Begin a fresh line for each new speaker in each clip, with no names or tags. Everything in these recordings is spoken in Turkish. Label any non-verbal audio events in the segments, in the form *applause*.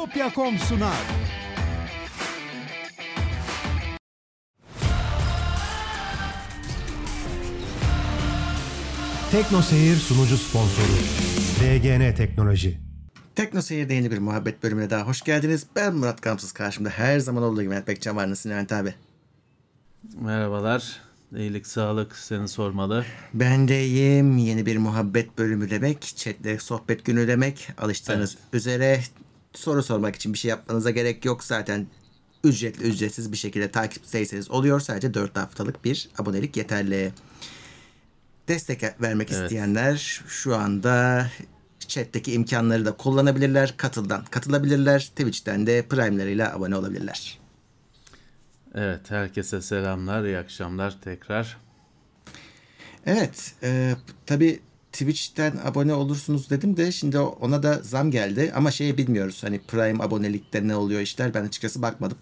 Bitopya.com sunar.
Tekno Seyir sunucu sponsoru DGN Teknoloji.
Tekno Seyir'de yeni bir muhabbet bölümüne daha hoş geldiniz. Ben Murat Kamsız karşımda her zaman olduğu gibi Mehmet Bekcan var. Nasılsın Levent abi?
Merhabalar. İyilik, sağlık seni sormalı.
Ben de iyiyim. Yeni bir muhabbet bölümü demek. Chatle sohbet günü demek. Alıştığınız üzere soru sormak için bir şey yapmanıza gerek yok. Zaten ücretli ücretsiz bir şekilde takipteyseniz oluyor. Sadece 4 haftalık bir abonelik yeterli. Destek vermek isteyenler şu anda chat'teki imkanları da kullanabilirler. Katıldan katılabilirler. Twitch'ten de Prime'larıyla abone olabilirler.
Evet, herkese selamlar, iyi akşamlar tekrar.
Evet, e, tabii Twitch'ten abone olursunuz dedim de şimdi ona da zam geldi ama şeyi bilmiyoruz. Hani Prime abonelikte ne oluyor işler ben açıkçası bakmadım.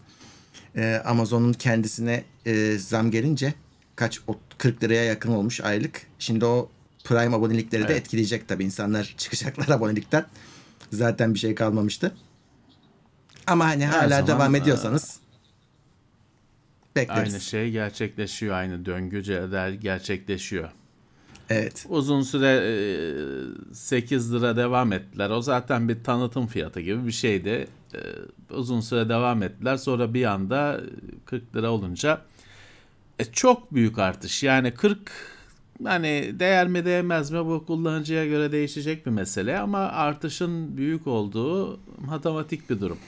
E, Amazon'un kendisine e, zam gelince kaç o 40 liraya yakın olmuş aylık. Şimdi o Prime abonelikleri de
Evet.
etkileyecek tabii insanlar *laughs* çıkacaklar abonelikten. Zaten bir şey kalmamıştı. Ama hani hala
zaman,
devam
e,
ediyorsanız bekleriz.
Aynı şey gerçekleşiyor, aynı döngü gerçekleşiyor.
Evet.
Uzun süre e, 8 lira devam ettiler. O zaten bir tanıtım fiyatı gibi bir şeydi. E, Uzun süre devam ettiler. Sonra bir anda 40 lira olunca e, çok büyük artış. Yani 40 hani değer mi değmez mi bu kullanıcıya göre değişecek bir mesele ama artışın büyük olduğu matematik bir durum.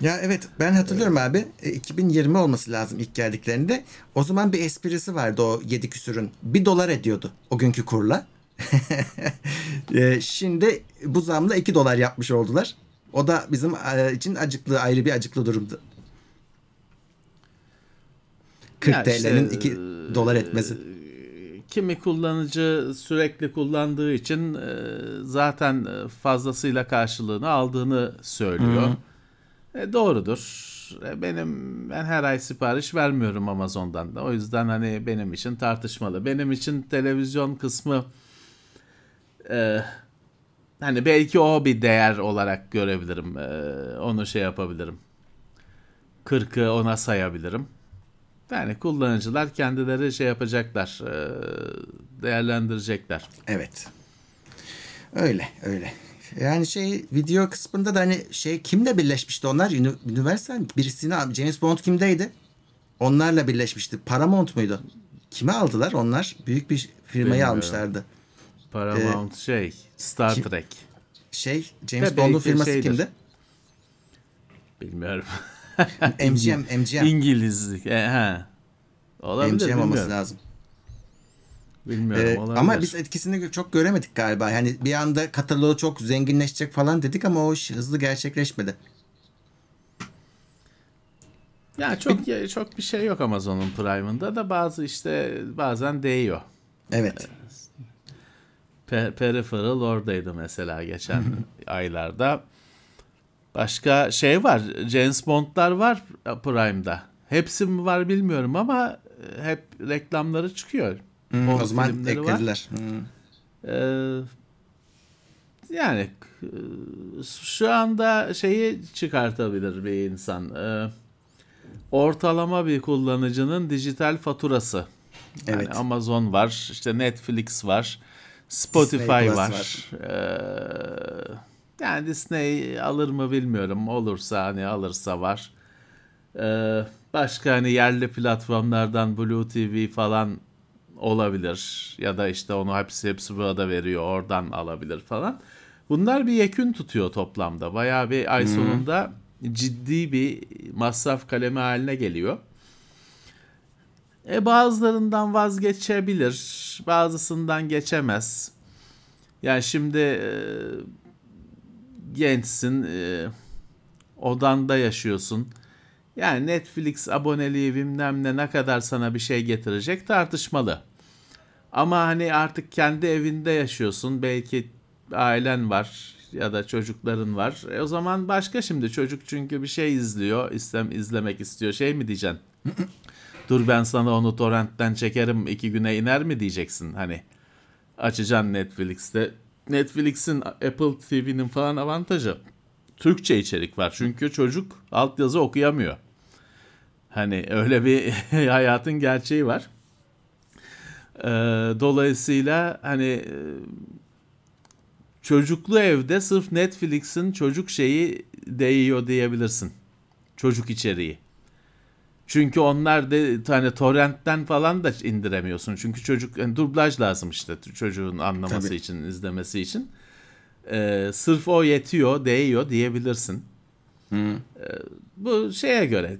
Ya evet ben hatırlıyorum abi. E, 2020 olması lazım ilk geldiklerinde. O zaman bir esprisi vardı o 7 küsürün. 1 dolar ediyordu o günkü kurla. *laughs* E, Şimdi bu zamla 2 dolar yapmış oldular. O da bizim e, için acıklı ayrı bir acıklı durumdu. 40
Ya işte,
TL'nin 2 dolar etmesi.
Kimi kullanıcı sürekli kullandığı için e, zaten e, fazlasıyla karşılığını aldığını söylüyor. E, doğrudur. E, benim ben her ay sipariş vermiyorum Amazon'dan da. O yüzden hani benim için tartışmalı. Benim için televizyon kısmı e, hani belki o bir değer olarak görebilirim. E, onu şey yapabilirim. 40'ı ona sayabilirim. Yani kullanıcılar kendileri şey yapacaklar, e, değerlendirecekler.
Evet. Öyle öyle. Yani şey video kısmında da hani şey kimle birleşmişti onlar? Uni- Universal birisini James Bond kimdeydi? Onlarla birleşmişti. Paramount muydu? Kime aldılar onlar? Büyük bir firmayı
Bilmiyorum.
almışlardı.
Paramount şey, Star
kim-
Trek.
Şey James Bond'un firması
şeydir.
kimdi?
Bilmiyorum.
MGM, MGM. *laughs*
İngilizlik. E, he. Olabilir
MGM olması lazım.
Bilmiyorum
Ee,
olabilir.
ama biz etkisini çok göremedik galiba. Yani bir anda kataloğu çok zenginleşecek falan dedik ama o iş hızlı gerçekleşmedi.
Ya çok çok bir şey yok Amazon'un Prime'ında da bazı işte bazen değiyor.
Evet.
Pe- Peripheral oradaydı mesela geçen aylarda. Başka şey var. James Bond'lar var Prime'da. Hepsi mi var bilmiyorum ama e, hep reklamları çıkıyor.
Hmm, o zaman
var.
eklediler. Hmm.
Ee, yani e, şu anda şeyi çıkartabilir bir insan. Ee, ortalama bir kullanıcının dijital faturası. Yani
Evet.
Amazon var, işte Netflix var, Spotify
Disney
var.
var.
Ee, yani Disney alır mı bilmiyorum. Olursa hani alırsa var. Ee, başka hani yerli platformlardan Blue TV falan olabilir ya da işte onu hepsi hepsi burada veriyor oradan alabilir falan. Bunlar bir yekün tutuyor toplamda. Bayağı bir ay sonunda ciddi bir masraf kalemi haline geliyor. E bazılarından vazgeçebilir, bazısından geçemez. Yani şimdi e, gençsin, e, odanda yaşıyorsun. Yani Netflix aboneliği bilmem ne ne kadar sana bir şey getirecek tartışmalı. Ama hani artık kendi evinde yaşıyorsun. Belki ailen var ya da çocukların var. E o zaman başka şimdi çocuk çünkü bir şey izliyor, istem izlemek istiyor. Şey mi diyeceksin? *clears throat* Dur ben sana onu torrentten çekerim iki güne iner mi diyeceksin hani. Açacaksın Netflix'te. Netflix'in Apple TV'nin falan avantajı. Türkçe içerik var. Çünkü çocuk altyazı okuyamıyor. Hani öyle bir *laughs* hayatın gerçeği var. Ee, dolayısıyla hani e, çocuklu evde sırf Netflix'in çocuk şeyi değiyor diyebilirsin. Çocuk içeriği. Çünkü onlar de hani torrentten falan da indiremiyorsun. Çünkü çocuk yani dublaj lazım işte çocuğun anlaması
Tabii.
için, izlemesi için. Ee, sırf o yetiyor, değiyor diyebilirsin. Ee, bu şeye göre,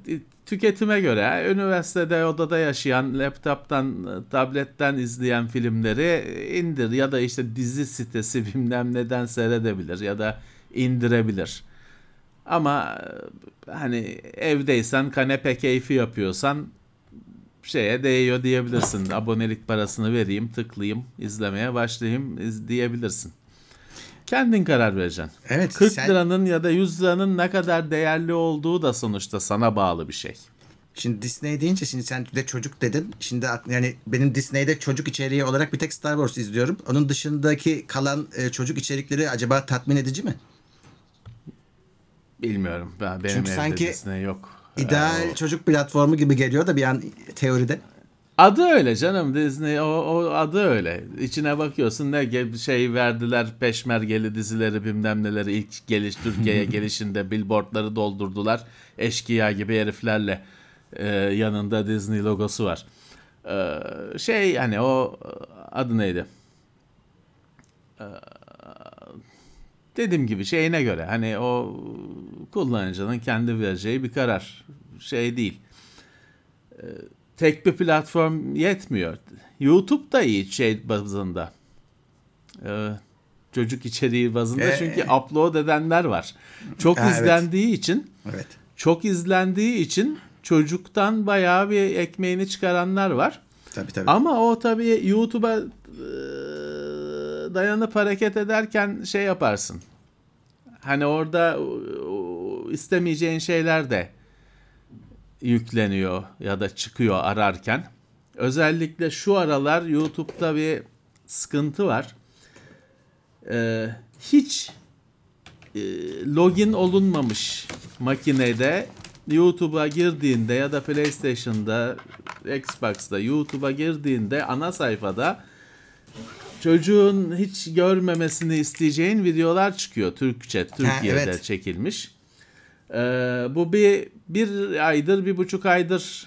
tüketime göre, üniversitede odada yaşayan, laptop'tan, tabletten izleyen filmleri indir ya da işte dizi sitesi *laughs* bilmem neden seyredebilir ya da indirebilir. Ama e, hani evdeysen kanepe keyfi yapıyorsan şeye değiyor diyebilirsin. Abonelik parasını vereyim, tıklayayım, izlemeye başlayayım diyebilirsin. Kendin karar vereceksin.
Evet,
40
sen-
liranın ya da 100 liranın ne kadar değerli olduğu da sonuçta sana bağlı bir şey.
Şimdi Disney deyince şimdi sen de çocuk dedin. Şimdi yani benim Disney'de çocuk içeriği olarak bir tek Star Wars izliyorum. Onun dışındaki kalan e, çocuk içerikleri acaba tatmin edici mi?
Bilmiyorum. Ben, benim
Çünkü
evde
sanki
Disney yok.
İdeal
Ee, o-
çocuk platformu gibi geliyor da bir an teoride.
Adı öyle canım Disney o, o adı öyle. İçine bakıyorsun ne şey verdiler peşmergeli dizileri bilmem neleri ilk geliş Türkiye'ye *laughs* gelişinde billboardları doldurdular. Eşkıya gibi heriflerle Ee, yanında Disney logosu var. Ee, şey hani o adı neydi? Ee, dediğim gibi şeyine göre hani o kullanıcının kendi vereceği bir karar. Şey değil tek bir platform yetmiyor. YouTube da iyi şey bazında. Ee, çocuk içeriği bazında
Ee,
çünkü upload edenler var. Çok
Ha, evet.
izlendiği için
Evet.
çok izlendiği için çocuktan bayağı bir ekmeğini çıkaranlar var.
Tabii tabii.
Ama o tabii YouTube'a e, dayanıp hareket ederken şey yaparsın. Hani orada istemeyeceğin şeyler de yükleniyor ya da çıkıyor ararken. Özellikle şu aralar YouTube'da bir sıkıntı var. Ee, hiç e, login olunmamış makinede YouTube'a girdiğinde ya da PlayStation'da, Xbox'da YouTube'a girdiğinde ana sayfada çocuğun hiç görmemesini isteyeceğin videolar çıkıyor Türkçe, Türkiye'de
evet.
çekilmiş. Ee, bu bir bir aydır, bir buçuk aydır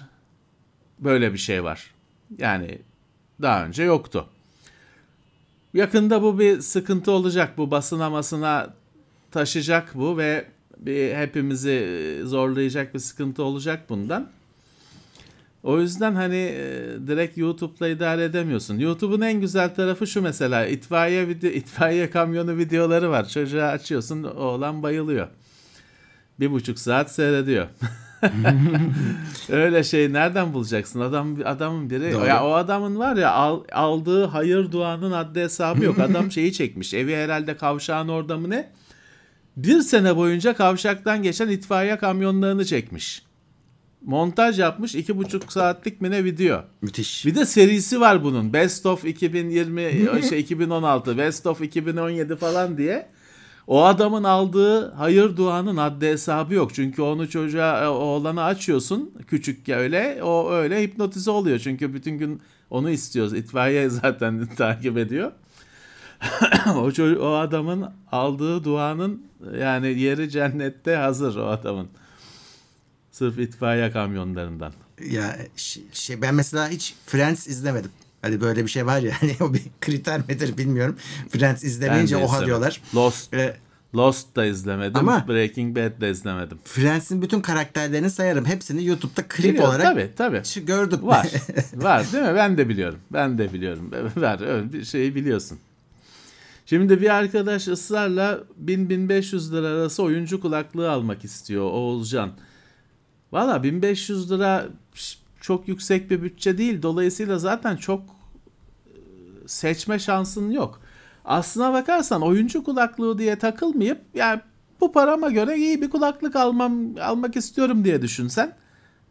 böyle bir şey var. Yani daha önce yoktu. Yakında bu bir sıkıntı olacak. Bu basına masına taşıyacak bu ve bir hepimizi zorlayacak bir sıkıntı olacak bundan. O yüzden hani e, direkt YouTube'la idare edemiyorsun. YouTube'un en güzel tarafı şu mesela itfaiye video, itfaiye kamyonu videoları var. Çocuğa açıyorsun oğlan bayılıyor. Bir buçuk saat seyrediyor. *laughs* Öyle şey nereden bulacaksın? Adam adamın biri
Doğru.
ya o adamın var ya al- aldığı hayır duanın adli hesabı yok. Adam şeyi çekmiş. Evi herhalde kavşağın orada mı ne? Bir sene boyunca kavşaktan geçen itfaiye kamyonlarını çekmiş. Montaj yapmış iki buçuk saatlik mi ne video.
Müthiş.
Bir de serisi var bunun. Best of 2020 şey 2016, Best of 2017 falan diye. O adamın aldığı hayır duanın adli hesabı yok. Çünkü onu çocuğa oğlana açıyorsun küçük ya öyle. O öyle hipnotize oluyor. Çünkü bütün gün onu istiyoruz. İtfaiye *laughs* zaten takip ediyor. *clears throat* o, o adamın aldığı duanın yani yeri cennette hazır o adamın. Sırf itfaiye kamyonlarından.
Ya şey ben mesela hiç Friends izlemedim. Hani böyle bir şey var ya *laughs* hani o bir kriter midir bilmiyorum. Friends izlemeyince oha
izlemedim.
diyorlar.
Lost,
Ve
Lost da izlemedim.
Ama-
Breaking Bad de izlemedim.
Friends'in bütün karakterlerini sayarım. Hepsini YouTube'da klip
Biliyorum,
olarak
tabii tabii.
gördüm.
Var. *laughs* Var değil mi? Ben de biliyorum. Ben de biliyorum. *laughs* Var. Öyle bir şeyi biliyorsun. Şimdi bir arkadaş ısrarla 1000-1500 lira arası oyuncu kulaklığı almak istiyor Oğulcan. Valla 1500 lira çok yüksek bir bütçe değil. Dolayısıyla zaten çok seçme şansın yok. Aslına bakarsan oyuncu kulaklığı diye takılmayıp yani bu parama göre iyi bir kulaklık almam almak istiyorum diye düşünsen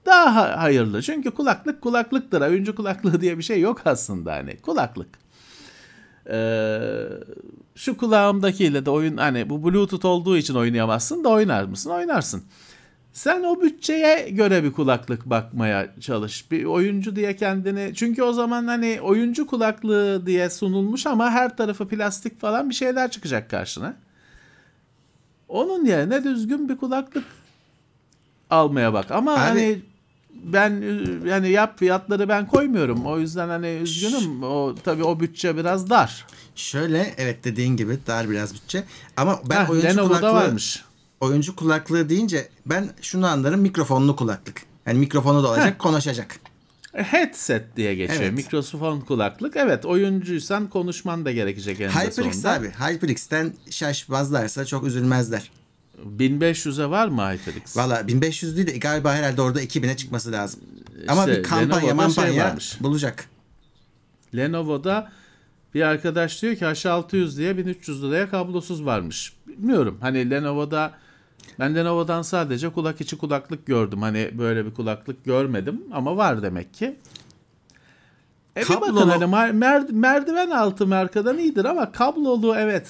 daha ha- hayırlı. Çünkü kulaklık kulaklıktır. Oyuncu kulaklığı diye bir şey yok aslında hani. Kulaklık. Ee, şu kulağımdakiyle de oyun hani bu bluetooth olduğu için oynayamazsın da oynar mısın? Oynarsın. Sen o bütçeye göre bir kulaklık bakmaya çalış. Bir oyuncu diye kendini çünkü o zaman hani oyuncu kulaklığı diye sunulmuş ama her tarafı plastik falan bir şeyler çıkacak karşına. Onun yerine düzgün bir kulaklık almaya bak. Ama
Abi-
hani ben yani yap fiyatları ben koymuyorum. O yüzden hani üzgünüm. O tabii o bütçe biraz dar.
Şöyle evet dediğin gibi dar biraz bütçe. Ama ben
Heh,
oyuncu
Lenovo'da
kulaklığı
varmış.
Oyuncu kulaklığı deyince ben şunu anlarım mikrofonlu kulaklık. Yani mikrofonu da olacak, konuşacak.
Headset diye geçiyor.
Evet.
Mikrofon kulaklık. Evet oyuncuysan konuşman da gerekecek eninde
HyperX
sonunda.
abi. HyperX'ten şaşmazlarsa çok üzülmezler.
1500'e var mı HyperX?
Valla 1500 değil de galiba herhalde orada 2000'e çıkması lazım. Ama
İşte
bir kampanya
Lenovo'da şey
mampanya
varmış.
bulacak.
Lenovo'da bir arkadaş diyor ki H600 diye 1300 liraya kablosuz varmış. Bilmiyorum. Hani Lenovo'da ben Lenovo'dan sadece kulak içi kulaklık gördüm. Hani böyle bir kulaklık görmedim ama var demek ki. E bir bakın
Kablolu-
hani mer- mer- merdiven altı markadan iyidir ama kablolu evet.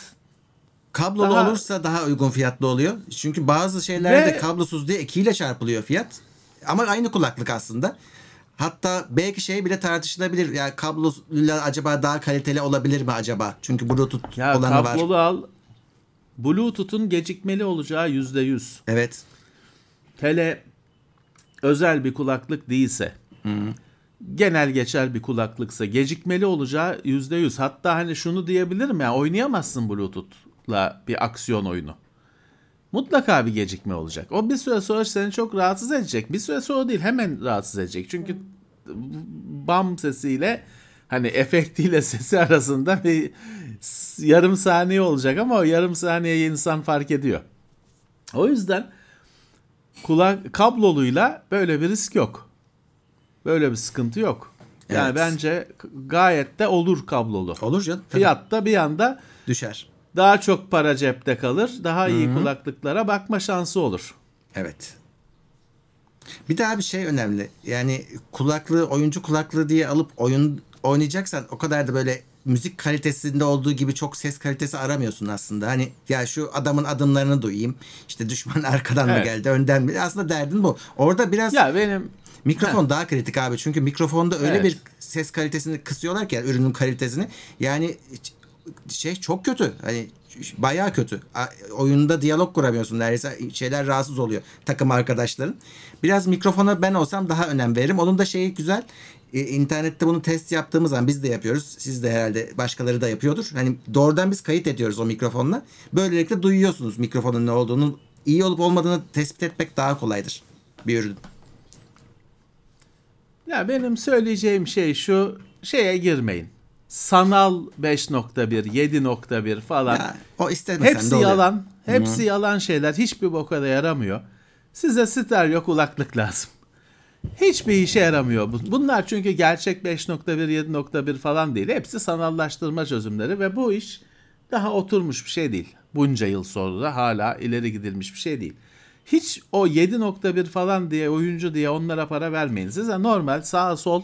Kablolu
Daha-
olursa daha uygun fiyatlı oluyor. Çünkü bazı şeylerde
Ve-
kablosuz diye 2 ile çarpılıyor fiyat. Ama aynı kulaklık aslında. Hatta belki şey bile tartışılabilir. Ya yani kablosuyla acaba daha kaliteli olabilir mi acaba? Çünkü Bluetooth
Ya
olanı var.
kablolu al. Bluetooth'un gecikmeli olacağı %100.
Evet.
Hele özel bir kulaklık değilse, genel geçer bir kulaklıksa gecikmeli olacağı yüzde yüz. Hatta hani şunu diyebilirim ya oynayamazsın Bluetooth'la bir aksiyon oyunu. Mutlaka bir gecikme olacak. O bir süre sonra seni çok rahatsız edecek. Bir süre sonra değil hemen rahatsız edecek. Çünkü bam sesiyle hani efektiyle *laughs* sesi arasında bir yarım saniye olacak ama o yarım saniyeyi insan fark ediyor. O yüzden kulak kabloluyla böyle bir risk yok. Böyle bir sıkıntı yok. Yani
Evet.
bence gayet de olur kablolu.
Olur canım. Tabii.
Fiyat da bir anda
Düşer.
daha çok para cepte kalır. Daha iyi kulaklıklara bakma şansı olur.
Evet. Bir daha bir şey önemli. Yani kulaklığı oyuncu kulaklığı diye alıp oyun oynayacaksan o kadar da böyle müzik kalitesinde olduğu gibi çok ses kalitesi aramıyorsun aslında. Hani ya şu adamın adımlarını duyayım. İşte düşman *laughs* arkadan mı
Evet.
geldi, önden mi? Aslında derdin bu. Orada biraz
Ya benim
mikrofon daha kritik abi. Çünkü mikrofonda öyle
Evet.
bir ses kalitesini kısıyorlar ki yani ürünün kalitesini. Yani şey çok kötü. Hani bayağı kötü. Oyunda diyalog kuramıyorsun neredeyse. Şeyler rahatsız oluyor takım arkadaşların. Biraz mikrofona ben olsam daha önem veririm. Onun da şeyi güzel. E, internette bunu test yaptığımız zaman biz de yapıyoruz. Siz de herhalde başkaları da yapıyordur. Hani doğrudan biz kayıt ediyoruz o mikrofonla. Böylelikle duyuyorsunuz mikrofonun ne olduğunu. iyi olup olmadığını tespit etmek daha kolaydır bir ürün.
ya benim söyleyeceğim şey şu şeye girmeyin. Sanal 5.1, 7.1 falan.
Ya, o istemesen
Hepsi
de oluyor.
yalan. Hepsi yalan şeyler. Hiçbir boka da yaramıyor. Size stereo kulaklık lazım. Hiçbir işe yaramıyor. bu. Bunlar çünkü gerçek 5.1, 7.1 falan değil. Hepsi sanallaştırma çözümleri ve bu iş daha oturmuş bir şey değil. Bunca yıl sonra da hala ileri gidilmiş bir şey değil. Hiç o 7.1 falan diye oyuncu diye onlara para vermeyin. Size normal sağ sol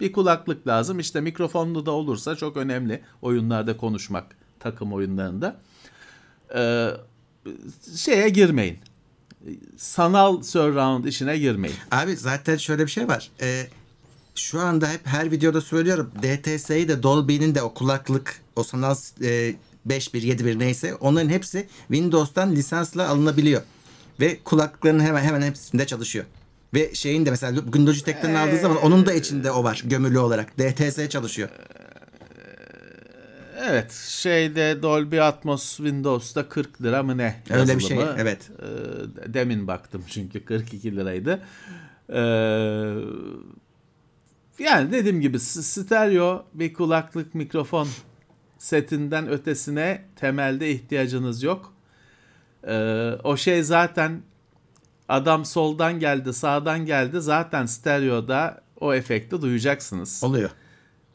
bir kulaklık lazım. İşte mikrofonlu da olursa çok önemli oyunlarda konuşmak takım oyunlarında. Ee, şeye girmeyin. Sanal surround işine girmeyin.
Abi zaten şöyle bir şey var. Ee, şu anda hep her videoda söylüyorum. DTS'yi de Dolby'nin de o kulaklık, o sanal e, 5.1, 7.1 neyse onların hepsi Windows'tan lisansla alınabiliyor. Ve kulaklıkların hemen hemen hepsinde çalışıyor. Ve şeyin de mesela bugün Logitech'ten aldığı zaman onun da içinde o var gömülü olarak. DTS çalışıyor.
Evet şeyde Dolby Atmos Windows'ta 40 lira mı ne?
Öyle bir şey,
yazılımı.
evet.
Ee, demin baktım çünkü 42 liraydı. Ee, yani dediğim gibi stereo bir kulaklık mikrofon setinden ötesine temelde ihtiyacınız yok. Ee, o şey zaten adam soldan geldi sağdan geldi zaten stereoda o efekti duyacaksınız.
Oluyor.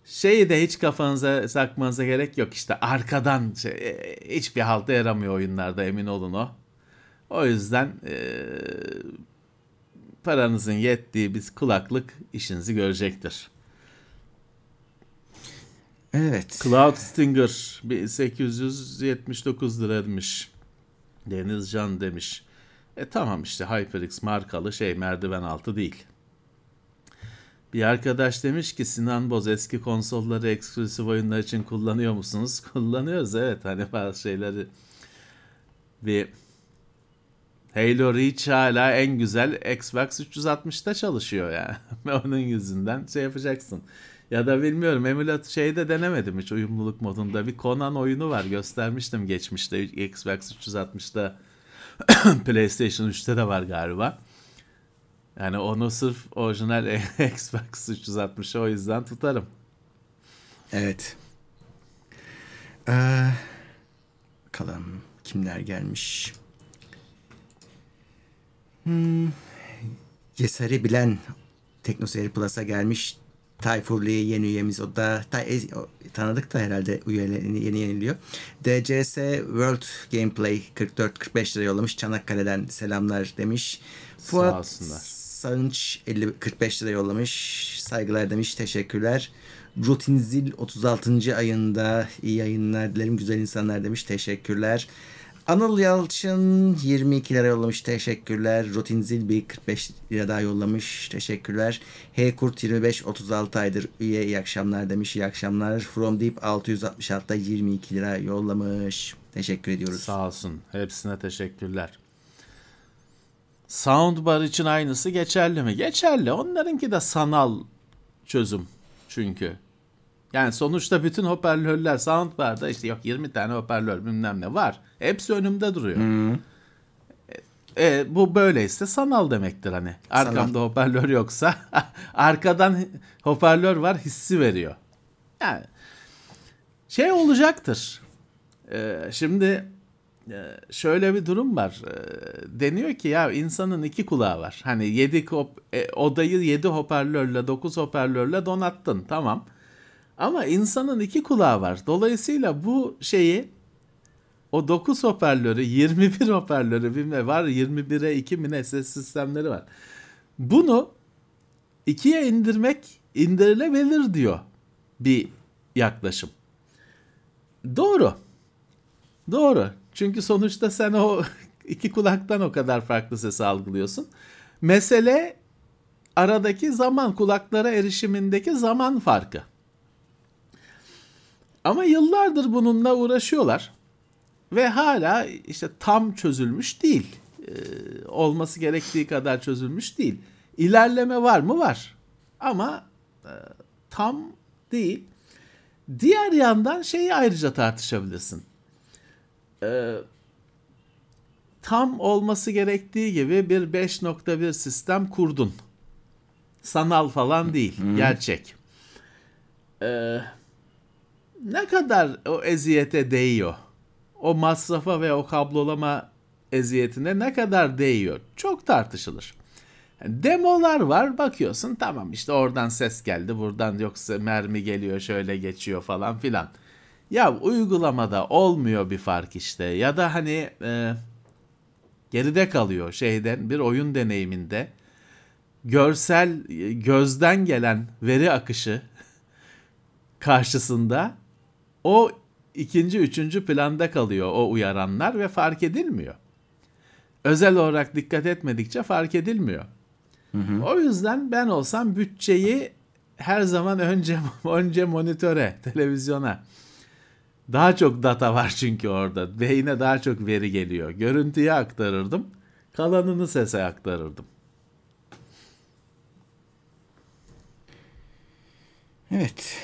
Şeyi de hiç kafanıza sakmanıza gerek yok işte arkadan şey, e, hiçbir halde yaramıyor oyunlarda emin olun o. O yüzden e, paranızın yettiği bir kulaklık işinizi görecektir.
Evet.
Cloud Stinger 1879 liraymış. Denizcan demiş. E tamam işte HyperX markalı şey merdiven altı değil. Bir arkadaş demiş ki Sinan Boz eski konsolları eksklusif oyunlar için kullanıyor musunuz? *laughs* Kullanıyoruz evet hani bazı şeyleri bir Halo Reach hala en güzel Xbox 360'ta çalışıyor yani. *laughs* Onun yüzünden şey yapacaksın. Ya da bilmiyorum emülat şeyde denemedim hiç uyumluluk modunda. Bir Conan oyunu var göstermiştim geçmişte Xbox 360'da *clears throat* PlayStation 3'te de var galiba. Yani onu sırf orijinal *laughs* Xbox 360'a o yüzden tutarım.
Evet. Ee, bakalım kimler gelmiş. Hmm. Yesari Bilen Teknoseyir Plus'a gelmiş. Tayfur Lee yeni üyemiz. O da ta, e, o, tanıdık da herhalde üyelerini yeni yeniliyor. DCS World Gameplay 44-45 lira yollamış. Çanakkale'den selamlar demiş. Fuat
olsunlar.
Sanç 50 45 lira yollamış. Saygılar demiş. Teşekkürler. Rutinzil 36. ayında iyi yayınlar dilerim. Güzel insanlar demiş. Teşekkürler. Anıl Yalçın 22 lira yollamış. Teşekkürler. Rutinzil bir 45 lira daha yollamış. Teşekkürler. H Kurt 25 36 aydır üye. İyi akşamlar demiş. İyi akşamlar. From Deep 666'da 22 lira yollamış. Teşekkür ediyoruz.
Sağ olsun. Hepsine teşekkürler. Soundbar için aynısı geçerli mi? Geçerli. Onlarınki de sanal çözüm çünkü. Yani sonuçta bütün hoparlörler soundbar'da işte yok 20 tane hoparlör bilmem ne var. Hepsi önümde duruyor. E, e, bu böyleyse sanal demektir hani. Arkamda hoparlör yoksa *laughs* arkadan hoparlör var hissi veriyor. Yani şey olacaktır. E, şimdi şöyle bir durum var. E, deniyor ki ya insanın iki kulağı var. Hani 7 e, odayı 7 hoparlörle 9 hoparlörle donattın tamam. Ama insanın iki kulağı var. Dolayısıyla bu şeyi o 9 hoparlörü *laughs* 21 hoparlörü bilmem var 21'e 2 mi ne ses sistemleri var. Bunu ikiye indirmek indirilebilir diyor bir yaklaşım. Doğru. Doğru. Çünkü sonuçta sen o *laughs* iki kulaktan o kadar farklı ses algılıyorsun. Mesele aradaki zaman kulaklara erişimindeki zaman farkı. Ama yıllardır bununla uğraşıyorlar ve hala işte tam çözülmüş değil. Ee, olması gerektiği kadar çözülmüş değil. İlerleme var mı? Var. Ama e, tam değil. Diğer yandan şeyi ayrıca tartışabilirsin. Ee, tam olması gerektiği gibi bir 5.1 sistem kurdun. Sanal falan değil, gerçek. Ee, ne kadar o eziyete değiyor? O masrafa ve o kablolama eziyetine ne kadar değiyor? Çok tartışılır. Demolar var bakıyorsun tamam işte oradan ses geldi buradan yoksa mermi geliyor şöyle geçiyor falan filan. Ya uygulamada olmuyor bir fark işte ya da hani e, geride kalıyor şeyden bir oyun deneyiminde görsel gözden gelen veri akışı *laughs* karşısında o ikinci, üçüncü planda kalıyor o uyaranlar ve fark edilmiyor. Özel olarak dikkat etmedikçe fark edilmiyor. Hı hı. O yüzden ben olsam bütçeyi her zaman önce *laughs* önce monitöre, televizyona. Daha çok data var çünkü orada. Beyine daha çok veri geliyor. Görüntüye aktarırdım. Kalanını sese aktarırdım.
Evet.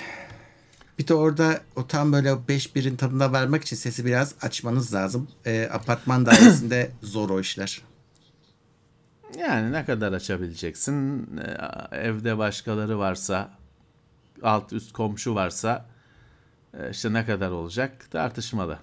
Bir de orada o tam böyle 5 birin tadına vermek için sesi biraz açmanız lazım. E, apartman dairesinde *coughs* zor o işler.
Yani ne kadar açabileceksin? Evde başkaları varsa, alt üst komşu varsa işte ne kadar olacak tartışmalı.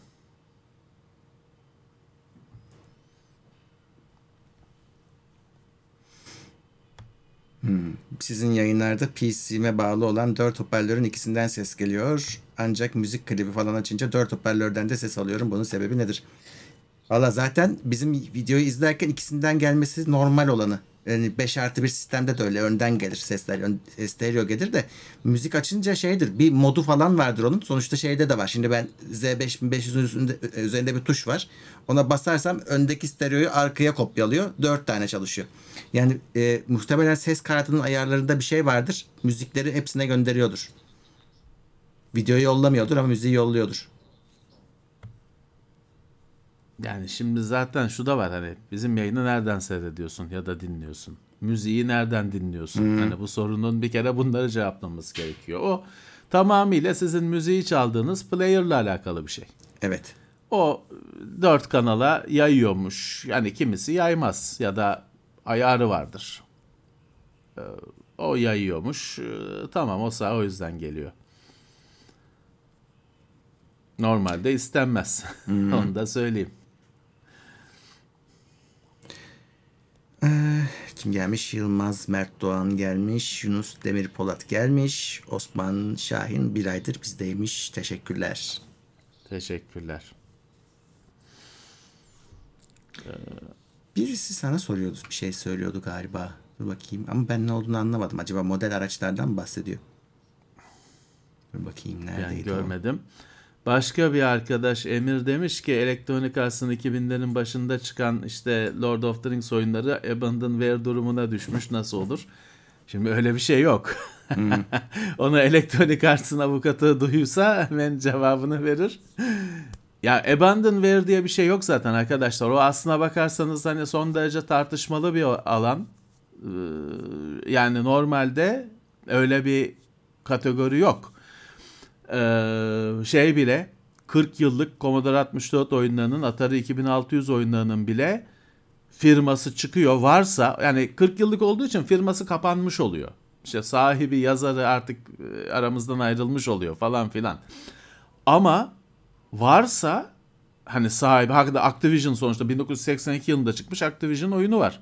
Hmm. Sizin yayınlarda PC'me bağlı olan 4 hoparlörün ikisinden ses geliyor. Ancak müzik klibi falan açınca 4 hoparlörden de ses alıyorum. Bunun sebebi nedir? Valla zaten bizim videoyu izlerken ikisinden gelmesi normal olanı. Yani 5 artı bir sistemde de öyle önden gelir sesler. Ön, e, stereo gelir de müzik açınca şeydir. Bir modu falan vardır onun. Sonuçta şeyde de var. Şimdi ben Z5500'ün üzerinde, e, üzerinde bir tuş var. Ona basarsam öndeki stereoyu arkaya kopyalıyor. 4 tane çalışıyor. Yani e, muhtemelen ses kartının ayarlarında bir şey vardır. Müzikleri hepsine gönderiyordur. Videoyu yollamıyordur ama müziği yolluyordur.
Yani şimdi zaten şu da var hani bizim yayını nereden seyrediyorsun ya da dinliyorsun? Müziği nereden dinliyorsun? Hani bu sorunun bir kere bunları cevaplamamız gerekiyor. O tamamıyla sizin müziği çaldığınız player'la alakalı bir şey.
Evet.
O dört kanala yayıyormuş. Yani kimisi yaymaz ya da ayarı vardır. Ee, O yayıyormuş. Ee, Tamam o sağ o yüzden geliyor. Normalde istenmez. *laughs* Onu da söyleyeyim.
Kim gelmiş? Yılmaz Mert Doğan gelmiş. Yunus Demir Polat gelmiş. Osman Şahin bir aydır bizdeymiş. Teşekkürler.
Teşekkürler.
Birisi sana soruyordu. Bir şey söylüyordu galiba. Dur bakayım. Ama ben ne olduğunu anlamadım. Acaba model araçlardan mı bahsediyor? Dur bakayım
Ben
neredeydi o?
Başka bir arkadaş Emir demiş ki Electronic Arts'ın 2000'lerin başında çıkan işte Lord of the Rings oyunları Abandonware durumuna düşmüş. Nasıl olur? Şimdi öyle bir şey yok. *laughs* Onu Electronic Arts'ın avukatı duyursa hemen cevabını verir. Ya Abandonware diye bir şey yok zaten arkadaşlar. O aslına bakarsanız hani son derece tartışmalı bir alan. Ee, Yani normalde öyle bir kategori yok. Ee, şey bile 40 yıllık Commodore 64 oyunlarının Atari 2600 oyunlarının bile firması çıkıyor varsa yani 40 yıllık olduğu için firması kapanmış oluyor. İşte sahibi yazarı artık e, aramızdan ayrılmış oluyor falan filan. Ama varsa hani sahibi hakikaten Activision sonuçta 1982 yılında çıkmış Activision oyunu var.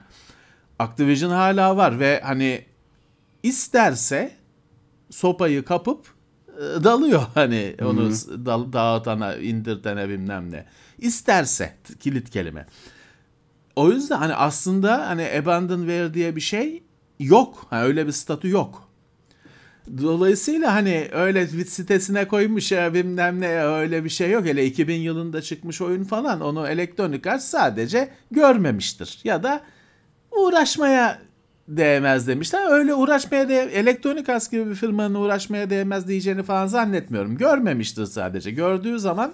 Activision hala var ve hani isterse sopayı kapıp dalıyor *laughs* hani onu s- dal, dağıtana, indirtene bilmem ne. İsterse kilit kelime. O yüzden hani aslında hani abandonware diye bir şey yok. Hani öyle bir statü yok. Dolayısıyla hani öyle sitesine koymuş ya bilmem ne öyle bir şey yok. Hele 2000 yılında çıkmış oyun falan onu Electronic Arts sadece görmemiştir. Ya da uğraşmaya değmez demişler. Öyle uğraşmaya değ Electronic Arts gibi bir firmanın uğraşmaya değmez diyeceğini falan zannetmiyorum. Görmemiştir sadece. Gördüğü zaman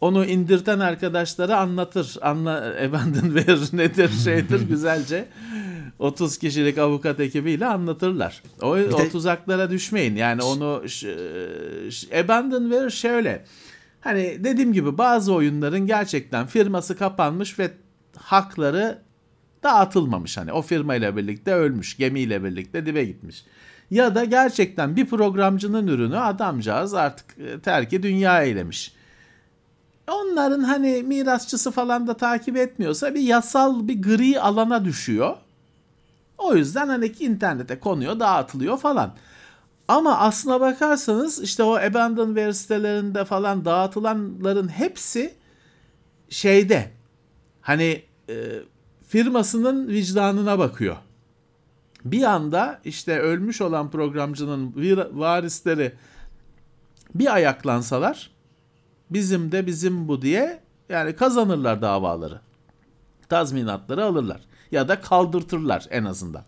onu indirten arkadaşlara anlatır. Anla *laughs* Abandonware nedir şeydir *laughs* güzelce 30 kişilik avukat ekibiyle anlatırlar. O,
de-
o tuzaklara düşmeyin. Yani onu ş- Abandonware şöyle. Hani dediğim gibi bazı oyunların gerçekten firması kapanmış ve hakları dağıtılmamış. Hani o firmayla birlikte ölmüş, gemiyle birlikte dibe gitmiş. Ya da gerçekten bir programcının ürünü adamcağız artık e, terki dünya eylemiş. Onların hani mirasçısı falan da takip etmiyorsa bir yasal bir gri alana düşüyor. O yüzden hani internete konuyor, dağıtılıyor falan. Ama aslına bakarsanız işte o abandonware sitelerinde falan dağıtılanların hepsi şeyde hani e, firmasının vicdanına bakıyor. Bir anda işte ölmüş olan programcının varisleri bir ayaklansalar bizim de bizim bu diye yani kazanırlar davaları. Tazminatları alırlar ya da kaldırtırlar en azından.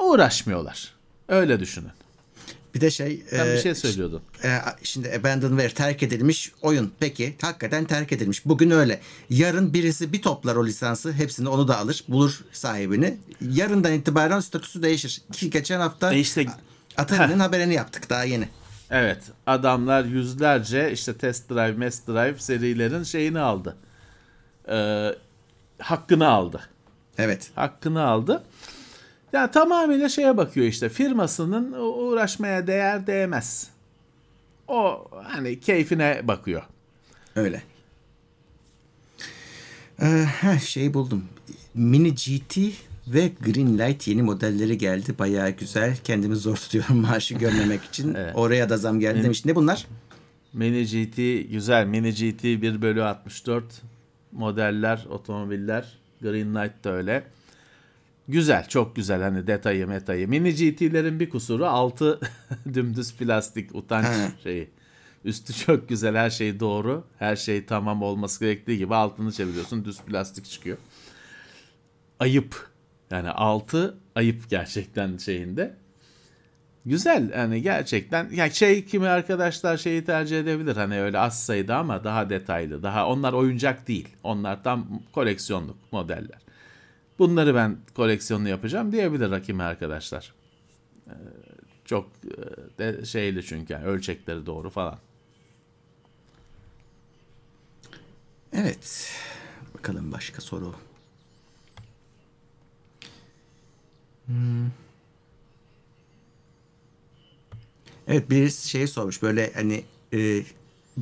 Uğraşmıyorlar. Öyle düşünün.
Bir de şey...
Sen
e,
bir şey söylüyordun.
e, şimdi Abandonware terk edilmiş oyun. Peki hakikaten terk edilmiş. Bugün öyle. Yarın birisi bir toplar o lisansı. Hepsini onu da alır. Bulur sahibini. Yarından itibaren statüsü değişir. Ki geçen hafta
E işte-
Atari'nin haberini yaptık daha yeni.
Evet, adamlar yüzlerce işte test drive, mest drive serilerin şeyini aldı. Ee, hakkını aldı.
Evet.
Hakkını aldı. Ya tamamıyla şeye bakıyor işte firmasının uğraşmaya değer değmez. O hani keyfine bakıyor.
Öyle. Ee, şeyi buldum. Mini GT ve Greenlight yeni modelleri geldi. Bayağı güzel. Kendimi zor tutuyorum *laughs* maaşı görmemek için.
Evet.
Oraya da zam geldi demiş. Ne bunlar?
Mini GT güzel. Mini GT 1 bölü 64 modeller, otomobiller. Green Knight da öyle. Güzel, çok güzel hani detayı metayı. Mini GT'lerin bir kusuru altı *laughs* dümdüz plastik utanç şeyi. Üstü çok güzel, her şey doğru. Her şey tamam olması gerektiği gibi altını çeviriyorsun, düz plastik çıkıyor. Ayıp. Yani altı ayıp gerçekten şeyinde. Güzel yani gerçekten. Yani şey kimi arkadaşlar şeyi tercih edebilir hani öyle az sayıda ama daha detaylı. Daha onlar oyuncak değil. Onlar tam koleksiyonluk modeller. Bunları ben koleksiyonunu yapacağım diyebilir rakimi arkadaşlar. Ee, çok e, de şeyli çünkü yani ölçekleri doğru falan.
Evet. Bakalım başka soru. Hmm. Evet birisi şey sormuş böyle hani e,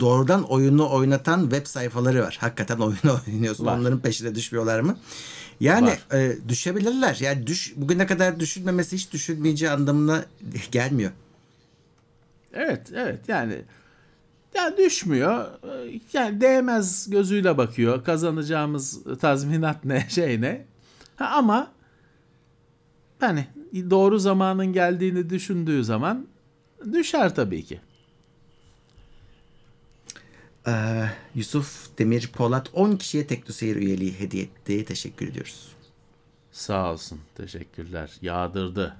doğrudan oyunu oynatan web sayfaları var. Hakikaten oyunu *laughs* oynuyorsun.
Var.
Onların peşine düşmüyorlar mı? Yani
Var.
e, düşebilirler. Yani düş bugüne kadar düşünmemesi hiç düşünmeyeceği anlamına *laughs* gelmiyor.
Evet, evet yani ya düşmüyor. Yani değmez gözüyle bakıyor. Kazanacağımız tazminat ne, *laughs* şey ne. Ha, ama hani doğru zamanın geldiğini düşündüğü zaman düşer tabii ki.
Ee, Yusuf Demir Polat 10 kişiye Teknoseyir üyeliği hediye etti. Teşekkür ediyoruz.
Sağ olsun. Teşekkürler. Yağdırdı.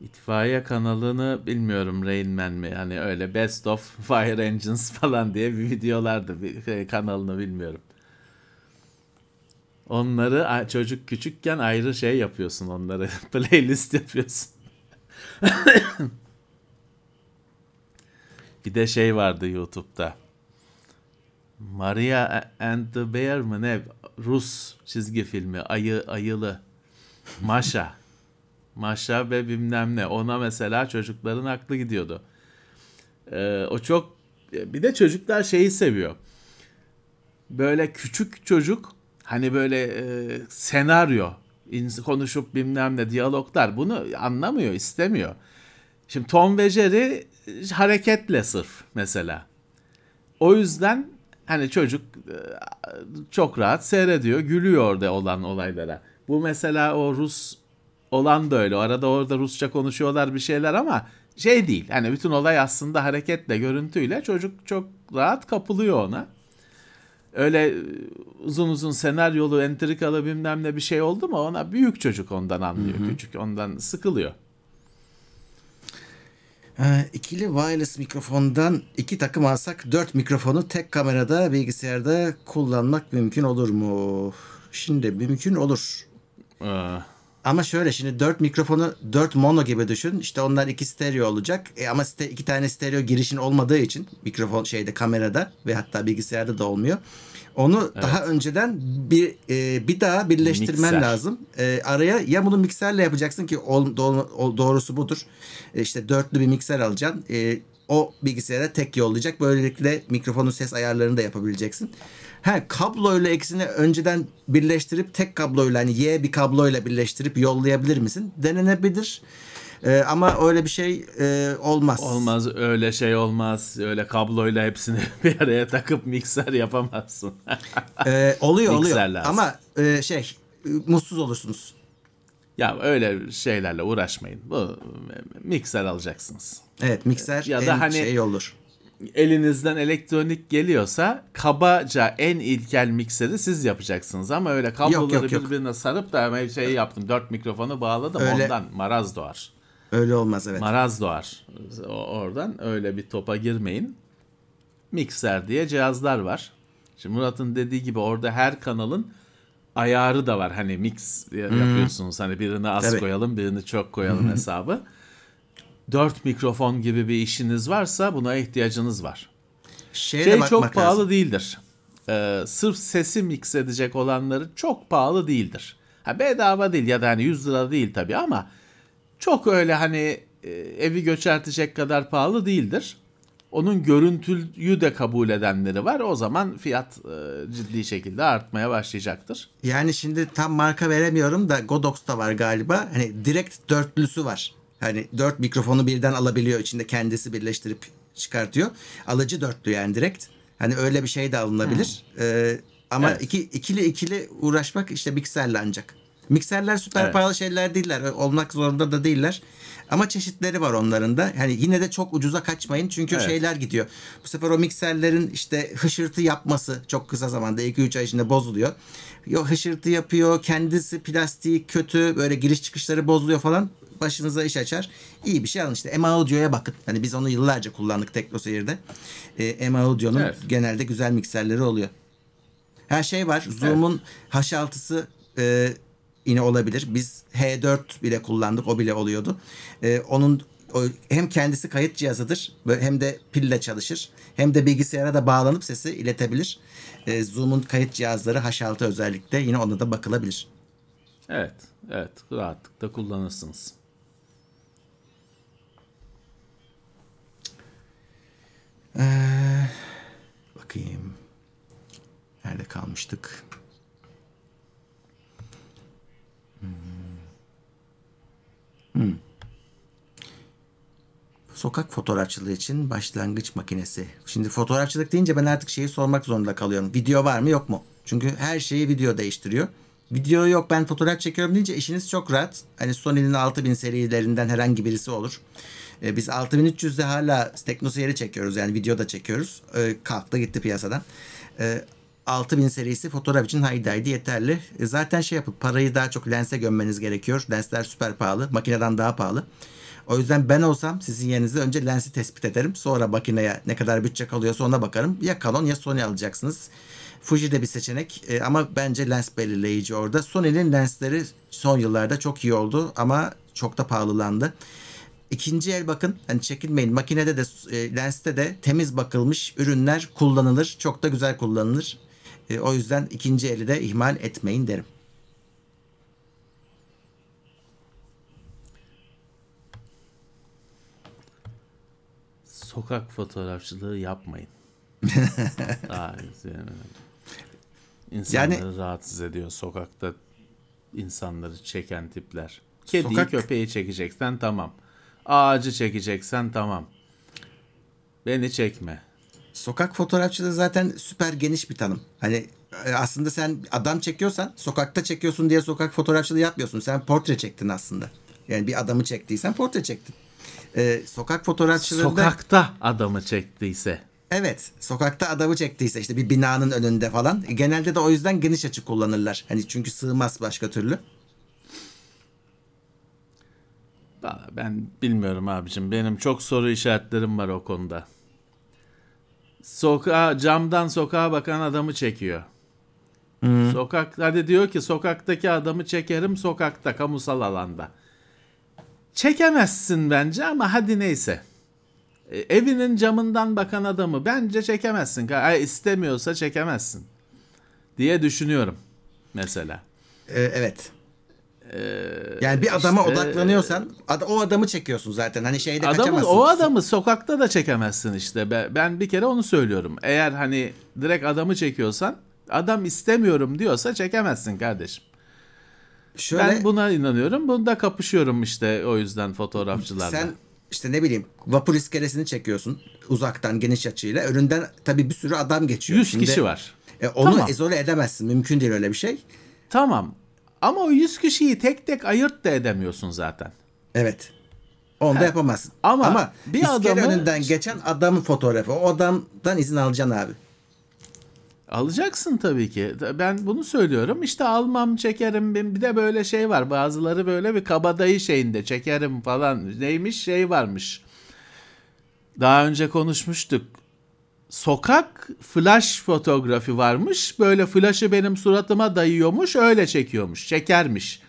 İtfaiye kanalını bilmiyorum Rain Man mi? Hani öyle Best of Fire Engines *laughs* falan diye bir videolardı. Bir şey, kanalını bilmiyorum. Onları çocuk küçükken ayrı şey yapıyorsun onları. *laughs* Playlist yapıyorsun. Bir de şey vardı YouTube'da. Maria and the Bear mı ne? Rus çizgi filmi. Ayı ayılı. Maşa. Maşa ve bilmem ne. Ona mesela çocukların aklı gidiyordu. Ee, o çok bir de çocuklar şeyi seviyor. Böyle küçük çocuk hani böyle e, senaryo konuşup bilmem ne diyaloglar bunu anlamıyor, istemiyor. Şimdi Tom ve Jerry e, hareketle sırf mesela. O yüzden hani çocuk e, çok rahat seyrediyor, gülüyor orada olan olaylara. Bu mesela o Rus olan da öyle. O Arada orada Rusça konuşuyorlar bir şeyler ama şey değil. Hani bütün olay aslında hareketle, görüntüyle çocuk çok rahat kapılıyor ona. Öyle e, uzun uzun senaryolu, entrikalı bilmem ne bir şey oldu mu ona büyük çocuk ondan anlıyor. Küçük ondan sıkılıyor.
Ee, ikili wireless mikrofondan iki takım alsak dört mikrofonu tek kamerada bilgisayarda kullanmak mümkün olur mu? Şimdi mümkün olur.
Ee,
Ama şöyle şimdi dört mikrofonu dört mono gibi düşün. İşte onlar iki stereo olacak. E ama ste- iki tane stereo girişin olmadığı için mikrofon şeyde kamerada ve hatta bilgisayarda da olmuyor. Onu daha önceden bir e, bir daha birleştirmen
Mikser.
lazım. E, araya ya bunu mikserle yapacaksın ki ol, doğ- ol- doğrusu budur. E, işte dörtlü bir mikser alacaksın. E, o bilgisayara tek yollayacak. Böylelikle mikrofonun ses ayarlarını da yapabileceksin. Ha kabloyla ikisini önceden birleştirip tek kabloyla hani Y bir kabloyla birleştirip yollayabilir misin? Denenebilir. E, ama öyle bir şey e, olmaz.
olmaz öyle şey olmaz. Öyle kabloyla hepsini *laughs* bir araya takıp mikser yapamazsın.
E, oluyor oluyor.
Lazım.
Ama e, şey e, mutsuz olursunuz.
ya öyle şeylerle uğraşmayın. Bu mikser alacaksınız.
Evet mikser
Ya
en
da hani-
şey olur.
Elinizden elektronik geliyorsa kabaca en ilkel mikseri siz yapacaksınız ama öyle kabloları
yok, yok.
birbirine sarıp da şey yaptım dört mikrofonu bağladım
Öyle-
ondan maraz doğar.
Öyle olmaz evet.
Maraz doğar. Oradan öyle bir topa girmeyin. Mikser diye cihazlar var. Şimdi Murat'ın dediği gibi orada her kanalın ayarı da var. Hani mix yapıyorsunuz. Hani birini az
Tabii.
koyalım, birini çok koyalım hesabı. Dört mikrofon gibi bir işiniz varsa buna ihtiyacınız var.
Şeye
Şey çok pahalı
lazım.
değildir. Ee, sırf sesi mix edecek olanları çok pahalı değildir. Ha bedava değil ya da hani 100 lira değil tabii ama çok öyle hani e, evi göçertecek kadar pahalı değildir. Onun görüntüyü de kabul edenleri var. O zaman fiyat e, ciddi şekilde artmaya başlayacaktır.
Yani şimdi tam marka veremiyorum da Godox'ta var galiba. Hani direkt dörtlüsü var. Hani dört mikrofonu birden alabiliyor içinde kendisi birleştirip çıkartıyor. Alıcı dörtlü yani direkt. Hani öyle bir şey de alınabilir. Ee, ama
Evet.
iki, ikili ikili uğraşmak işte mikserle ancak. Mikserler süper
Evet.
pahalı şeyler değiller. Olmak zorunda da değiller. Ama çeşitleri var onların da. Hani yine de çok ucuza kaçmayın. Çünkü
Evet.
şeyler gidiyor. Bu sefer o mikserlerin işte hışırtı yapması çok kısa zamanda 2-3 ay içinde bozuluyor. Yo hışırtı yapıyor. Kendisi plastiği kötü. Böyle giriş çıkışları bozuluyor falan. Başınıza iş açar. İyi bir şey alın işte. M Audio'ya bakın. Hani biz onu yıllarca kullandık TeknoSeyir'de. Ee, M Audio'nun
Evet.
genelde güzel mikserleri oluyor. Her şey var. Zoom'un H6'sı e, yine olabilir. Biz H4 bile kullandık. O bile oluyordu. E, onun o, hem kendisi kayıt cihazıdır hem de pille çalışır. Hem de bilgisayara da bağlanıp sesi iletebilir. E, Zoom'un kayıt cihazları H6 özellikle yine ona da bakılabilir.
Evet, evet rahatlıkla kullanırsınız.
Bakayım. Nerede kalmıştık? Hmm. Hmm. Sokak fotoğrafçılığı için başlangıç makinesi. Şimdi fotoğrafçılık deyince ben artık şeyi sormak zorunda kalıyorum. Video var mı yok mu? Çünkü her şeyi video değiştiriyor. Video yok ben fotoğraf çekiyorum deyince işiniz çok rahat. Hani Sony'nin 6000 serilerinden herhangi birisi olur. Ee, biz 6300'de hala teknoseyri çekiyoruz yani video da çekiyoruz. Ee, kalktı gitti piyasadan. Ee, 6000 serisi fotoğraf için haydi haydi yeterli. E, zaten şey yapıp parayı daha çok lense gömmeniz gerekiyor. Lensler süper pahalı. Makineden daha pahalı. O yüzden ben olsam sizin yerinizde önce lensi tespit ederim. Sonra makineye ne kadar bütçe kalıyorsa ona bakarım. Ya Canon ya Sony alacaksınız. Fuji de bir seçenek E, ama bence lens belirleyici orada. Sony'nin lensleri son yıllarda çok iyi oldu ama çok da pahalılandı. İkinci el bakın hani çekinmeyin makinede de e, lenste de temiz bakılmış ürünler kullanılır. Çok da güzel kullanılır. E, o yüzden ikinci eli de ihmal etmeyin derim.
Sokak fotoğrafçılığı yapmayın. *laughs* Daha yani, insanları rahatsız ediyor sokakta insanları çeken tipler. Kediyi
Sokak-
köpeği çekeceksen tamam. Ağacı çekeceksen tamam. Beni çekme.
Sokak fotoğrafçılığı zaten süper geniş bir tanım. Hani e, aslında sen adam çekiyorsan sokakta çekiyorsun diye sokak fotoğrafçılığı yapmıyorsun. Sen portre çektin aslında. Yani bir adamı çektiysen portre çektin. Ee, sokak fotoğrafçılığında
Sokakta adamı çektiyse.
evet sokakta adamı çektiyse işte bir binanın önünde falan E, genelde de o yüzden geniş açı kullanırlar. Hani çünkü sığmaz başka türlü.
Ben bilmiyorum abicim. Benim çok soru işaretlerim var o konuda. Sokağa, camdan sokağa bakan adamı çekiyor. Sokak, hadi diyor ki sokaktaki adamı çekerim sokakta, kamusal alanda. Çekemezsin bence ama hadi neyse. E, evinin camından bakan adamı bence çekemezsin. Ay, istemiyorsa çekemezsin. Diye düşünüyorum mesela.
Ee, evet. Yani bir adama
işte-
odaklanıyorsan ad- o adamı çekiyorsun zaten. Hani şeyde
Adamı,
kaçamazsın.
o adamı sokakta da çekemezsin işte. Ben, ben bir kere onu söylüyorum. Eğer hani direkt adamı çekiyorsan adam istemiyorum diyorsa çekemezsin kardeşim.
Şöyle,
Ben buna inanıyorum. Bunda kapışıyorum işte o yüzden fotoğrafçılarla.
Sen işte ne bileyim vapur iskelesini çekiyorsun uzaktan geniş açıyla. Önünden tabii bir sürü adam geçiyor.
100
Şimdi,
kişi var.
e, onu
Tamam.
izole edemezsin. Mümkün değil öyle bir şey.
Tamam. Ama o 100 kişiyi tek tek ayırt da edemiyorsun zaten.
Evet. Onu da yapamazsın.
Ama bir
bir
adamı-
önünden geçen adamın fotoğrafı. O adamdan izin alacaksın abi.
Alacaksın tabii ki. Ben bunu söylüyorum. İşte almam çekerim. Bir de böyle şey var. Bazıları böyle bir kabadayı şeyinde çekerim falan. Neymiş şey varmış. Daha önce konuşmuştuk. Sokak flash fotoğrafı varmış. Böyle flash'ı benim suratıma dayıyormuş. Öyle çekiyormuş. Çekermiş.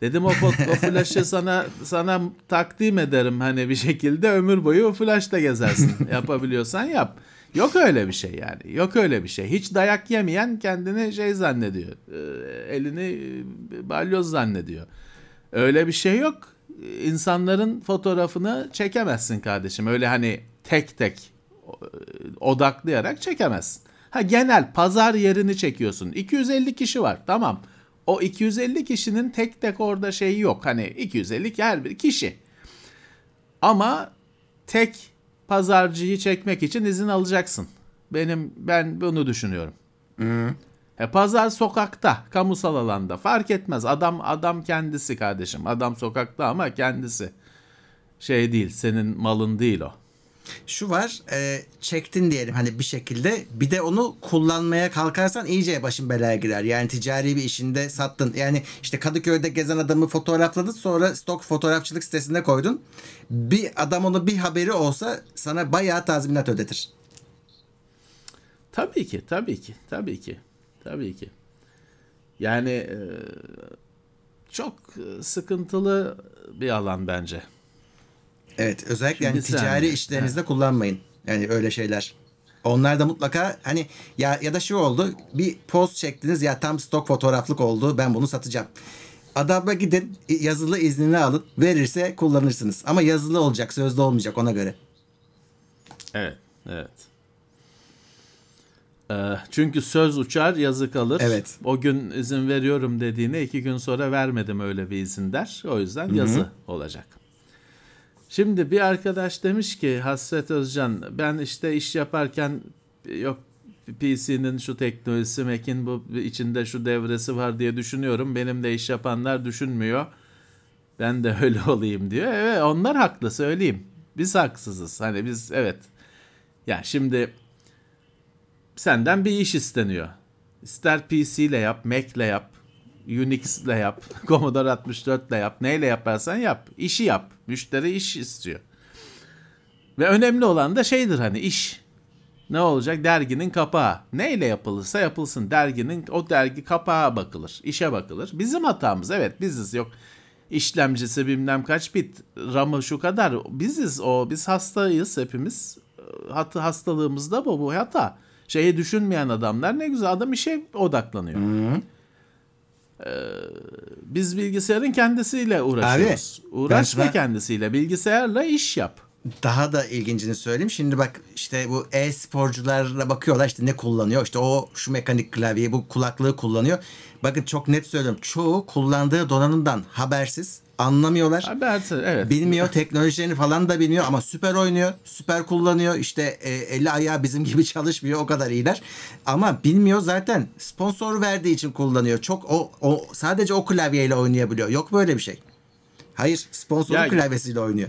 Dedim o, o flash'ı sana sana takdim ederim hani bir şekilde ömür boyu o flash'ta gezersin. *laughs* Yapabiliyorsan yap. Yok öyle bir şey yani. Yok öyle bir şey. Hiç dayak yemeyen kendini şey zannediyor. Ee, elini e, balyoz zannediyor. Öyle bir şey yok. İnsanların fotoğrafını çekemezsin kardeşim. Öyle hani tek tek odaklayarak çekemezsin. Ha genel pazar yerini çekiyorsun. 250 kişi var. Tamam. O 250 kişinin tek tek orada şeyi yok. Hani 250 her bir kişi. Ama tek pazarcıyı çekmek için izin alacaksın. Benim ben bunu düşünüyorum. E, pazar sokakta, kamusal alanda fark etmez. Adam adam kendisi kardeşim. Adam sokakta ama kendisi. Şey değil, senin malın değil o.
Şu var e, çektin diyelim hani bir şekilde bir de onu kullanmaya kalkarsan iyice başın belaya girer. Yani ticari bir işinde sattın. Yani işte Kadıköy'de gezen adamı fotoğrafladın sonra stok fotoğrafçılık sitesinde koydun. Bir adam onu bir haberi olsa sana bayağı tazminat ödetir.
Tabii ki, tabii ki, tabii ki, tabii ki. Yani e, çok e, sıkıntılı bir alan bence.
Evet özellikle
Şimdi
yani
sen-
ticari işlerinizde kullanmayın. Yani öyle şeyler. Onlar da mutlaka hani ya ya da şu oldu bir post çektiniz ya tam stok fotoğraflık oldu ben bunu satacağım. Adama gidin yazılı iznini alın verirse kullanırsınız. Ama yazılı olacak sözlü olmayacak ona göre.
Evet, evet. Ee, çünkü söz uçar, yazı kalır.
Evet.
O gün izin veriyorum dediğine iki gün sonra vermedim öyle bir izin der. O yüzden yazı olacak. Şimdi bir arkadaş demiş ki Hasret Özcan ben işte iş yaparken yok PC'nin şu teknolojisi, Mac'in bu içinde şu devresi var diye düşünüyorum. Benim de iş yapanlar düşünmüyor. Ben de *laughs* öyle olayım diyor. Evet onlar haklı söyleyeyim. Biz haksızız. Hani biz evet. Ya şimdi senden bir iş isteniyor. İster PC ile yap, Mac ile yap, Unix ile yap, *laughs* Commodore 64 ile yap, neyle yaparsan yap. İşi yap. Müşteri iş istiyor. Ve önemli olan da şeydir hani iş. Ne olacak? Derginin kapağı. Neyle yapılırsa yapılsın. Derginin o dergi kapağı bakılır. işe bakılır. Bizim hatamız evet biziz. Yok işlemcisi bilmem kaç bit. RAM'ı şu kadar. Biziz o. Biz hastayız hepimiz. Hat hastalığımız da bu. Bu hata. Şeyi düşünmeyen adamlar ne güzel adam işe odaklanıyor. Ee, biz bilgisayarın kendisiyle uğraşıyoruz.
Abi,
Uğraşma
ben
kendisiyle. Bilgisayarla iş yap.
Daha da ilgincini söyleyeyim. Şimdi bak işte bu e-sporcularla bakıyorlar işte ne kullanıyor. İşte o şu mekanik klavyeyi bu kulaklığı kullanıyor. Bakın çok net söylüyorum. Çoğu kullandığı donanımdan habersiz anlamıyorlar.
Habersiz evet.
Bilmiyor teknolojilerini falan da bilmiyor ama süper oynuyor. Süper kullanıyor. İşte e, eli ayağı bizim gibi çalışmıyor. O kadar iyiler. Ama bilmiyor zaten. Sponsor verdiği için kullanıyor. Çok o, o sadece o klavyeyle oynayabiliyor. Yok böyle bir şey. Hayır, sponsorun
Ya-
klavyesiyle oynuyor.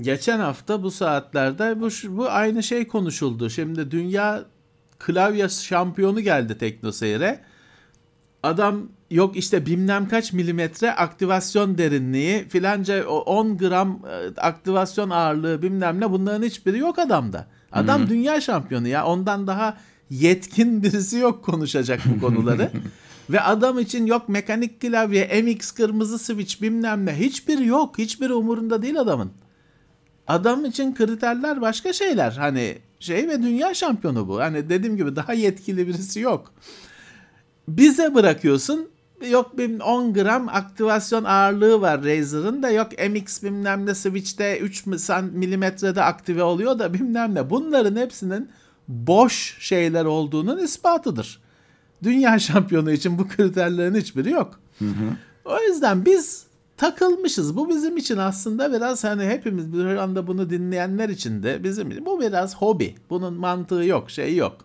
Geçen hafta bu saatlerde bu, bu aynı şey konuşuldu. Şimdi dünya klavye şampiyonu geldi TeknoSeyir'e. Adam yok işte bilmem kaç milimetre aktivasyon derinliği filanca o 10 gram e, aktivasyon ağırlığı bilmem ne bunların hiçbiri yok adamda. Adam dünya şampiyonu ya ondan daha yetkin birisi yok konuşacak bu konuları. *laughs* Ve adam için yok mekanik klavye, MX kırmızı switch bilmem ne hiçbiri yok. Hiçbiri umurunda değil adamın. Adam için kriterler başka şeyler. Hani şey ve dünya şampiyonu bu. Hani dediğim gibi daha yetkili birisi yok. Bize bırakıyorsun. Yok bir 10 gram aktivasyon ağırlığı var Razer'ın da yok MX bilmem ne Switch'te 3 milimetrede aktive oluyor da bilmem ne. Bunların hepsinin boş şeyler olduğunun ispatıdır. Dünya *laughs* şampiyonu için bu kriterlerin hiçbiri yok. O yüzden biz takılmışız. Bu bizim için aslında biraz hani hepimiz bir anda bunu dinleyenler için de bizim bu biraz hobi. Bunun mantığı yok, şey yok.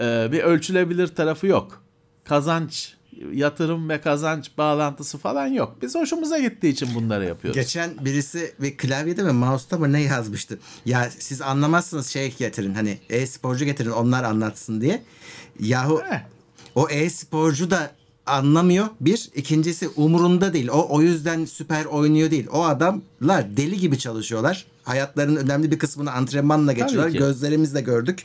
Ee, bir ölçülebilir tarafı yok. Kazanç, yatırım ve kazanç bağlantısı falan yok. Biz hoşumuza gittiği için bunları yapıyoruz.
Geçen birisi bir klavyede mi mouse'da mı ne yazmıştı? Ya siz anlamazsınız şey getirin hani e-sporcu getirin onlar anlatsın diye. Yahu
Eh.
o e-sporcu da anlamıyor. Bir. ikincisi umurunda değil. O o yüzden süper oynuyor değil. O adamlar deli gibi çalışıyorlar. Hayatlarının önemli bir kısmını antrenmanla geçiyorlar. Gözlerimizle gördük.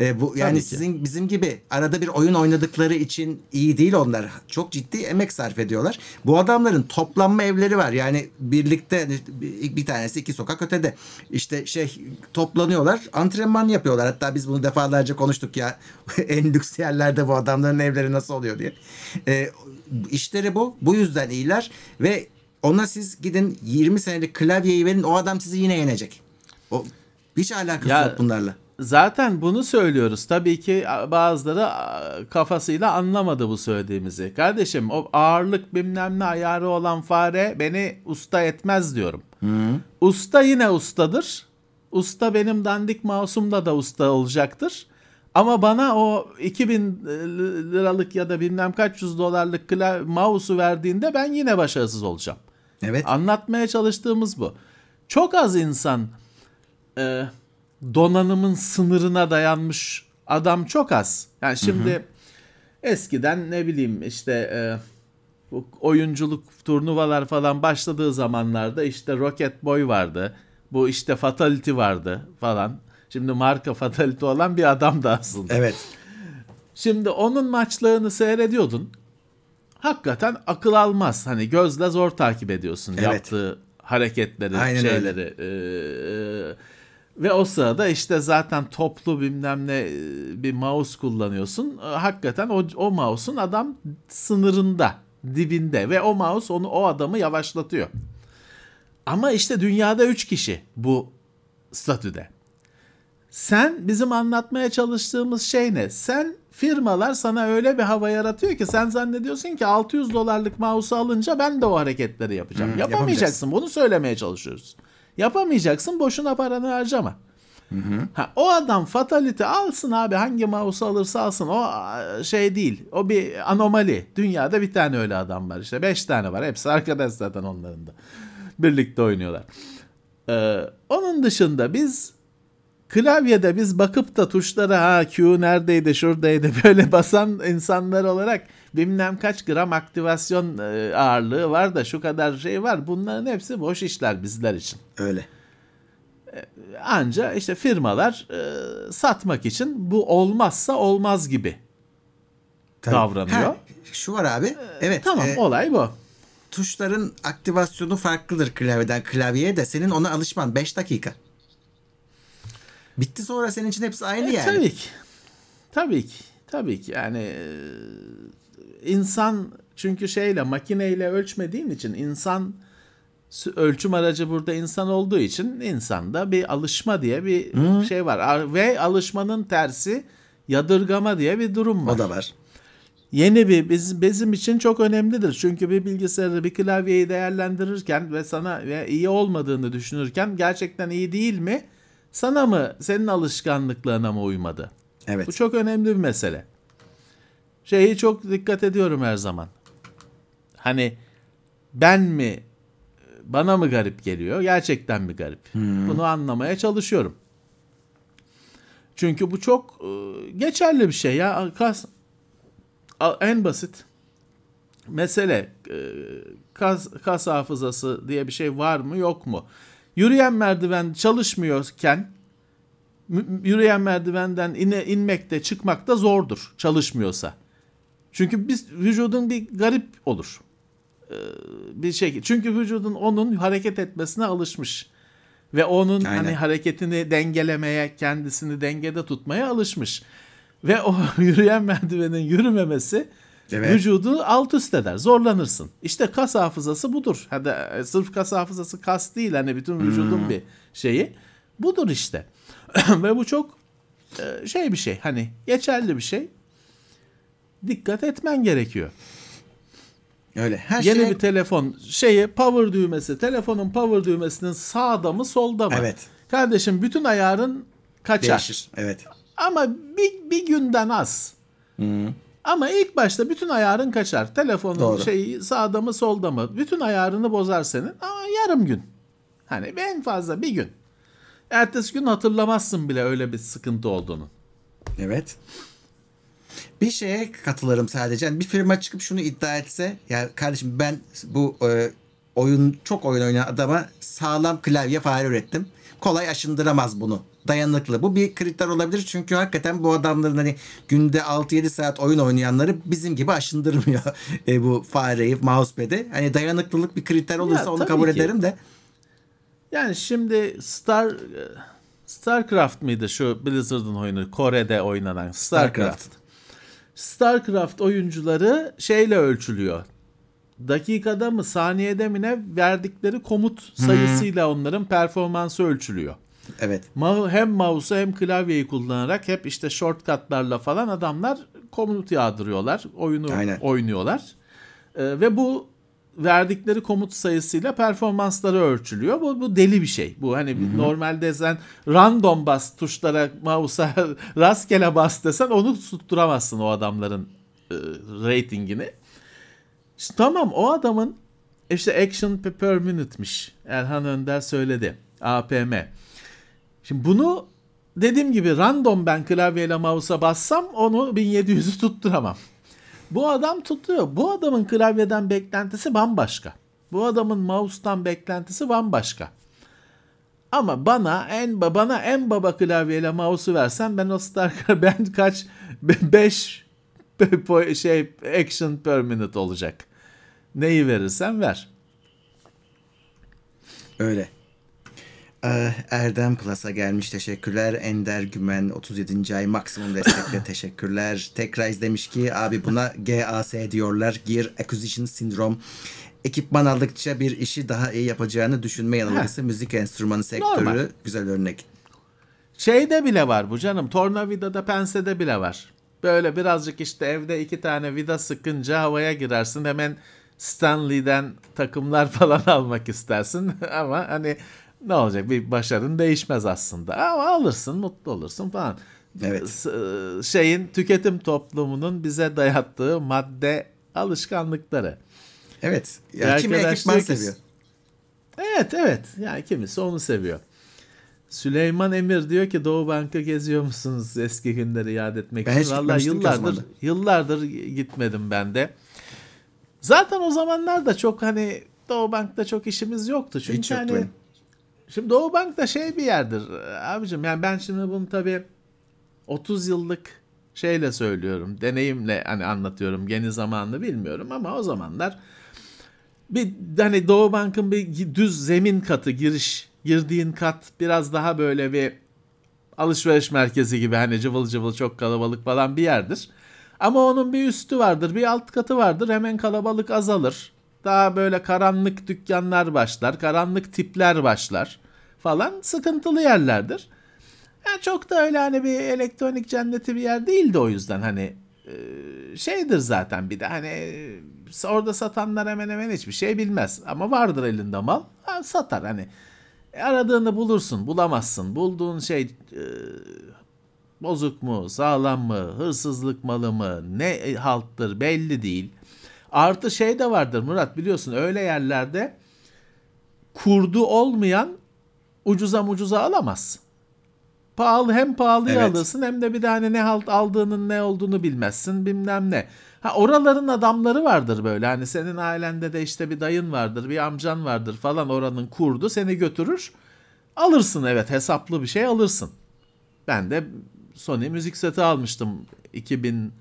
Ee, bu yani
Tabii ki.
sizin bizim gibi arada bir oyun oynadıkları için iyi değil onlar. Çok ciddi emek sarf ediyorlar. Bu adamların toplanma evleri var. Yani birlikte hani bir tanesi iki sokak ötede. İşte şey toplanıyorlar. Antrenman yapıyorlar. Hatta biz bunu defalarca konuştuk ya. *laughs* en lüks yerlerde bu adamların evleri nasıl oluyor diye. Ee, işleri bu. Bu yüzden iyiler ve ona siz gidin 20 senelik klavyeyi verin o adam sizi yine yenecek. O hiç alakası
Ya-
yok bunlarla.
Zaten bunu söylüyoruz. Tabii ki bazıları kafasıyla anlamadı bu söylediğimizi. Kardeşim o ağırlık bilmem ne ayarı olan fare beni usta etmez diyorum. Usta yine ustadır. Usta benim dandik mouse'umda da usta olacaktır. Ama bana o 2000 liralık ya da bilmem kaç yüz dolarlık klav- mouse'u verdiğinde ben yine başarısız olacağım.
Evet.
Anlatmaya çalıştığımız bu. Çok az insan e, donanımın sınırına dayanmış adam çok az. Yani şimdi eskiden ne bileyim işte e, bu oyunculuk turnuvalar falan başladığı zamanlarda işte Rocket Boy vardı. Bu işte Fatality vardı falan. Şimdi marka Fatality olan bir adam da aslında.
Evet.
Şimdi onun maçlarını seyrediyordun. Hakikaten akıl almaz. Hani gözle zor takip ediyorsun
Evet.
yaptığı hareketleri,
Aynen
şeyleri. Ee, ve o sırada işte zaten toplu bilmem ne e, bir mouse kullanıyorsun. Ee, Hakikaten o, o mouse'un adam sınırında, dibinde ve o mouse onu o adamı yavaşlatıyor. Ama işte dünyada 3 kişi bu statüde. Sen bizim anlatmaya çalıştığımız şey ne? Sen firmalar sana öyle bir hava yaratıyor ki sen zannediyorsun ki 600 dolarlık mouse'u alınca ben de o hareketleri yapacağım.
Hmm,
Yapamayacaksın. Bunu söylemeye çalışıyoruz. Yapamayacaksın. Boşuna paranı harcama. Ha, o adam fatality alsın abi hangi mouse'u alırsa alsın o şey değil o bir anomali dünyada bir tane öyle adam var işte beş tane var hepsi arkadaş zaten onların da birlikte oynuyorlar Ee, onun dışında biz klavyede biz bakıp da tuşlara ha Q neredeydi şuradaydı *laughs* böyle basan insanlar olarak bilmem kaç gram aktivasyon e, ağırlığı var da şu kadar şey var bunların hepsi boş işler bizler için.
Öyle.
Anca işte firmalar e, satmak için bu olmazsa olmaz gibi
Tabii.
davranıyor.
Ha, şu var abi. Evet.
tamam
e,
olay bu.
tuşların aktivasyonu farklıdır klavyeden klavyeye de senin ona alışman 5 dakika. Bitti sonra senin için hepsi aynı
E,
yani.
Tabii ki. Tabii ki. Tabii ki. Yani e, insan çünkü şeyle makineyle ölçmediğin için insan ölçüm aracı burada insan olduğu için insanda bir alışma diye bir şey var. Ar- Ve alışmanın tersi yadırgama diye bir durum var.
O da var.
Yeni bir biz, bizim için çok önemlidir. Çünkü bir bilgisayarı bir klavyeyi değerlendirirken ve sana ve iyi olmadığını düşünürken gerçekten iyi değil mi? Sana mı senin alışkanlıklarına mı uymadı?
Evet.
Bu çok önemli bir mesele. Şeyi çok dikkat ediyorum her zaman. Hani ben mi bana mı garip geliyor? Gerçekten mi garip? Bunu anlamaya çalışıyorum. Çünkü bu çok e, geçerli bir şey ya. Kas, en basit mesele e, kas, kas hafızası diye bir şey var mı yok mu? Yürüyen merdiven çalışmıyorken yürüyen merdivenden ine, inmekte çıkmakta zordur çalışmıyorsa. Çünkü biz vücudun bir garip olur. Ee, bir şey. Çünkü vücudun onun hareket etmesine alışmış. Ve onun
Aynen.
hani hareketini dengelemeye, kendisini dengede tutmaya alışmış. Ve o *laughs* yürüyen merdivenin yürümemesi
Evet.
vücudu alt üst eder. Zorlanırsın. İşte kas hafızası budur. Hadi e, sırf kas hafızası kas değil hani bütün vücudun bir şeyi. Budur işte. *clears throat* Ve bu çok e, şey bir şey. Hani geçerli bir şey. Dikkat etmen gerekiyor.
Öyle. Her
Yeni
şey
bir telefon şeyi power düğmesi, telefonun power düğmesinin sağda mı solda mı?
Evet.
Kardeşim bütün ayarın kaçar.
değişir. Evet.
Ama bir, bir günden az. Ama ilk başta bütün ayarın kaçar. Telefonun
Doğru.
şeyi sağda mı solda mı? Bütün ayarını bozar senin. Ama yarım gün. Hani en fazla bir gün. Ertesi gün hatırlamazsın bile öyle bir sıkıntı olduğunu.
Evet. Bir şeye katılırım sadece. Yani bir firma çıkıp şunu iddia etse ya kardeşim ben bu e, oyun çok oyun oynayan adama sağlam klavye fare ürettim. Kolay aşındıramaz bunu. Dayanıklı. Bu bir kriter olabilir çünkü hakikaten bu adamların hani günde 6-7 saat oyun oynayanları bizim gibi aşındırmıyor *laughs* e, bu fareyi, mousepad'i. Hani dayanıklılık bir kriter olursa onu
tabii
kabul
ki.
ederim de.
Yani şimdi Star StarCraft mıydı şu Blizzard'ın oyunu Kore'de oynanan StarCraft.
StarCraft.
StarCraft oyuncuları şeyle ölçülüyor. Dakikada mı saniyede mi ne verdikleri komut sayısıyla onların performansı ölçülüyor.
Evet.
Hem mouse'u hem klavyeyi kullanarak hep işte shortcutlarla falan adamlar komut yağdırıyorlar. Oyunu
Aynen.
oynuyorlar. Ee, ve bu verdikleri komut sayısıyla performansları ölçülüyor. Bu, bu deli bir şey. Bu hani Hı-hı. normalde sen random bas tuşlara mouse'a *laughs* rastgele bas desen onu tutturamazsın o adamların e, ratingini. İşte tamam o adamın işte action per minute'miş. Erhan Önder söyledi. APM. Şimdi bunu dediğim gibi random ben klavyeyle mouse'a bassam onu 1700'ü tutturamam. Bu adam tutuyor. Bu adamın klavyeden beklentisi bambaşka. Bu adamın mouse'tan beklentisi bambaşka. Ama bana en bana en baba klavyeyle mouse'u versen ben o Star *laughs* ben kaç 5 şey action per minute olacak. Neyi verirsen ver.
Öyle. Ee, Erdem Plus'a gelmiş teşekkürler. Ender Gümen 37. ay maksimum destekle *laughs* teşekkürler. Tekrar demiş ki abi buna GAS diyorlar. Gear Acquisition Syndrome. Ekipman aldıkça bir işi daha iyi yapacağını düşünme yanılgısı. Müzik enstrümanı sektörü Normal. güzel örnek.
Şeyde bile var bu canım. Tornavida'da, Pense'de bile var. Böyle birazcık işte evde iki tane vida sıkınca havaya girersin. Hemen Stanley'den takımlar *laughs* falan almak istersin. *laughs* Ama hani ne olacak bir başarın değişmez aslında ama alırsın mutlu olursun falan.
Evet.
E, şeyin tüketim toplumunun bize dayattığı madde alışkanlıkları.
Evet. Yani kimi ekipman seviyor.
Evet evet. Yani kimisi onu seviyor. Süleyman Emir diyor ki Doğu Bank'a geziyor musunuz eski günleri yad etmek ben için? Valla yıllardır yıllardır gitmedim ben de. Zaten o zamanlar da çok hani Doğu Bank'ta çok işimiz yoktu. Çünkü Hiç hani benim. Şimdi Doğu Bank da şey bir yerdir abicim. Yani ben şimdi bunu tabii 30 yıllık şeyle söylüyorum. Deneyimle hani anlatıyorum. Yeni zamanını bilmiyorum ama o zamanlar bir hani Doğu Bank'ın bir düz zemin katı giriş girdiğin kat biraz daha böyle bir alışveriş merkezi gibi hani cıvıl cıvıl çok kalabalık falan bir yerdir. Ama onun bir üstü vardır, bir alt katı vardır. Hemen kalabalık azalır daha böyle karanlık dükkanlar başlar, karanlık tipler başlar falan sıkıntılı yerlerdir. Yani çok da öyle hani bir elektronik cenneti bir yer değildi o yüzden hani e, şeydir zaten bir de hani e, orada satanlar hemen hemen hiçbir şey bilmez ama vardır elinde mal satar hani. Aradığını bulursun bulamazsın. Bulduğun şey e, bozuk mu sağlam mı hırsızlık malı mı ne halttır belli değil Artı şey de vardır Murat biliyorsun öyle yerlerde kurdu olmayan ucuza mucuza alamaz. Pahalı hem pahalıyı evet. alırsın hem de bir tane ne halt aldığının ne olduğunu bilmezsin bilmem ne. Ha oraların adamları vardır böyle hani senin ailende de işte bir dayın vardır bir amcan vardır falan oranın kurdu seni götürür. Alırsın evet hesaplı bir şey alırsın. Ben de Sony müzik seti almıştım 2001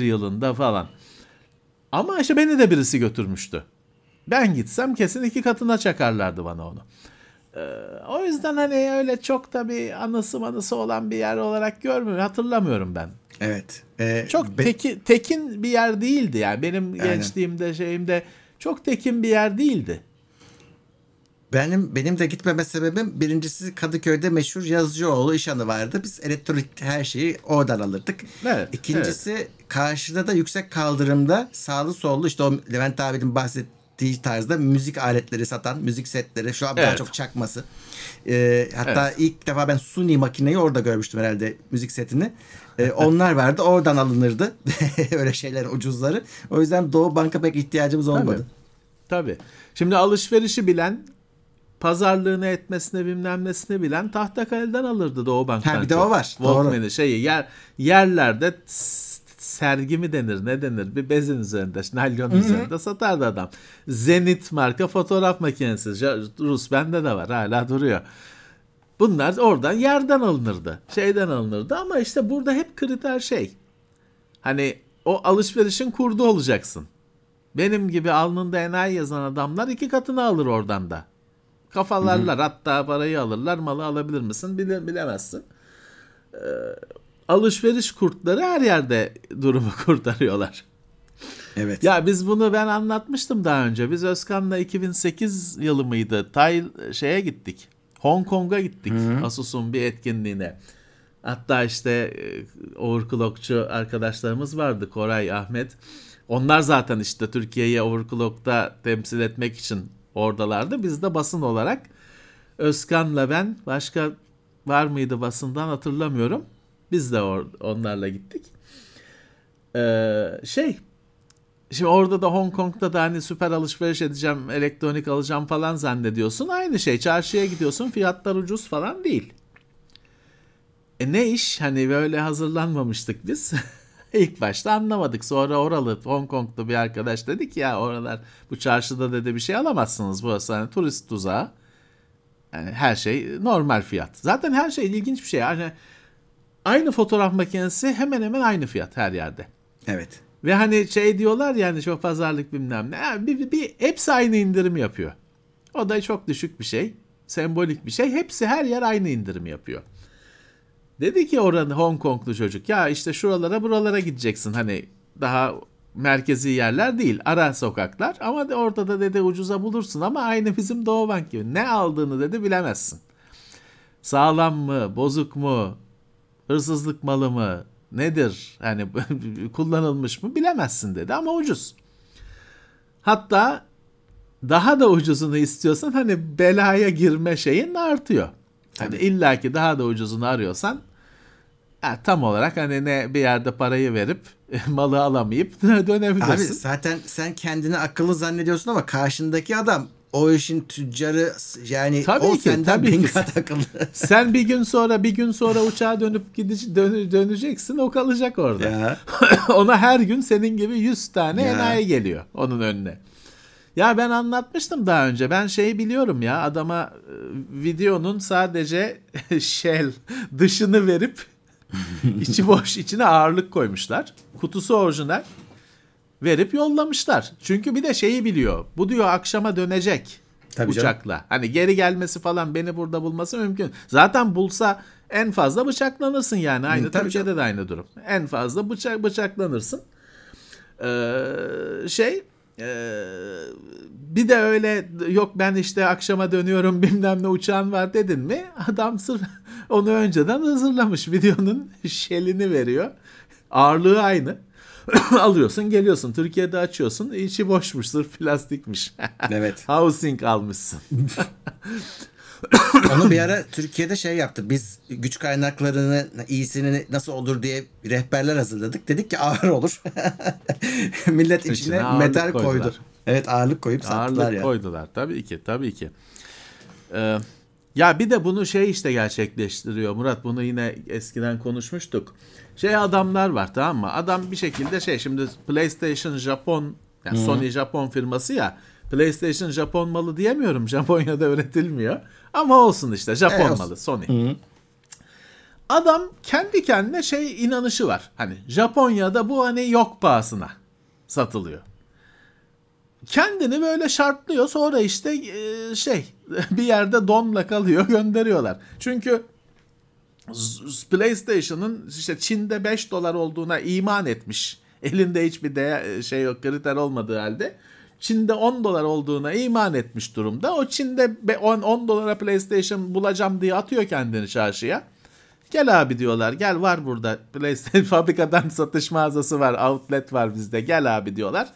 yılında falan. Ama işte beni de birisi götürmüştü. Ben gitsem kesin iki katına çakarlardı bana onu. Ee, o yüzden hani öyle çok da bir anısı manısı olan bir yer olarak görmüyorum. Hatırlamıyorum ben.
Evet.
Ee, çok be- teki, tekin bir yer değildi yani. Benim Aynen. gençliğimde şeyimde çok tekin bir yer değildi.
Benim benim de gitmeme sebebim birincisi Kadıköy'de meşhur Yazıcıoğlu işanı vardı. Biz elektronik her şeyi oradan alırdık. Evet, İkincisi evet. karşıda da yüksek kaldırımda sağlı sollu işte o Levent abinin bahsettiği tarzda müzik aletleri satan müzik setleri şu an evet. daha çok çakması. Ee, hatta evet. ilk defa ben Suni makineyi orada görmüştüm herhalde müzik setini. Ee, onlar vardı oradan alınırdı *laughs* öyle şeyler ucuzları. O yüzden Doğu Banka pek ihtiyacımız olmadı.
Tabii. Tabii. Şimdi alışverişi bilen pazarlığını etmesine bilmem nesine bilen Tahtakale'den alırdı Doğu Bank'tan.
Ha bir de o var.
Walkman'i şeyi yer, yerlerde sergi mi denir ne denir bir bezin üzerinde naylon üzerinde satardı adam. Zenit marka fotoğraf makinesi Rus bende de var hala duruyor. Bunlar oradan yerden alınırdı. Şeyden alınırdı ama işte burada hep kriter şey. Hani o alışverişin kurdu olacaksın. Benim gibi alnında enayi yazan adamlar iki katını alır oradan da. Kafalarlar Hı-hı. hatta parayı alırlar malı alabilir misin bile, bilemezsin. Ee, alışveriş kurtları her yerde durumu *laughs* kurtarıyorlar.
Evet.
Ya biz bunu ben anlatmıştım daha önce. Biz Özkan'la 2008 yılı mıydı? Tay şeye gittik. Hong Kong'a gittik. Hı-hı. Asus'un bir etkinliğine. Hatta işte overclockçu arkadaşlarımız vardı. Koray, Ahmet. Onlar zaten işte Türkiye'yi overclock'ta temsil etmek için oradalardı. Biz de basın olarak Özkan'la ben başka var mıydı basından hatırlamıyorum. Biz de or- onlarla gittik. Ee, şey Şimdi orada da Hong Kong'da da hani süper alışveriş edeceğim, elektronik alacağım falan zannediyorsun. Aynı şey. Çarşıya gidiyorsun, fiyatlar ucuz falan değil. E ne iş? Hani böyle hazırlanmamıştık biz. *laughs* İlk başta anlamadık. Sonra oralı Hong Kong'da bir arkadaş dedi ki ya oralar bu çarşıda dedi bir şey alamazsınız. Burası hani turist tuzağı. Yani her şey normal fiyat. Zaten her şey ilginç bir şey. Yani aynı fotoğraf makinesi hemen hemen aynı fiyat her yerde.
Evet.
Ve hani şey diyorlar yani çok pazarlık bilmem ne. Yani bir, bir, bir, hepsi aynı indirim yapıyor. O da çok düşük bir şey. Sembolik bir şey. Hepsi her yer aynı indirim yapıyor. Dedi ki oranın Hong Konglu çocuk ya işte şuralara buralara gideceksin. Hani daha merkezi yerler değil. Ara sokaklar. Ama de orada da dedi ucuza bulursun ama aynı bizim Doğu Bank gibi. Ne aldığını dedi bilemezsin. Sağlam mı, bozuk mu, hırsızlık malı mı, nedir? Hani *laughs* kullanılmış mı bilemezsin dedi ama ucuz. Hatta daha da ucuzunu istiyorsan hani belaya girme şeyin artıyor. Hani illaki daha da ucuzunu arıyorsan ha, tam olarak hani ne bir yerde parayı verip *laughs* malı alamayıp *laughs* dönebilirsin.
Abi zaten sen kendini akıllı zannediyorsun ama karşındaki adam o işin tüccarı yani
Tabii
o
ki,
senden
tabii
bin
ki.
kat akıllı. *laughs*
Sen bir gün sonra bir gün sonra uçağa dönüp gidece- dön- döneceksin o kalacak orada.
ya.
Ona her gün senin gibi 100 tane
Ya.
enayi geliyor onun önüne. Ya ben anlatmıştım daha önce. Ben şeyi biliyorum ya adama e, videonun sadece shell dışını verip *laughs* içi boş içine ağırlık koymuşlar. Kutusu orijinal verip yollamışlar. Çünkü bir de şeyi biliyor. Bu diyor akşama dönecek
Tabii canım.
uçakla. Hani geri gelmesi falan beni burada bulması mümkün. Zaten bulsa en fazla bıçaklanırsın yani. Aynı
Hı, tabii
Türkiye'de de aynı durum. En fazla bıçak bıçaklanırsın. Ee, şey ee, bir de öyle yok ben işte akşama dönüyorum *laughs* bilmem ne uçağın var dedin mi adam sırf onu önceden hazırlamış videonun şelini veriyor ağırlığı aynı *coughs* alıyorsun geliyorsun Türkiye'de açıyorsun içi boşmuş sırf plastikmiş *laughs*
Evet.
housing almışsın *coughs*
Onu bir ara Türkiye'de şey yaptı. Biz güç kaynaklarını iyisini nasıl olur diye rehberler hazırladık. Dedik ki ağır olur. *laughs* Millet içine,
İçine ağırlık
metal koydu.
koydular.
Evet ağırlık koyup sattılar
Ağırlık
ya.
koydular tabii ki tabii ki. Ee, ya bir de bunu şey işte gerçekleştiriyor Murat bunu yine eskiden konuşmuştuk. Şey adamlar var tamam mı? Adam bir şekilde şey şimdi PlayStation Japon yani Sony Japon firması ya PlayStation Japon malı diyemiyorum. *laughs* Japonya'da üretilmiyor. Ama olsun işte Japon
E,
malı Sony. Adam kendi kendine şey inanışı var. Hani Japonya'da bu hani yok pahasına satılıyor kendini böyle şartlıyor sonra işte e, şey *laughs* bir yerde donla kalıyor *laughs* gönderiyorlar. Çünkü PlayStation'ın işte Çin'de 5 dolar olduğuna iman etmiş. *laughs* Elinde hiçbir değer, şey yok kriter olmadığı halde. Çin'de 10 dolar olduğuna iman etmiş durumda. O Çin'de be- 10, 10 dolara PlayStation bulacağım diye atıyor kendini çarşıya. Gel abi diyorlar. Gel var burada PlayStation fabrikadan satış mağazası var. Outlet var bizde. Gel abi diyorlar.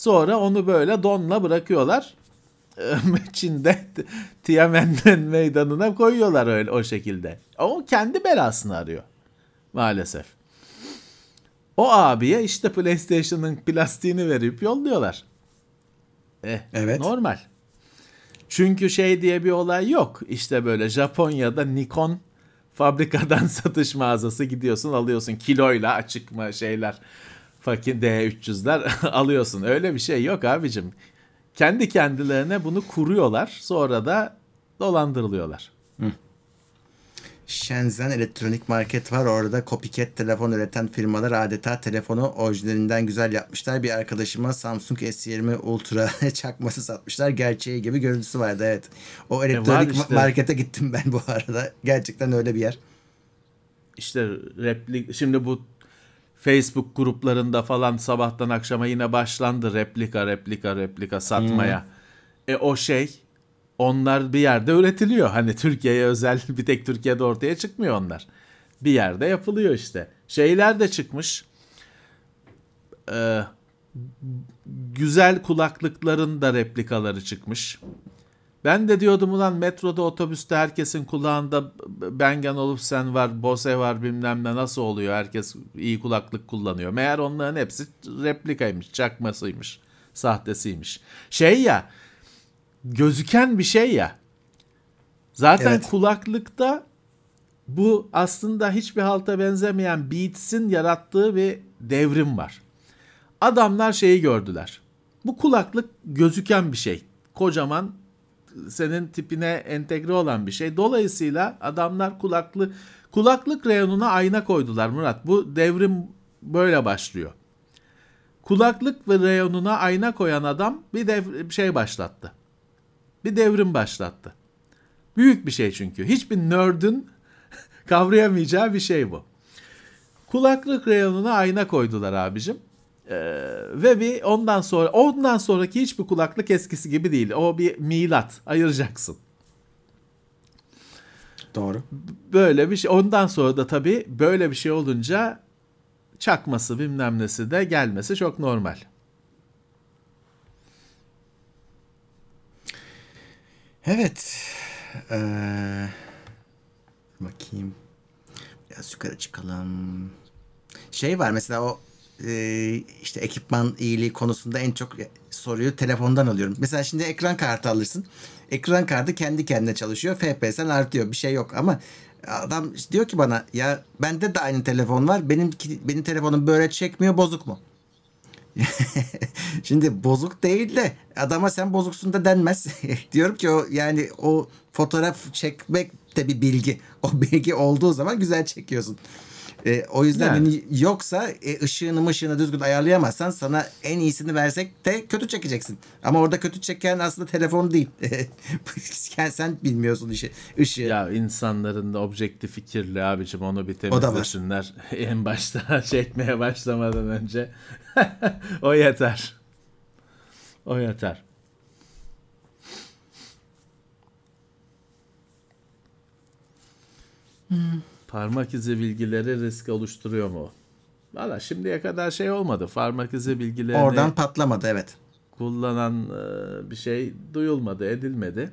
Sonra onu böyle donla bırakıyorlar. *laughs* Çin'de Tiananmen meydanına koyuyorlar öyle o şekilde. O kendi belasını arıyor maalesef. O abiye işte PlayStation'ın plastiğini verip yolluyorlar. Eh,
Evet.
Normal. Çünkü şey diye bir olay yok. İşte böyle Japonya'da Nikon fabrikadan *laughs* satış mağazası gidiyorsun alıyorsun kiloyla açık şeyler fakir D300'ler *laughs* alıyorsun. Öyle bir şey yok abicim. Kendi kendilerine bunu kuruyorlar sonra da dolandırılıyorlar.
Shenzhen elektronik market var. Orada copycat telefon üreten firmalar adeta telefonu orijinalinden güzel yapmışlar. Bir arkadaşıma Samsung S20 Ultra *laughs* çakması satmışlar. Gerçeği gibi görüntüsü vardı evet. O elektronik
işte.
markete gittim ben bu arada. Gerçekten öyle bir yer.
İşte replik şimdi bu Facebook gruplarında falan sabahtan akşama yine başlandı replika replika replika satmaya. E o şey onlar bir yerde üretiliyor. Hani Türkiye'ye özel *laughs* bir tek Türkiye'de ortaya çıkmıyor onlar. Bir yerde yapılıyor işte. Şeyler de çıkmış. Ee, güzel kulaklıkların da replikaları çıkmış. Ben de diyordum ulan metroda otobüste herkesin kulağında Bang Olufsen var, Bose var bilmem ne nasıl oluyor herkes iyi kulaklık kullanıyor. Meğer onların hepsi replikaymış, çakmasıymış, sahtesiymiş. Şey ya gözüken bir şey ya. Zaten
Evet.
kulaklıkta bu aslında hiçbir halta benzemeyen Beats'in yarattığı bir devrim var. Adamlar şeyi gördüler. Bu kulaklık gözüken bir şey. Kocaman senin tipine entegre olan bir şey. Dolayısıyla adamlar kulaklı kulaklık reyonuna ayna koydular Murat. Bu devrim böyle başlıyor. Kulaklık ve reyonuna ayna koyan adam bir dev, şey başlattı. Bir devrim başlattı. Büyük bir şey çünkü. Hiçbir nerd'ün *laughs* kavrayamayacağı bir şey bu. Kulaklık reyonuna ayna koydular abicim. Ee, ve bir ondan sonra ondan sonraki hiçbir kulaklık eskisi gibi değil. O bir milat. Ayıracaksın.
Doğru.
Böyle bir şey. Ondan sonra da tabii böyle bir şey olunca çakması bilmem nesi de gelmesi çok normal.
Evet. Ee, bakayım. Biraz yukarı çıkalım. Şey var mesela o e, işte ekipman iyiliği konusunda en çok soruyu telefondan alıyorum. Mesela şimdi ekran kartı alırsın. Ekran kartı kendi kendine çalışıyor. FPS'en artıyor. Bir şey yok ama adam diyor ki bana ya bende de aynı telefon var. Benim benim telefonum böyle çekmiyor bozuk mu? *laughs* Şimdi bozuk değil de adama sen bozuksun da denmez. *laughs* Diyorum ki o yani o fotoğraf çekmek de bir bilgi. O bilgi olduğu zaman güzel çekiyorsun. E, o yüzden
Yani.
hani yoksa e, ışığını mışığını düzgün ayarlayamazsan sana en iyisini versek de kötü çekeceksin. Ama orada kötü çeken aslında telefon değil. *laughs* sen, sen bilmiyorsun işi, ışığı.
Ya insanların da objektif fikirli abicim onu bir temizlesinler. *laughs* en başta şey etmeye başlamadan önce. *laughs* o yeter. O yeter. Parmak izi bilgileri risk oluşturuyor mu? Valla şimdiye kadar şey olmadı. Parmak izi bilgilerini
Oradan patlamadı evet.
kullanan e, bir şey duyulmadı, edilmedi.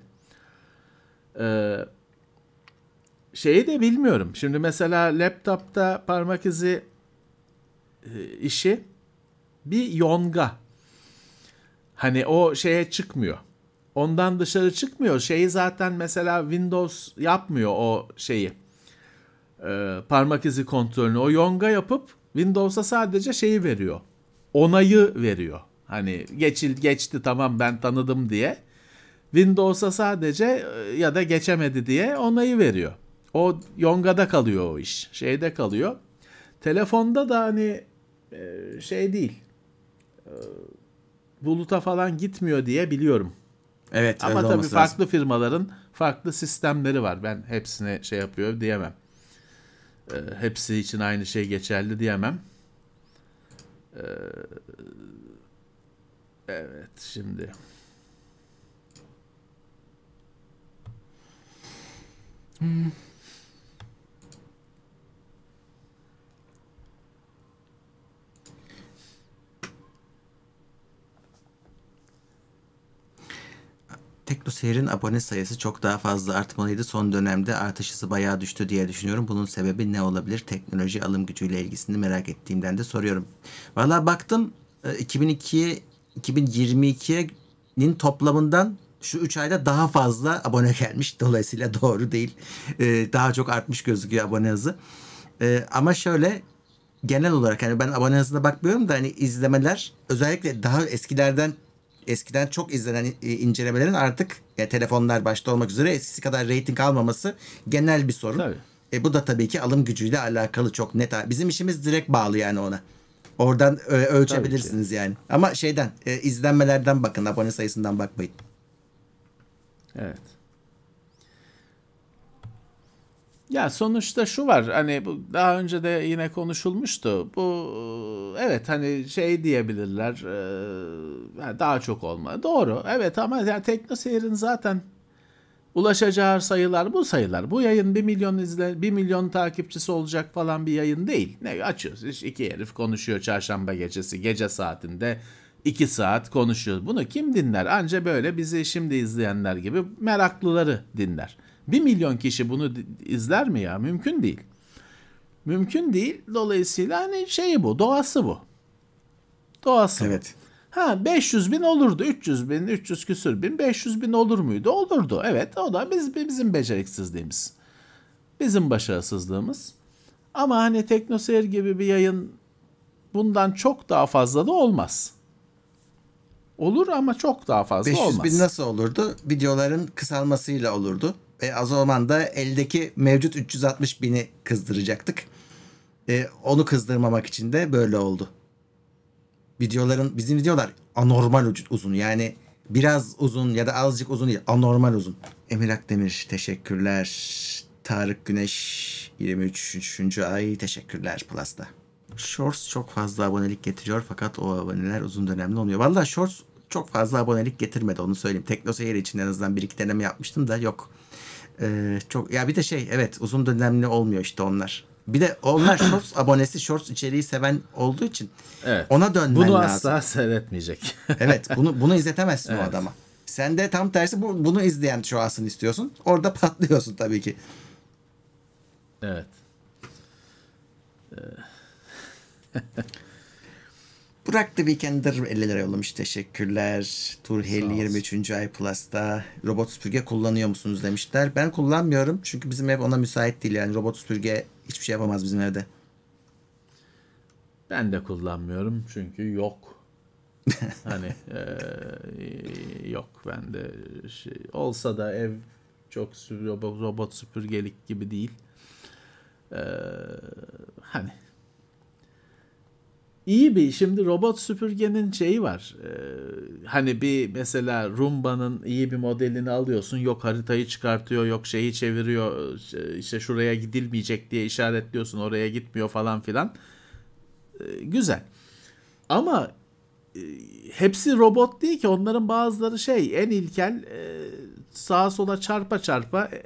E, şeyi de bilmiyorum. Şimdi mesela laptopta parmak izi e, işi bir yonga. Hani o şeye çıkmıyor. Ondan dışarı çıkmıyor. Şeyi zaten mesela Windows yapmıyor o şeyi. E, parmak izi kontrolünü. O yonga yapıp Windows'a sadece şeyi veriyor. Onayı veriyor. Hani geçil geçti tamam ben tanıdım diye. Windows'a sadece e, ya da geçemedi diye onayı veriyor. O yongada kalıyor o iş. Şeyde kalıyor. Telefonda da hani e, şey değil. E, Buluta falan gitmiyor diye biliyorum.
Evet
Ama tabii farklı
lazım.
firmaların farklı sistemleri var. Ben hepsine şey yapıyor diyemem. Ee, hepsi için aynı şey geçerli diyemem. Ee, evet şimdi.
TeknoSeyir'in abone sayısı çok daha fazla artmalıydı. Son dönemde artış hızı bayağı düştü diye düşünüyorum. Bunun sebebi ne olabilir? Teknoloji alım gücüyle ilgisini merak ettiğimden de soruyorum. Valla baktım e, 2002'ye 2022'nin toplamından şu 3 ayda daha fazla abone gelmiş. Dolayısıyla doğru değil. E, Daha çok artmış gözüküyor abone hızı. E, Ama şöyle genel olarak hani ben abone hızına bakmıyorum da hani izlemeler özellikle daha eskilerden eskiden çok izlenen e, incelemelerin artık e, telefonlar başta olmak üzere eskisi kadar reyting almaması genel bir sorun.
Tabii.
E, bu da tabii ki alım gücüyle alakalı çok net. Bizim işimiz direkt bağlı yani ona. Oradan ö- ölçebilirsiniz yani. Ama şeyden e, izlenmelerden bakın abone sayısından bakmayın.
Evet. Ya sonuçta şu var hani bu daha önce de yine konuşulmuştu. Bu evet hani şey diyebilirler e, daha çok olma. Doğru evet ama yani teknoseyrin zaten Ulaşacağı sayılar bu sayılar. Bu yayın 1 milyon izle 1 milyon takipçisi olacak falan bir yayın değil. Ne açıyoruz? İşte iki herif konuşuyor çarşamba gecesi gece saatinde 2 saat konuşuyor. Bunu kim dinler? Anca böyle bizi şimdi izleyenler gibi meraklıları dinler. 1 milyon kişi bunu izler mi ya? Mümkün değil. Mümkün değil. Dolayısıyla hani şeyi bu, doğası bu. Doğası bu.
Evet.
Ha 500 bin olurdu. 300 bin, 300 küsür bin, 500 bin olur muydu? Olurdu. Evet o da biz, bizim beceriksizliğimiz. Bizim başarısızlığımız. Ama hani Teknoseyir gibi bir yayın bundan çok daha fazla da olmaz. Olur ama çok daha fazla
500
olmaz.
bin nasıl olurdu? Videoların kısalmasıyla olurdu. E, o zaman da eldeki mevcut 360 bini kızdıracaktık. E, onu kızdırmamak için de böyle oldu. Videoların bizim videolar anormal uzun. Yani biraz uzun ya da azıcık uzun değil. Anormal uzun. Emir Akdemir teşekkürler. Tarık Güneş 23. ay teşekkürler Plus'ta. Shorts çok fazla abonelik getiriyor fakat o aboneler uzun dönemli olmuyor. Valla Shorts çok fazla abonelik getirmedi onu söyleyeyim. Teknoseyir için en azından bir iki deneme yapmıştım da yok. Ee, çok ya bir de şey evet uzun dönemli olmuyor işte onlar. Bir de onlar *clears throat* Shorts abonesi Shorts içeriği seven olduğu için
Evet.
ona dönmen
Bunu
lazım.
asla seyretmeyecek. *laughs*
Evet bunu bunu izletemezsin o
Evet.
adama. Sen de tam tersi bu, bunu izleyen şu asın istiyorsun. Orada *laughs* patlıyorsun tabii ki.
evet. *laughs*
Burak The Weekender 50 lira yollamış. Teşekkürler. Turhel
olsun.
23. ay Plus'ta. Robot süpürge kullanıyor musunuz demişler. Ben kullanmıyorum. Çünkü bizim ev ona müsait değil. Yani robot süpürge hiçbir şey yapamaz bizim evde.
Ben de kullanmıyorum çünkü yok. *laughs* hani eee, yok bende şey olsa da ev çok robot, robot süpürgelik gibi değil. Eee, hani iyi bir şimdi robot süpürgenin şeyi var. Eee, hani bir mesela Rumba'nın iyi bir modelini alıyorsun. Yok haritayı çıkartıyor, yok şeyi çeviriyor. işte şuraya gidilmeyecek diye işaretliyorsun. Oraya gitmiyor falan filan e, güzel. Ama e, hepsi robot değil ki. Onların bazıları şey en ilkel e, sağa sola çarpa çarpa e,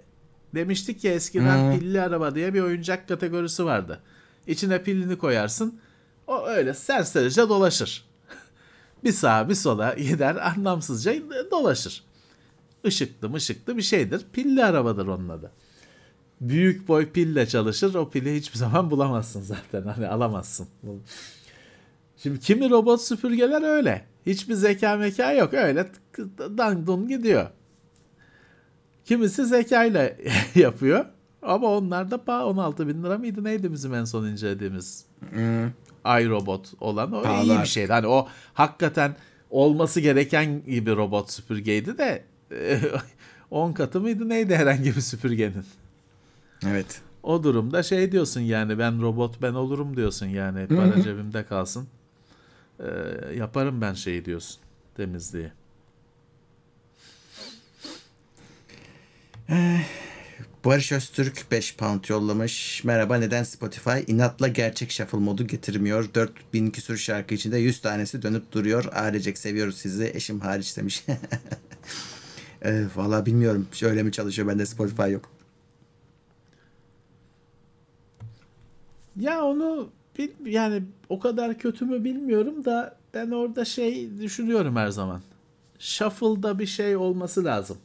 demiştik ya eskiden
Hmm.
pilli araba diye bir oyuncak kategorisi vardı. İçine pilini koyarsın. O öyle serserice dolaşır. *laughs* bir sağa bir sola gider anlamsızca dolaşır. Işıklı mışıklı bir şeydir. Pilli arabadır onun adı. Büyük boy pille çalışır. O pili hiçbir zaman bulamazsın zaten. Hani alamazsın. Şimdi kimi robot süpürgeler öyle. Hiçbir zeka meka yok. Öyle dangdun gidiyor. Kimisi zekayla *laughs* yapıyor. Ama onlar da pa 16 bin lira mıydı neydi bizim en son incelediğimiz iRobot olan o
Pahalı
iyi bir şeydi. Hani o hakikaten olması gereken gibi robot süpürgeydi de *laughs* 10 katı mıydı neydi herhangi bir süpürgenin.
Evet.
O durumda şey diyorsun yani ben robot ben olurum diyorsun yani para cebimde kalsın. Ee, yaparım ben şeyi diyorsun temizliği.
Barış Öztürk 5 pound yollamış. Merhaba neden Spotify inatla gerçek shuffle modu getirmiyor? 4000 küsür şarkı içinde 100 tanesi dönüp duruyor. Ailecek seviyoruz sizi. Eşim hariç demiş. *laughs* e, Valla bilmiyorum. Şöyle mi çalışıyor? Bende Spotify yok.
Ya onu yani o kadar kötü mü bilmiyorum da ben orada şey düşünüyorum her zaman. Shuffle'da bir şey olması lazım.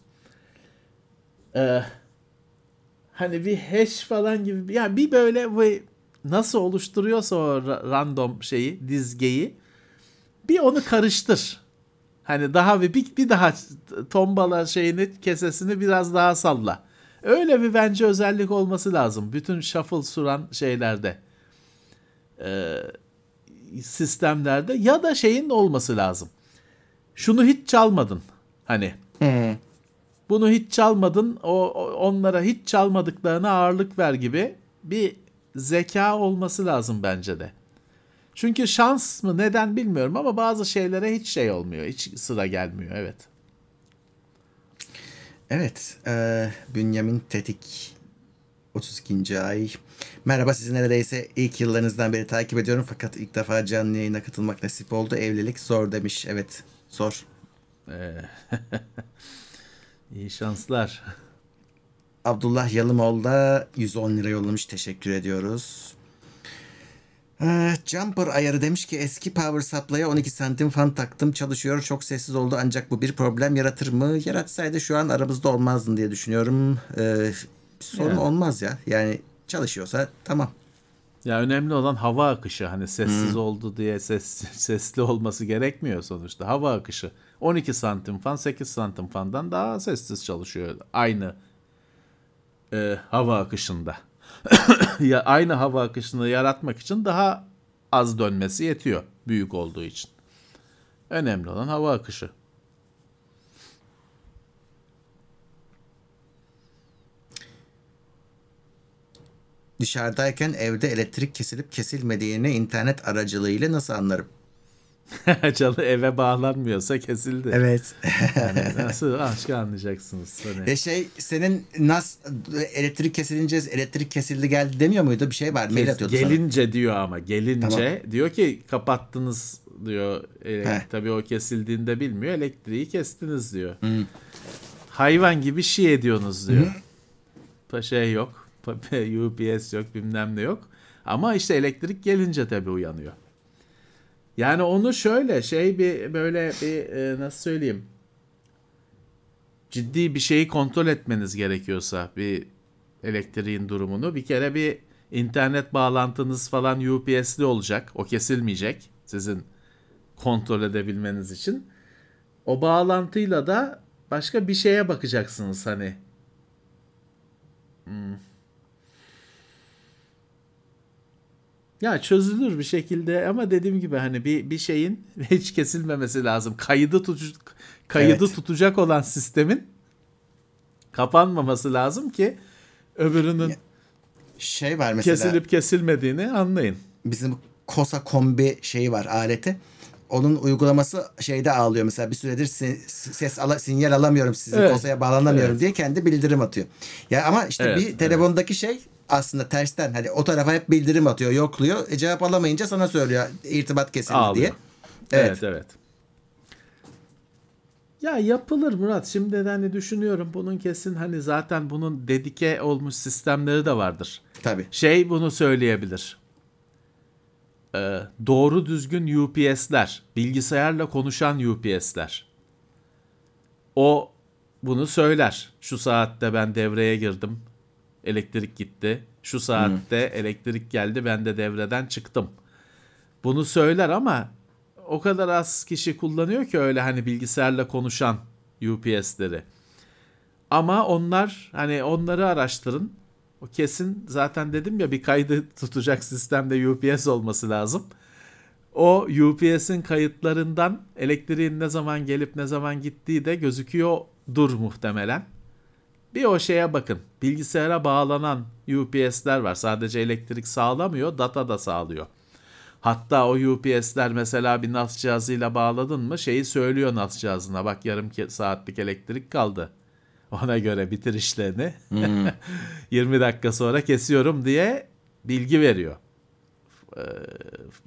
Ee, hani bir hash falan gibi yani bir böyle bir nasıl oluşturuyorsa o ra- random şeyi dizgeyi bir onu karıştır. Hani daha bir, bir, bir daha tombala şeyini kesesini biraz daha salla. Öyle bir bence özellik olması lazım. Bütün shuffle suran şeylerde. Ee, sistemlerde ya da şeyin olması lazım. Şunu hiç çalmadın. Hani bunu hiç çalmadın. O, onlara hiç çalmadıklarına ağırlık ver gibi bir zeka olması lazım bence de. Çünkü şans mı neden bilmiyorum ama bazı şeylere hiç şey olmuyor. Hiç sıra gelmiyor. Evet.
Evet. E, Bünyamin Tetik 32. ay. Merhaba sizi neredeyse ilk yıllarınızdan beri takip ediyorum fakat ilk defa canlı yayına katılmak nasip oldu. Evlilik zor demiş. Evet zor. *laughs*
İyi şanslar. *laughs*
Abdullah Yalımoğlu da 110 lira yollamış. Teşekkür ediyoruz. Ee, Jumper ayarı demiş ki eski power supply'a 12 santim fan taktım çalışıyor çok sessiz oldu ancak bu bir problem yaratır mı? Yaratsaydı şu an aramızda olmazdın diye düşünüyorum. Ee, sorun
Yani.
olmaz ya yani çalışıyorsa tamam.
Ya önemli olan hava akışı. Hani sessiz oldu diye ses, *laughs* sesli olması gerekmiyor sonuçta. Hava akışı. 12 santim fan 8 santim fandan daha sessiz çalışıyor. Aynı e, hava akışında. *coughs* ya aynı hava akışını yaratmak için daha az dönmesi yetiyor büyük olduğu için. Önemli olan hava akışı.
Dışarıdayken evde elektrik kesilip kesilmediğini internet aracılığıyla nasıl anlarım? *laughs*
Canı eve bağlanmıyorsa kesildi.
Evet.
Yani *laughs* nasıl aşkı anlayacaksınız. Hani.
E şey senin nas elektrik kesilince elektrik kesildi geldi demiyor muydu? Bir şey var. Mail atıyordu sana.
gelince diyor ama gelince diyor ki kapattınız diyor. E, tabii o kesildiğinde bilmiyor. Elektriği kestiniz diyor. Hayvan gibi şey ediyorsunuz diyor. Pa- Şey yok. UPS *laughs* yok bilmem ne yok. Ama işte elektrik gelince tabii uyanıyor. Yani onu şöyle şey bir böyle bir e, nasıl söyleyeyim ciddi bir şeyi kontrol etmeniz gerekiyorsa bir elektriğin durumunu bir kere bir internet bağlantınız falan UPS'li olacak. O kesilmeyecek sizin kontrol edebilmeniz için. O bağlantıyla da başka bir şeye bakacaksınız hani. Hmm. Ya çözülür bir şekilde ama dediğim gibi hani bir bir şeyin *laughs* hiç kesilmemesi lazım. Kaydı tutu kaydı
Evet.
tutacak olan sistemin kapanmaması lazım ki öbürünün
Şey var mesela
kesilip kesilmediğini anlayın.
bizim Kosa kombi şeyi var aleti. Onun uygulaması şeyde ağlıyor mesela bir süredir se- ses ala, sinyal alamıyorum sizin
Evet.
Kosa'ya bağlanamıyorum
Evet.
diye kendi bildirim atıyor. Ya ama işte
Evet,
bir
evet.
telefondaki şey aslında tersten hani o tarafa hep bildirim atıyor, yokluyor. E, cevap alamayınca sana söylüyor irtibat kesildi
Ağlıyor.
diye. Evet.
Evet evet. Ya yapılır Murat. Şimdi de hani düşünüyorum bunun kesin hani zaten bunun dedike olmuş sistemleri de vardır.
Tabii.
Şey bunu söyleyebilir. Ee, doğru düzgün UPS'ler, bilgisayarla konuşan UPS'ler. O bunu söyler. Şu saatte ben devreye girdim. Elektrik gitti. Şu saatte elektrik geldi. Ben de devreden çıktım. Bunu söyler ama o kadar az kişi kullanıyor ki öyle hani bilgisayarla konuşan UPS'leri. Ama onlar hani onları araştırın. O kesin zaten dedim ya bir kaydı *laughs* tutacak sistemde UPS olması lazım. O UPS'in kayıtlarından elektriğin ne zaman gelip ne zaman gittiği de gözüküyordur muhtemelen. Bir o şeye bakın. Bilgisayara bağlanan UPS'ler var. Sadece elektrik sağlamıyor, data da sağlıyor. Hatta o UPS'ler mesela bir NAS cihazıyla bağladın mı şeyi söylüyor NAS cihazına. Bak yarım saatlik elektrik kaldı. Ona göre bitir işlerini. *laughs* 20 dakika sonra kesiyorum diye bilgi veriyor. Ee,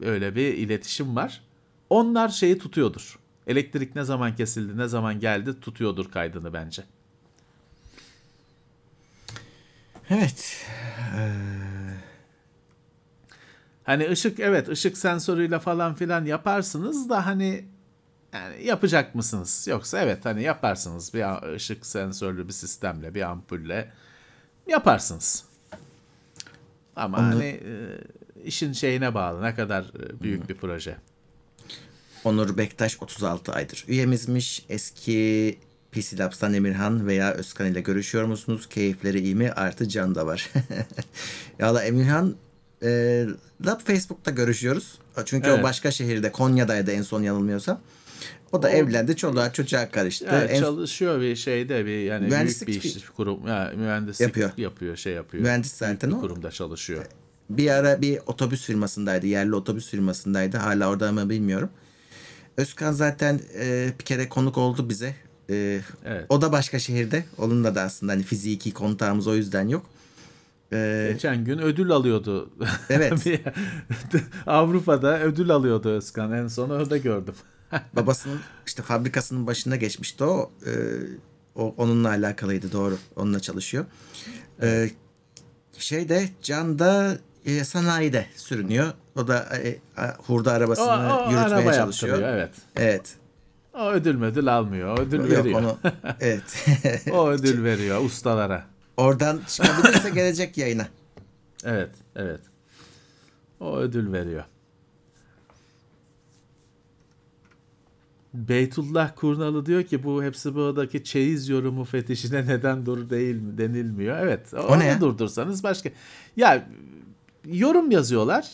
öyle bir iletişim var. Onlar şeyi tutuyordur. Elektrik ne zaman kesildi, ne zaman geldi tutuyordur kaydını bence.
Evet.
Hani ışık evet ışık sensörüyle falan filan yaparsınız da hani yani yapacak mısınız? Yoksa evet hani yaparsınız bir ışık sensörlü bir sistemle bir ampulle yaparsınız. Ama hani e, işin şeyine bağlı ne kadar büyük bir proje.
Onur Bektaş 36 aydır üyemizmiş. Eski PC Labs'tan Emirhan veya Özkan ile görüşüyor musunuz? Keyifleri iyi mi? Artı Can da var. *laughs* ya da Emirhan e, Lab Facebook'ta görüşüyoruz. Çünkü
Evet.
o başka şehirde Konya'daydı en son yanılmıyorsam. O da
O-
evlendi. Çoluğa çocuğa karıştı.
Yani
En-
çalışıyor bir şeyde bir yani
Mühendislik
büyük bir iş kurum yani mühendislik
Yapıyor.
yapıyor. şey yapıyor.
Mühendis zaten o.
kurumda çalışıyor.
bir ara bir otobüs firmasındaydı. Yerli otobüs firmasındaydı. Hala orada mı bilmiyorum. Özkan zaten e, bir kere konuk oldu bize. E,
Evet.
O da başka şehirde. Onunla da aslında hani fiziki kontağımız o yüzden yok. E,
Geçen gün ödül alıyordu.
Evet. *laughs* *laughs*
Avrupa'da ödül alıyordu Özkan. En son orada gördüm. *laughs*
babasının işte fabrikasının başına geçmişti o. E, o, onunla alakalıydı doğru. Onunla çalışıyor. Ee, şeyde Can da e, sanayide sürünüyor. O da e, hurda
O,
arabasını
o
yürütmeye
araba
çalışıyor.
evet.
Evet.
O ödül müdül almıyor. O ödül
Yok
veriyor.
onu. *laughs* Evet.
O ödül veriyor ustalara.
Oradan çıkabilirse gelecek yayına.
Evet, evet. O ödül veriyor. Beytullah Kurnalı diyor ki bu hepsi buradaki çeyiz yorumu fetişine neden dur değil mi denilmiyor. Evet.
O
onu
ne ya?
durdursanız başka. Ya yorum yazıyorlar.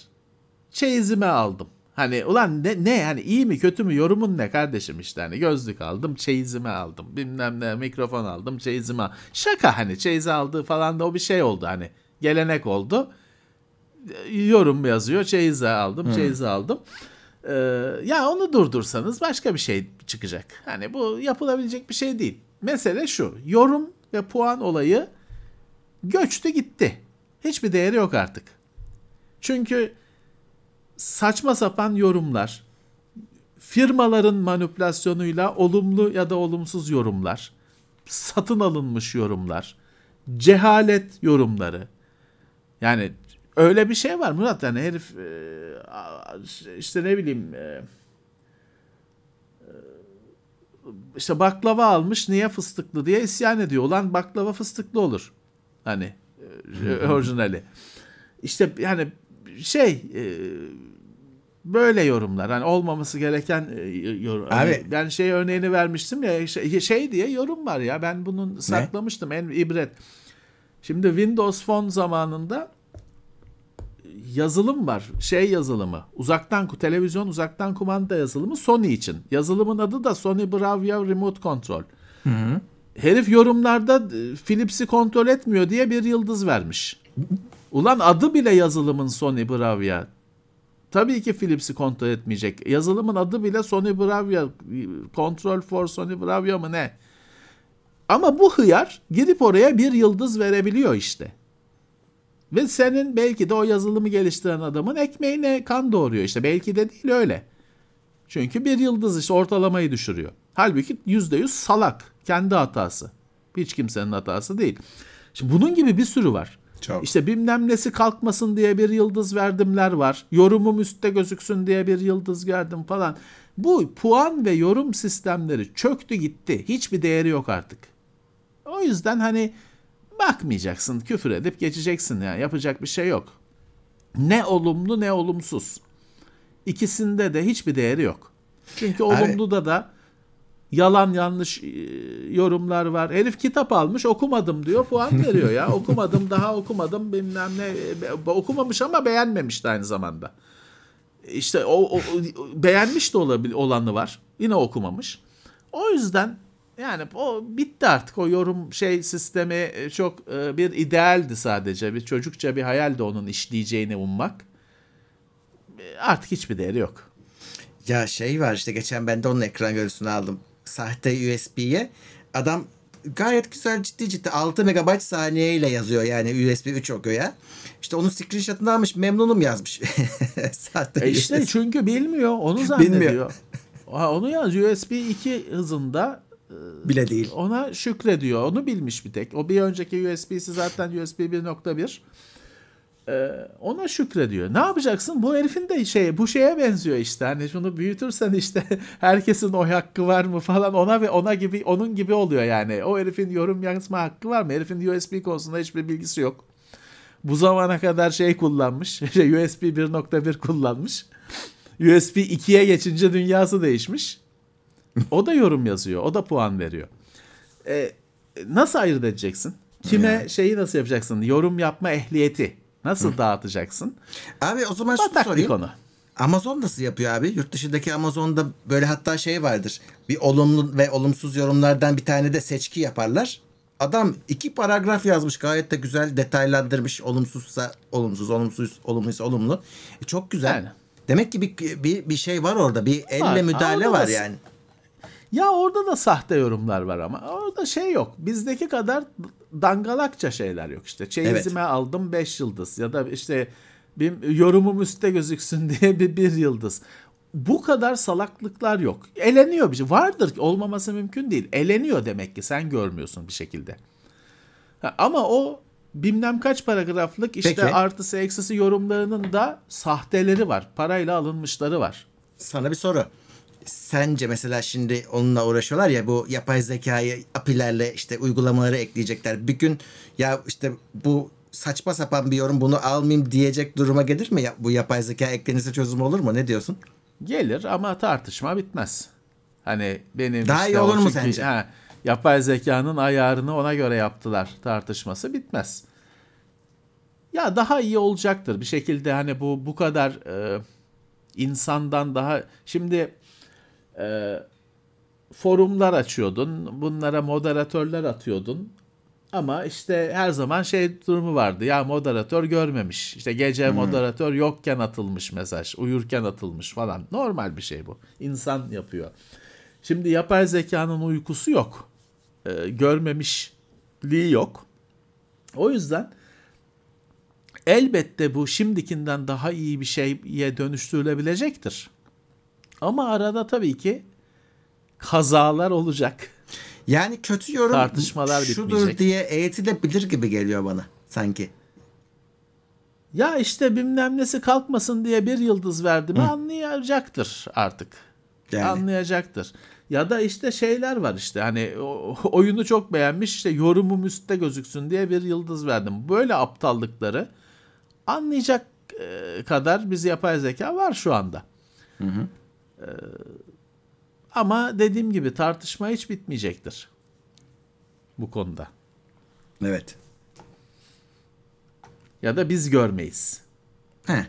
Çeyizime aldım. Hani ulan ne, ne hani iyi mi kötü mü yorumun ne kardeşim işte hani gözlük aldım çeyizime aldım bilmem ne mikrofon aldım çeyizime al- Şaka hani çeyizi aldığı falan da o bir şey oldu hani gelenek oldu yorum yazıyor. Çeyizi aldım, çeyizi aldım. Ee, ya onu durdursanız başka bir şey çıkacak. Hani bu yapılabilecek bir şey değil. Mesele şu. Yorum ve puan olayı göçtü gitti. Hiçbir değeri yok artık. Çünkü saçma sapan yorumlar, firmaların manipülasyonuyla olumlu ya da olumsuz yorumlar, satın alınmış yorumlar, cehalet yorumları. Yani öyle bir şey var Murat yani herif e, işte ne bileyim e, e, işte baklava almış niye fıstıklı diye isyan ediyor. Ulan baklava fıstıklı olur. Hani orijinali. İşte yani şey e, böyle yorumlar. Hani olmaması gereken e, yorum. Hani
Abi-
ben şey örneğini vermiştim ya şey, şey diye yorum var ya ben bunun saklamıştım en ibret. Şimdi Windows Phone zamanında yazılım var. Şey yazılımı. Uzaktan televizyon uzaktan kumanda yazılımı Sony için. Yazılımın adı da Sony Bravia Remote Control. Herif yorumlarda e, Philips'i kontrol etmiyor diye bir yıldız vermiş. Ulan adı bile yazılımın Sony Bravia. Tabii ki Philips'i kontrol etmeyecek. Yazılımın adı bile Sony Bravia. Control for Sony Bravia mı ne? Ama bu hıyar gidip oraya bir yıldız verebiliyor işte. Ve senin belki de o yazılımı geliştiren adamın ekmeğine kan doğuruyor işte. Belki de değil öyle. Çünkü bir yıldız işte ortalamayı düşürüyor. Halbuki yüzde yüz salak. Kendi hatası. Hiç kimsenin hatası değil. Şimdi bunun gibi bir sürü var.
Çok.
İşte bilmem nesi kalkmasın diye bir yıldız verdimler var. Yorumum üstte gözüksün diye bir yıldız verdim falan. Bu puan ve yorum sistemleri çöktü gitti. Hiçbir değeri yok artık. O yüzden hani bakmayacaksın, küfür edip geçeceksin yani yapacak bir şey yok. Ne olumlu ne olumsuz. İkisinde de hiçbir değeri yok. Çünkü olumluda da yalan yanlış e, yorumlar var. Herif kitap almış okumadım diyor puan veriyor ya. okumadım daha okumadım bilmem ne E, okumamış ama beğenmemiş de aynı zamanda. İşte o, o- beğenmiş de olabil, olanı var. Yine okumamış. O yüzden yani o bitti artık o yorum şey sistemi e, çok bir idealdi sadece. Bir çocukça bir hayaldi onun işleyeceğini ummak. Artık hiçbir değeri yok.
Ya şey var işte geçen ben de onun ekran görüntüsünü aldım. Sahte USB'ye. Adam gayet güzel ciddi ciddi 6 MB saniyeyle yazıyor yani USB 3 okuyor ya. İşte onun screenshot'ını almış memnunum yazmış. *laughs* Sahte
E işte
USB.
çünkü bilmiyor onu zannediyor.
Bilmiyor.
Ha, onu yaz USB 2 hızında
bile değil.
ona şükrediyor. Onu bilmiş bir tek. O bir önceki USB'si zaten USB 1.1. Ee, ona şükrediyor. Ne yapacaksın? Bu herifin de şey bu şeye benziyor işte. Hani şunu büyütürsen işte *laughs* herkesin oy hakkı var mı falan ona ve ona gibi onun gibi oluyor yani. O herifin yorum yazma hakkı var mı? Herifin USB konusunda hiçbir bilgisi yok. Bu zamana kadar şey kullanmış. *laughs* Şey, USB 1.1 kullanmış. USB 2'ye geçince dünyası değişmiş. O da yorum yazıyor. O da puan veriyor. E, nasıl ayırt edeceksin? Kime şeyi nasıl yapacaksın? Yorum yapma ehliyeti nasıl dağıtacaksın?
Abi o zaman şunu sorayım.
konu.
Amazon nasıl yapıyor abi? Yurt dışındaki Amazon'da böyle hatta şey vardır. Bir olumlu ve olumsuz yorumlardan bir tane de seçki yaparlar. Adam iki paragraf yazmış gayet de güzel detaylandırmış. Olumsuzsa olumsuz, olumsuz, olumluysa olumlu. E, çok güzel.
Yani.
Demek ki bir, bir, bir şey var orada. Bir elle
Var.
müdahale var
da-
yani.
Ya orada da sahte yorumlar var ama orada şey yok. Bizdeki kadar dangalakça şeyler yok işte. Çeyizime aldım 5 yıldız ya da işte bir yorumum üstte gözüksün *laughs* diye bir, bir yıldız. bu kadar salaklıklar yok. Eleniyor bir şey. Vardır olmaması mümkün değil. Eleniyor demek ki sen görmüyorsun bir şekilde. Ha, ama o bilmem kaç paragraflık işte
Peki.
artısı eksisi yorumlarının da sahteleri var. Parayla alınmışları var.
Sana bir soru. Sence mesela şimdi onunla uğraşıyorlar ya bu yapay zekayı apilerle işte uygulamaları ekleyecekler. Bir gün ya işte bu saçma sapan bir yorum bunu almayayım diyecek duruma gelir mi? Ya, bu yapay zeka eklenirse çözüm olur mu? Ne diyorsun?
Gelir ama tartışma bitmez. Hani benim
Daha iyi
o
olur mu
çünkü-
sence?
Ha, yapay zekanın ayarını ona göre yaptılar tartışması bitmez. Ya daha iyi olacaktır bir şekilde hani bu bu kadar e, insandan daha şimdi e, forumlar açıyordun bunlara moderatörler atıyordun ama işte her zaman şey durumu vardı ya moderatör görmemiş işte gece moderatör yokken atılmış mesaj uyurken atılmış falan normal bir şey bu insan yapıyor. Şimdi yapay zekanın uykusu yok e, görmemişliği yok o yüzden elbette bu şimdikinden daha iyi bir şeye dönüştürülebilecektir. Ama arada tabii ki kazalar olacak.
Yani kötü yorum
Tartışmalar
şudur
bitmeyecek.
diye eğitilebilir gibi geliyor bana sanki.
Ya işte bilmem nesi kalkmasın diye bir yıldız verdi mi anlayacaktır artık.
Yani.
Anlayacaktır. Ya da işte şeyler var işte hani *laughs* oyunu çok beğenmiş işte yorumum üstte gözüksün diye bir yıldız verdim. Böyle aptallıkları anlayacak e, kadar biz yapay zeka var şu anda. E, ama dediğim gibi tartışma hiç bitmeyecektir bu konuda.
Evet.
Ya da biz görmeyiz.
Heh.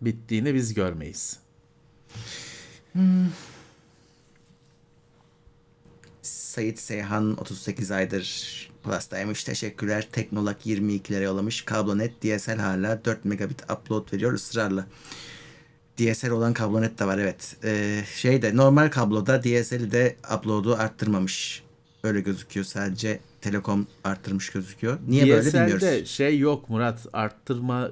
Bittiğini biz görmeyiz.
Sayit Seyhan 38 aydır Plus'taymış. Teşekkürler. Teknolak 22 lira yollamış. Kablonet DSL hala 4 megabit upload veriyor ısrarla. DSL olan kablonet de var evet. Ee, şeyde normal kabloda DSL'i de upload'u arttırmamış. Öyle gözüküyor sadece Telekom arttırmış gözüküyor. Niye böyle bilmiyoruz.
DSL'de şey yok Murat arttırmayı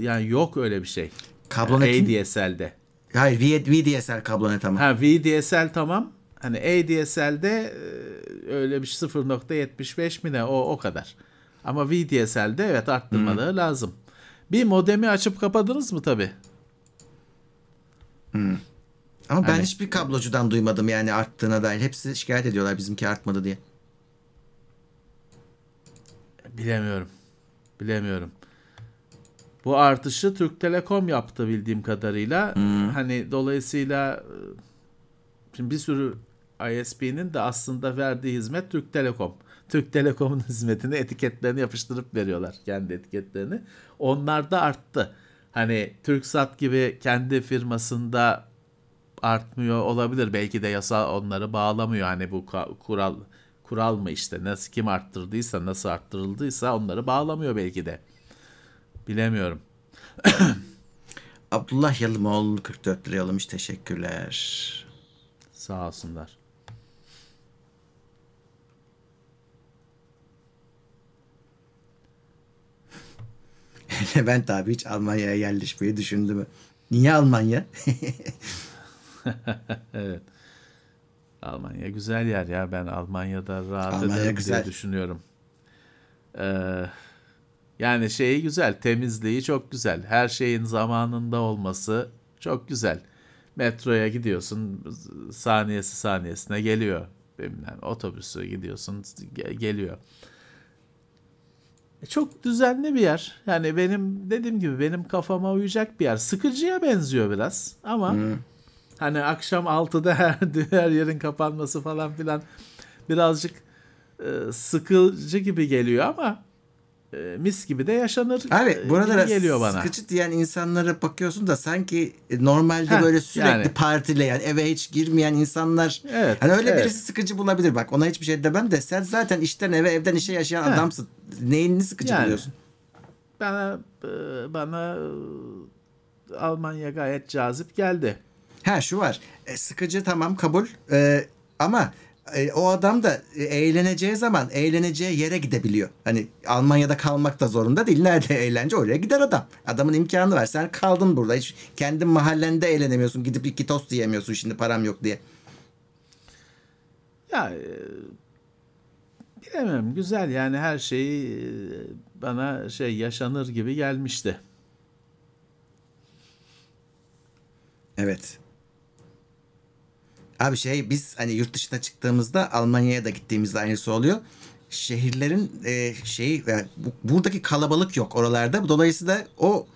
yani yok öyle bir şey.
Kablonetin-
ADSL'de.
Hayır V- VDSL kablonet ama.
Ha VDSL tamam. Hani ADSL'de e, öyle bir şey 0.75 mi ne o o kadar. Ama VDSL'de evet arttırmaları lazım. Bir modemi açıp kapadınız mı tabi?
Ama ben
Hani-
hiçbir kablocudan duymadım yani arttığına dair. Hepsi şikayet ediyorlar bizimki artmadı diye.
Bilemiyorum. Bilemiyorum. Bu artışı Türk Telekom yaptı bildiğim kadarıyla. Hani dolayısıyla e, şimdi bir sürü ISP'nin de aslında verdiği hizmet Türk Telekom. Türk Telekom'un *laughs* hizmetini etiketlerini yapıştırıp veriyorlar kendi etiketlerini. Onlar da arttı. Hani TürkSat gibi kendi firmasında artmıyor olabilir. Belki de yasa onları bağlamıyor. Hani bu kural kural mı işte nasıl kim arttırdıysa nasıl arttırıldıysa onları bağlamıyor belki de. Bilemiyorum. *coughs*
Abdullah Yalımoğlu 44 lira yollamış. Teşekkürler.
Sağ olsunlar. *laughs*
Levent abi hiç Almanya'ya yerleşmeyi düşündü mü? Niye Almanya? *laughs*
Evet. Almanya güzel yer ya. Ben Almanya'da rahat
Almanya
ederim
güzel.
diye düşünüyorum. Ee, yani şeyi güzel. Temizliği çok güzel. Her şeyin zamanında olması çok güzel. Metroya gidiyorsun saniyesi saniyesine geliyor. Bilmem, otobüsü gidiyorsun ge- geliyor. Çok düzenli bir yer. Yani benim dediğim gibi benim kafama uyacak bir yer. Sıkıcıya benziyor biraz ama hani akşam 6'da *laughs* her, her yerin kapanması falan filan birazcık e, sıkıcı gibi geliyor ama mis gibi de yaşanır
Abi
e,
burada
gibi geliyor bana.
sıkıcı diyen insanlara bakıyorsun da sanki normalde
Heh,
böyle sürekli
yani.
partileyen, eve hiç girmeyen insanlar.
Evet,
Hani öyle
evet.
birisi sıkıcı bulabilir bak. Ona hiçbir şey demem de sen zaten işten eve, evden işe yaşayan
Heh.
adamsın. Neyini sıkıcı
Yani.
buluyorsun?
Bana e, bana e, Almanya gayet cazip geldi.
Ha şu var. E, sıkıcı tamam kabul. E, ama e, o adam da e, eğleneceği zaman eğleneceği yere gidebiliyor. Hani Almanya'da kalmak da zorunda değil. Nerede eğlence oraya gider adam. Adamın imkanı var. Sen kaldın burada. Hiç kendi mahallende eğlenemiyorsun. Gidip iki tost yiyemiyorsun şimdi param yok diye.
Ya e, bilemem güzel yani her şey e, bana şey yaşanır gibi gelmişti.
Evet. Abi şey biz hani yurt dışına çıktığımızda Almanya'ya da gittiğimizde aynısı oluyor. Şehirlerin e, şeyi yani bu- buradaki kalabalık yok oralarda. Dolayısıyla o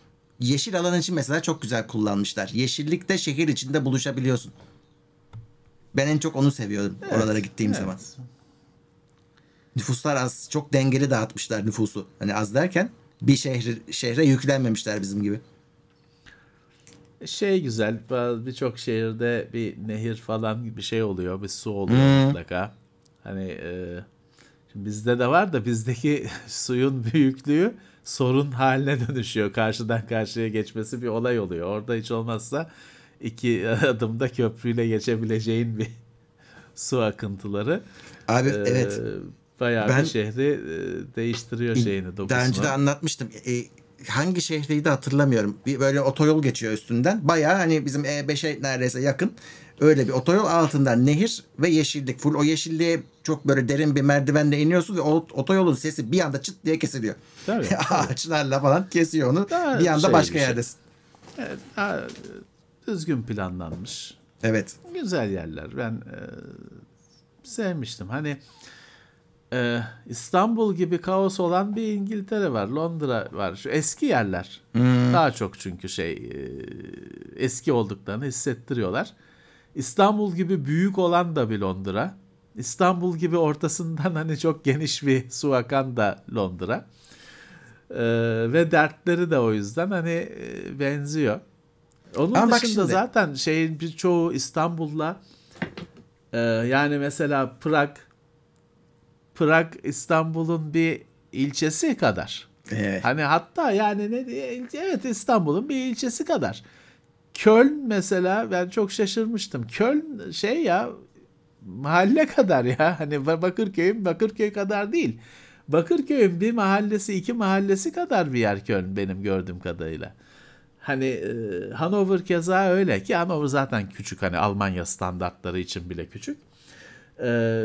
yeşil alan için mesela çok güzel kullanmışlar. Yeşillikte şehir içinde buluşabiliyorsun. Ben en çok onu seviyorum oralara gittiğim zaman. Nüfuslar az. Çok dengeli dağıtmışlar nüfusu. Hani az derken bir şehri, şehre yüklenmemişler bizim gibi.
Şey güzel bazı- birçok şehirde bir nehir falan bir şey oluyor bir su oluyor mutlaka. Hani e, şimdi bizde de var da bizdeki *laughs* suyun büyüklüğü sorun haline dönüşüyor. Karşıdan karşıya geçmesi bir olay oluyor. Orada hiç olmazsa iki *laughs* adımda köprüyle geçebileceğin bir *laughs* su akıntıları.
Abi
e,
evet.
Bayağı
Ben-
bir şehri e, değiştiriyor şeyini dokusunu.
Daha önce de anlatmıştım. E, hangi şehriydi hatırlamıyorum. Bir böyle otoyol geçiyor üstünden. Bayağı hani bizim E5'e neredeyse yakın. Öyle bir otoyol altından nehir ve yeşillik. Full o yeşilliğe çok böyle derin bir merdivenle iniyorsun ve o otoyolun sesi bir anda çıt diye kesiliyor.
Tabii, *laughs*
Ağaçlarla falan kesiyor onu.
Daha
bir anda
şey
başka
bir şey.
yerdesin.
Evet, daha, düzgün planlanmış.
Evet.
Güzel yerler. Ben e, sevmiştim. Hani e, İstanbul gibi kaos olan bir İngiltere var. Londra var. Şu eski yerler. Daha çok çünkü şey e, eski olduklarını hissettiriyorlar. İstanbul gibi büyük olan da bir Londra. İstanbul gibi ortasından *laughs* hani çok geniş bir su akan da Londra. E, ve dertleri de o yüzden hani e, benziyor. Onun
Ama
dışında zaten şeyin birçoğu İstanbul'la e, yani mesela Prag Prag İstanbul'un bir ilçesi kadar.
Evet.
Hani hatta yani ne diye evet İstanbul'un bir ilçesi kadar. Köln mesela ben çok şaşırmıştım. Köln şey ya mahalle kadar ya. Hani Bakırköy'ün Bakırköy kadar değil. Bakırköy'ün bir mahallesi iki mahallesi kadar bir yer Köln benim gördüğüm kadarıyla. Hani e, Hanover keza öyle ki Hanover zaten küçük hani Almanya standartları için bile küçük. E,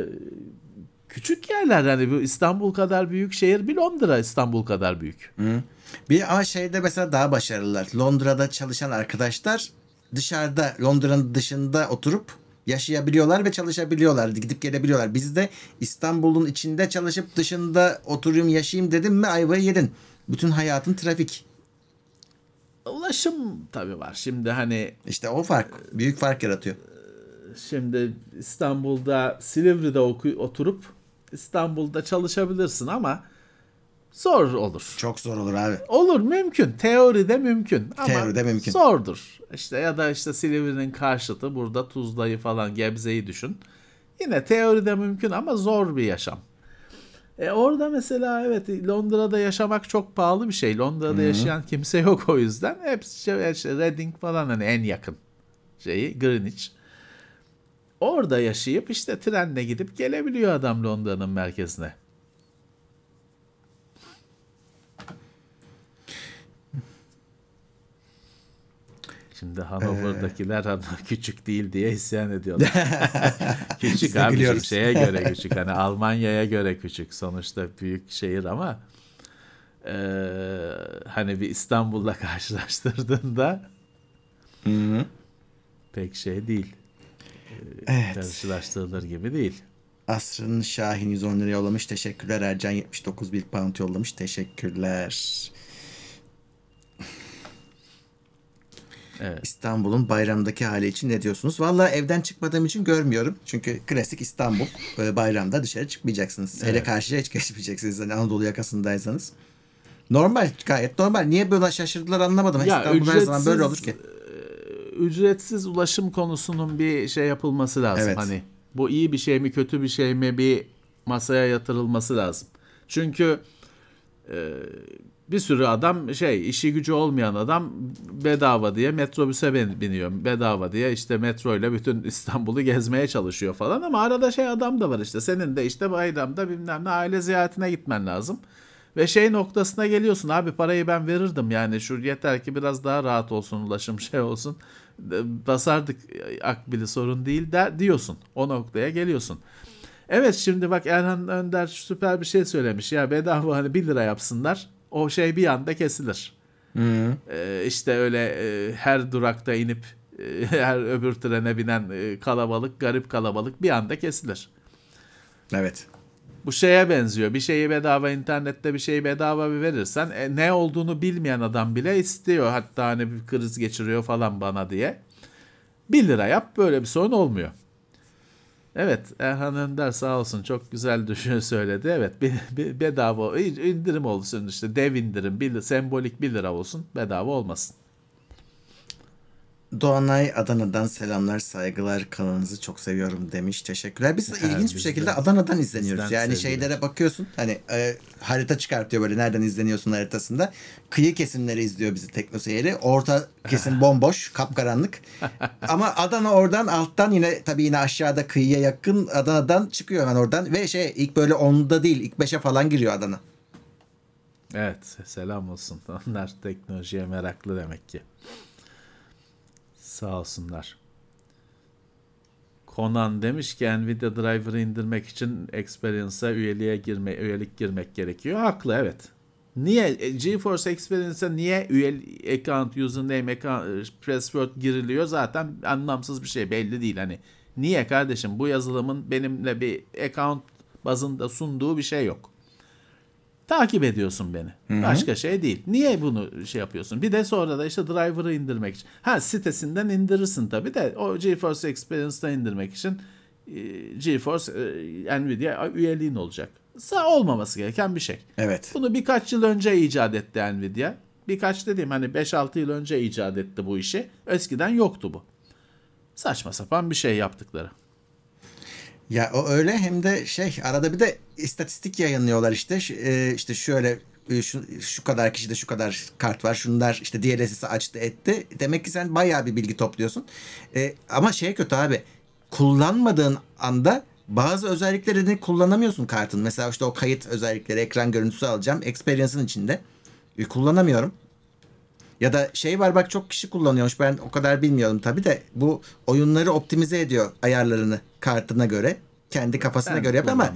küçük yerler hani bu İstanbul kadar büyük şehir bir Londra İstanbul kadar büyük.
Bir ama şeyde mesela daha başarılılar. Londra'da çalışan arkadaşlar dışarıda Londra'nın dışında oturup yaşayabiliyorlar ve çalışabiliyorlar. Gidip gelebiliyorlar. Bizde İstanbul'un içinde çalışıp dışında oturayım yaşayayım dedim mi ayvayı yedin. Bütün hayatın trafik.
Ulaşım tabii var. Şimdi hani
İşte o fark. Büyük fark yaratıyor.
şimdi İstanbul'da Silivri'de oku- oturup İstanbul'da çalışabilirsin ama zor olur.
Çok zor olur abi.
Olur mümkün. Teoride mümkün. Ama
Teoride mümkün.
Zordur. İşte ya da işte Silivri'nin karşıtı burada Tuzla'yı falan Gebze'yi düşün. Yine teoride mümkün ama zor bir yaşam. E orada mesela evet Londra'da yaşamak çok pahalı bir şey. Londra'da yaşayan kimse yok o yüzden. Hepsi işte Reading falan hani en yakın şeyi Greenwich. Orada yaşayıp işte trenle gidip gelebiliyor adam Londra'nın merkezine. Şimdi Hanover'dakiler hani küçük değil diye isyan ediyorlar. *laughs* Küçük abi şeye göre küçük. Hani Almanya'ya göre küçük. Sonuçta büyük şehir ama eee, hani bir İstanbul'la *laughs* karşılaştırdığında pek şey değil.
Evet.
Karşılaştırılır gibi değil.
Asrın Şahin 110 lira yollamış. Teşekkürler. Ercan 79 bir pound yollamış. Teşekkürler.
Evet.
İstanbul'un bayramdaki hali için ne diyorsunuz? Valla evden çıkmadığım için görmüyorum. Çünkü klasik İstanbul. Böyle bayramda dışarı çıkmayacaksınız. Hele karşıya hiç geçmeyeceksiniz. Hani Anadolu yakasındaysanız. Normal gayet normal. Niye böyle şaşırdılar anlamadım.
Ya
İstanbul her zaman böyle olur
ücretsiz,
ki.
Ücretsiz ulaşım konusunun bir şey yapılması lazım.
Evet.
Hani bu iyi bir şey mi kötü bir şey mi bir masaya yatırılması lazım. Çünkü e, bir sürü adam şey işi gücü olmayan adam bedava diye metrobüse bin- biniyor. Bedava diye işte metroyla bütün *laughs* İstanbul'u gezmeye çalışıyor falan ama arada şey adam da var işte senin de işte bayramda bilmem ne aile ziyaretine gitmen lazım. Ve şey noktasına geliyorsun abi parayı ben verirdim yani şu yeter ki biraz daha rahat olsun ulaşım *laughs* şey olsun basardık akbili sorun değil der diyorsun o noktaya geliyorsun. Evet şimdi bak Erhan Önder süper bir şey söylemiş ya bedava hani 1 lira yapsınlar o şey bir anda kesilir. Ee, işte öyle e, her durakta inip e, *laughs* her öbür trene binen e, kalabalık garip kalabalık bir anda kesilir.
Evet.
Bu şeye benziyor. Bir şeyi bedava internette bir şeyi bedava bir verirsen e, ne olduğunu bilmeyen adam bile istiyor. Hatta hani bir kriz geçiriyor falan bana diye. 1 lira yap böyle bir sorun olmuyor. Evet Erhan Önder sağ olsun çok güzel düşün söyledi. Evet bir, bir bedava indirim olsun işte dev indirim bir, sembolik 1 lira olsun bedava olmasın.
Doğanay Adana'dan selamlar, saygılar. Kanalınızı çok seviyorum demiş. Teşekkürler. Biz de *laughs* ilginç bir şekilde
de-
Adana'dan izleniyoruz. yani
sevgiler.
şeylere bakıyorsun. Hani e, harita çıkartıyor böyle nereden izleniyorsun haritasında. Kıyı kesimleri izliyor bizi Tekno Seyri. Orta kesim *laughs* bomboş, kapkaranlık. Ama Adana oradan alttan yine tabii yine aşağıda kıyıya yakın Adana'dan çıkıyor hemen oradan. Ve şey ilk böyle 10'da değil ilk 5'e falan giriyor Adana.
Evet selam olsun. *laughs* Onlar teknolojiye meraklı demek ki. Sağ olsunlar. Conan demiş ki Nvidia Driver'ı indirmek için Experience'a üyeliğe girme, üyelik girmek gerekiyor. Haklı evet. Niye e, GeForce Experience'a niye üye account, username, account, password giriliyor zaten anlamsız bir şey belli değil hani. Niye kardeşim bu yazılımın benimle bir account bazında sunduğu bir şey yok. Takip ediyorsun beni. Başka şey değil. Niye bunu şey yapıyorsun? Bir de sonra da işte driver'ı indirmek için. Ha sitesinden indirirsin tabii de o GeForce Experience'dan indirmek için e, GeForce e, Nvidia üyeliğin olacak. Sa olmaması gereken bir şey.
Evet.
Bunu birkaç yıl önce icat etti Nvidia. Birkaç dediğim hani 5-6 yıl önce icat etti bu işi. Eskiden yoktu bu. Saçma sapan bir şey yaptıkları.
Ya o öyle hem de şey arada bir de istatistik yayınlıyorlar işte. E, işte şöyle e, şu, şu kadar kişide şu kadar kart var şunlar işte DLSS'i açtı etti. Demek ki sen bayağı bir bilgi topluyorsun. E, ama şey kötü abi kullanmadığın anda bazı özelliklerini kullanamıyorsun kartın. Mesela işte o kayıt özellikleri ekran görüntüsü alacağım experience'ın içinde. Kullanamıyorum ya da şey var bak çok kişi kullanıyormuş ben o kadar bilmiyorum tabi de bu oyunları optimize ediyor ayarlarını kartına göre. Kendi kafasına
Ben
göre yapıyor ama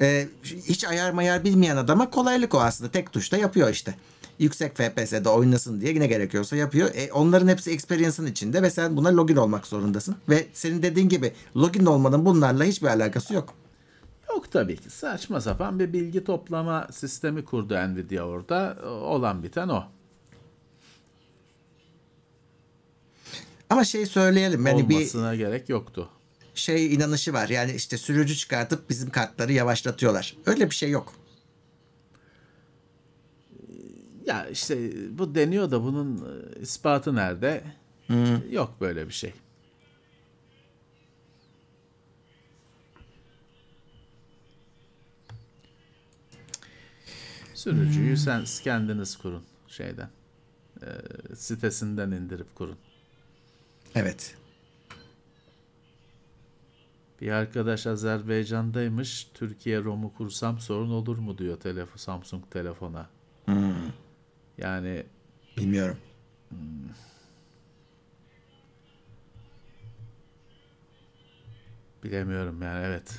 e, hiç ayar mayar bilmeyen adama kolaylık o aslında. Tek tuşta yapıyor işte. Yüksek FPS'de oynasın diye yine gerekiyorsa yapıyor. E, onların hepsi experience'ın içinde ve sen buna login olmak zorundasın. Ve senin dediğin gibi login olmanın bunlarla hiçbir alakası yok.
Yok tabii ki. Saçma sapan bir bilgi toplama sistemi kurdu Nvidia orada. Olan biten o.
Ama şey söyleyelim yani bir
Olmasına gerek yoktu.
şey inanışı var. Yani işte sürücü çıkartıp bizim kartları yavaşlatıyorlar. Öyle bir şey yok.
Ya işte bu deniyor da bunun e, ispatı nerede? Yok böyle bir şey. Sürücüyü sen kendiniz kurun şeyden. E, sitesinden indirip kurun.
Evet.
Bir arkadaş Azerbaycan'daymış. Türkiye ROM'u kursam sorun olur mu diyor telefon Samsung telefona. Yani
Bilmiyorum.
bilemiyorum yani evet.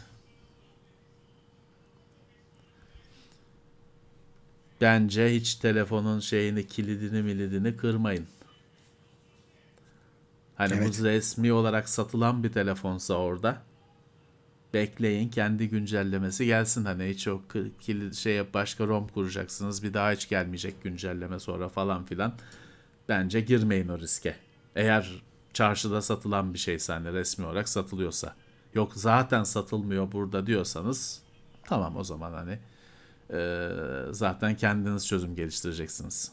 Bence hiç telefonun şeyini kilidini milidini kırmayın. Hani
Evet.
bu resmi olarak satılan bir telefonsa orada bekleyin kendi güncellemesi gelsin hani hiç o şey başka ROM kuracaksınız bir daha hiç gelmeyecek güncelleme sonra falan filan. Bence girmeyin o riske. Eğer çarşıda satılan bir şeyse hani resmi olarak satılıyorsa. Yok zaten satılmıyor burada diyorsanız tamam o zaman hani eee, zaten kendiniz çözüm geliştireceksiniz.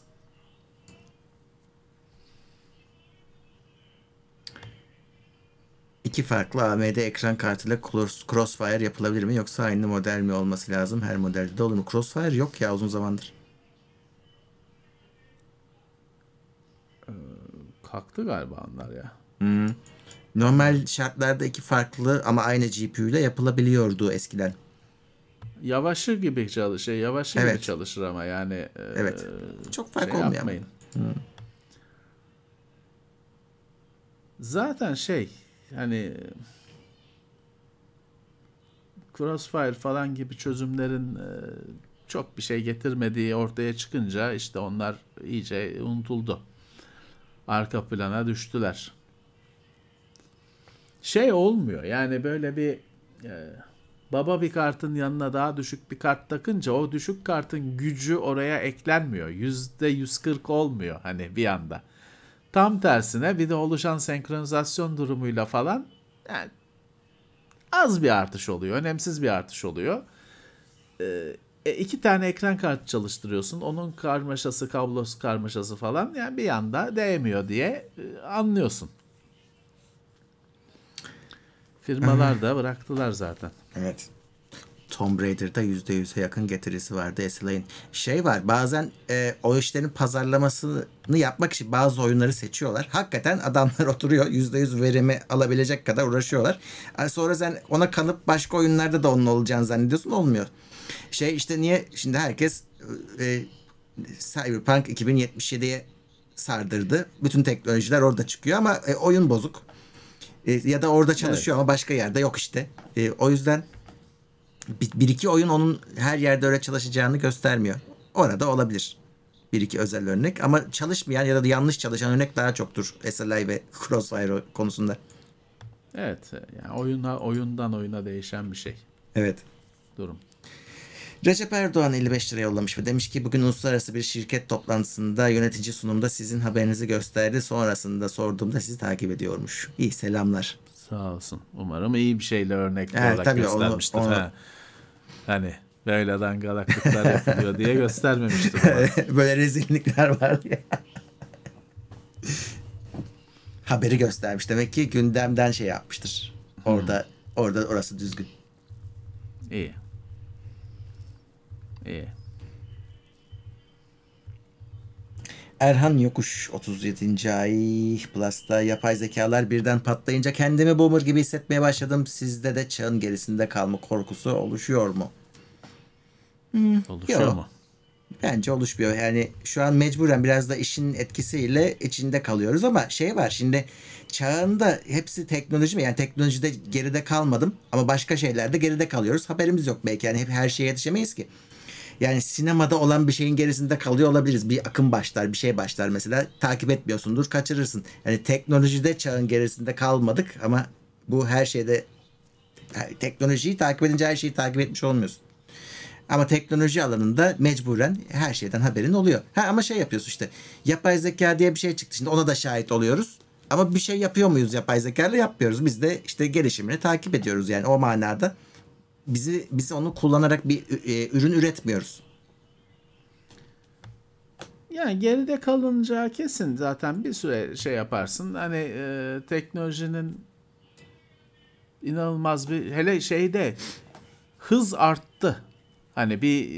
iki farklı AMD ekran kartıyla Crossfire yapılabilir mi yoksa aynı model mi olması lazım? Her modelde de olur mu? Crossfire yok ya uzun zamandır.
Ee, kalktı galiba onlar ya. Hmm.
Normal şartlarda iki farklı ama aynı GPU ile yapılabiliyordu eskiden.
Yavaşır gibi çalışır. Şey, Yavaşır
evet.
gibi çalışır ama yani. E,
evet. Çok fark
şey
olmuyor.
Yapmayın. Hmm. Zaten şey hani Crossfire falan gibi çözümlerin e, çok bir şey getirmediği ortaya çıkınca işte onlar iyice unutuldu. Arka plana düştüler. Şey olmuyor yani böyle bir e, baba bir kartın yanına daha düşük bir kart takınca o düşük kartın gücü oraya eklenmiyor. Yüzde 140 olmuyor hani bir anda. Tam tersine bir de oluşan senkronizasyon durumuyla falan yani az bir artış oluyor. Önemsiz bir artış oluyor. Ee, e, iki tane ekran kartı çalıştırıyorsun. Onun karmaşası, kablosu karmaşası falan yani bir anda değmiyor diye e, anlıyorsun. Firmalar da bıraktılar zaten.
Evet. Tomb Raider'da %100'e yakın getirisi vardı SLA'in. Şey var bazen e, o işlerin pazarlamasını yapmak için bazı oyunları seçiyorlar. Hakikaten adamlar *laughs* oturuyor %100 verimi alabilecek kadar uğraşıyorlar. Yani sonra sen ona kanıp başka oyunlarda da onun olacağını zannediyorsun olmuyor. Şey işte niye şimdi herkes e, Cyberpunk 2077'ye sardırdı. Bütün teknolojiler orada çıkıyor ama e, oyun bozuk. E, ya da orada çalışıyor ama başka yerde yok işte. E, o yüzden bir, bir iki oyun onun her yerde öyle çalışacağını göstermiyor. Orada olabilir. Bir iki özel örnek ama çalışmayan ya da yanlış çalışan örnek daha çoktur SLI ve Crossfire konusunda.
Evet yani oyuna, oyundan oyuna değişen bir şey
Evet.
durum.
Recep Erdoğan 55 lira yollamış ve demiş ki bugün uluslararası bir şirket toplantısında yönetici sunumda sizin haberinizi gösterdi. Sonrasında sorduğumda sizi takip ediyormuş. İyi selamlar.
Sağ olsun. Umarım iyi bir şeyle örnekli
Evet,
olarak
tabii onu-
göstermiştir.
onu-
Ha. Hani böyle dangalaklıklar yapılıyor diye göstermemiştir. umarım. *laughs*
Böyle rezillikler var ya. Haberi göstermiş. Demek ki gündemden şey yapmıştır. Orada orada orası düzgün.
İyi. İyi.
Erhan Yokuş 37. ay Plus'ta yapay zekalar birden patlayınca kendimi boomer gibi hissetmeye başladım. Sizde de çağın gerisinde kalma korkusu oluşuyor mu?
Oluşuyor
Yok.
mu?
Bence oluşmuyor. Yani şu an mecburen biraz da işin etkisiyle içinde kalıyoruz ama şey var şimdi çağında hepsi teknoloji mi? Yani teknolojide geride kalmadım ama başka şeylerde geride kalıyoruz. Haberimiz yok belki. Yani hep her şeye yetişemeyiz ki. Yani sinemada olan bir şeyin gerisinde kalıyor olabiliriz. Bir akım başlar, bir şey başlar mesela. Takip etmiyorsundur, kaçırırsın. Yani teknolojide çağın gerisinde kalmadık ama bu her şeyde yani teknolojiyi takip edince her şeyi takip etmiş olmuyorsun. Ama teknoloji alanında mecburen her şeyden haberin oluyor. Ha ama şey yapıyorsun işte. Yapay zeka diye bir şey çıktı. Şimdi ona da şahit oluyoruz. Ama bir şey yapıyor muyuz yapay zeka ile yapmıyoruz. Biz de işte gelişimini takip ediyoruz yani o manada. Bizi biz onu kullanarak bir e, ürün üretmiyoruz.
Yani geride kalınca kesin zaten bir süre şey yaparsın. Hani e, teknolojinin inanılmaz bir hele şeyde hız arttı. Hani bir e,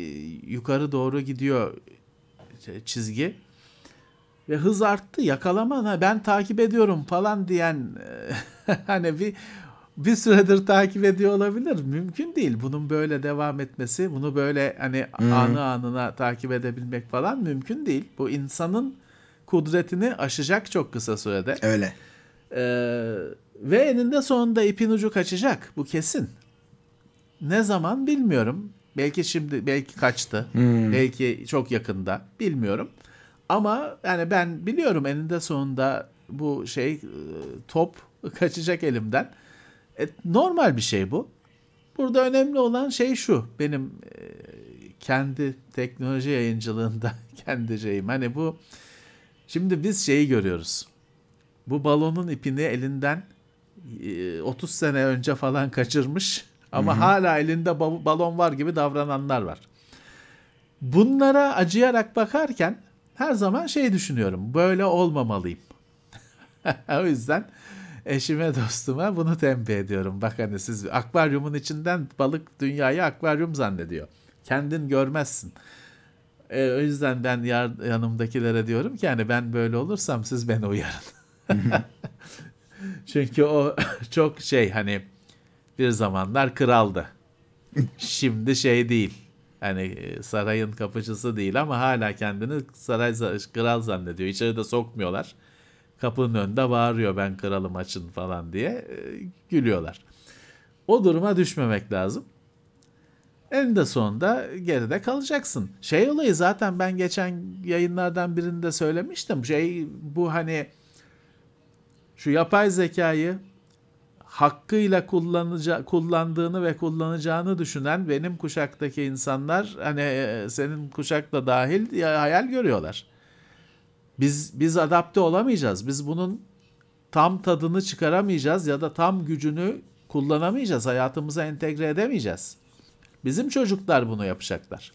yukarı doğru gidiyor çizgi ve hız arttı. Yakalama ben takip ediyorum falan diyen e, *laughs* hani bir bir süredir takip ediyor olabilir. Mümkün değil. Bunun böyle devam etmesi, bunu böyle hani anı anına takip edebilmek falan mümkün değil. Bu insanın kudretini aşacak çok kısa sürede.
Öyle.
Ee, ve eninde sonunda ipin ucu kaçacak. Bu kesin. Ne zaman bilmiyorum. Belki şimdi, belki kaçtı. Belki çok yakında. Bilmiyorum. Ama yani ben biliyorum eninde sonunda bu şey e, top kaçacak elimden. E, normal bir şey bu. Burada önemli olan şey şu. Benim e, kendi teknoloji yayıncılığında *laughs* kendi şeyim. Hani bu şimdi biz şeyi görüyoruz. Bu balonun ipini elinden e, 30 sene önce falan kaçırmış *laughs* ama hala elinde ba- balon var gibi davrananlar var. Bunlara acıyarak bakarken her zaman şey düşünüyorum. Böyle olmamalıyım. *laughs* o yüzden eşime dostuma bunu tembih ediyorum. Bak hani siz akvaryumun içinden balık dünyayı akvaryum zannediyor. Kendin görmezsin. E, o yüzden ben yar- yanımdakilere diyorum ki hani ben böyle olursam siz beni uyarın. *laughs* Çünkü o *laughs* çok şey hani bir zamanlar kraldı. Şimdi şey değil. Hani e, sarayın kapıcısı değil ama hala kendini saray kral zannediyor. İçeri de sokmuyorlar. Kapının önünde bağırıyor ben kralım açın falan diye e, gülüyorlar. O duruma düşmemek lazım. Eninde sonunda geride kalacaksın. Şey olayı zaten ben geçen yayınlardan birinde söylemiştim. Şey bu hani şu yapay zekayı hakkıyla kullanaca- kullandığını ve kullanacağını düşünen benim kuşaktaki insanlar hani e, senin kuşakla dahil ya, hayal görüyorlar. Biz biz adapte olamayacağız. Biz bunun tam tadını çıkaramayacağız ya da tam gücünü kullanamayacağız. Hayatımıza entegre edemeyeceğiz. Bizim çocuklar bunu yapacaklar.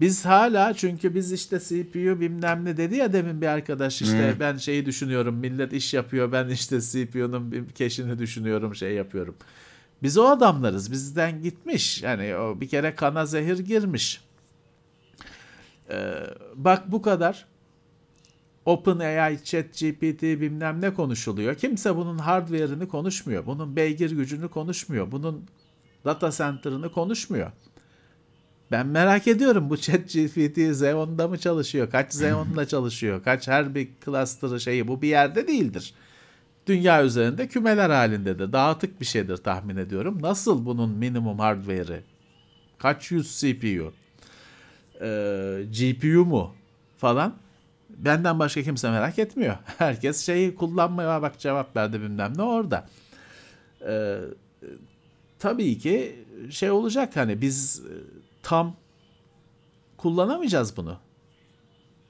Biz hala çünkü biz işte CPU bilmem ne dedi ya demin bir arkadaş işte ben şeyi düşünüyorum millet iş yapıyor ben işte CPU'nun bir keşini düşünüyorum şey yapıyorum. Biz o adamlarız bizden gitmiş yani o bir kere kana zehir girmiş. Ee, bak bu kadar OpenAI, ChatGPT bilmem ne konuşuluyor. Kimse bunun hardware'ını konuşmuyor. Bunun beygir gücünü konuşmuyor. Bunun data center'ını konuşmuyor. Ben merak ediyorum bu ChatGPT Xeon'da mı çalışıyor? Kaç Xeon'la *laughs* çalışıyor? Kaç her bir cluster'ı şeyi bu bir yerde değildir. Dünya üzerinde kümeler halindedir. Dağıtık bir şeydir tahmin ediyorum. Nasıl bunun minimum hardware'i? Kaç yüz CPU? Ee, GPU mu? Falan. Benden başka kimse merak etmiyor. *laughs* Herkes şeyi kullanmaya bak cevap verdi bilmem ne orada. Ee, tabii ki şey olacak hani biz e, tam kullanamayacağız bunu.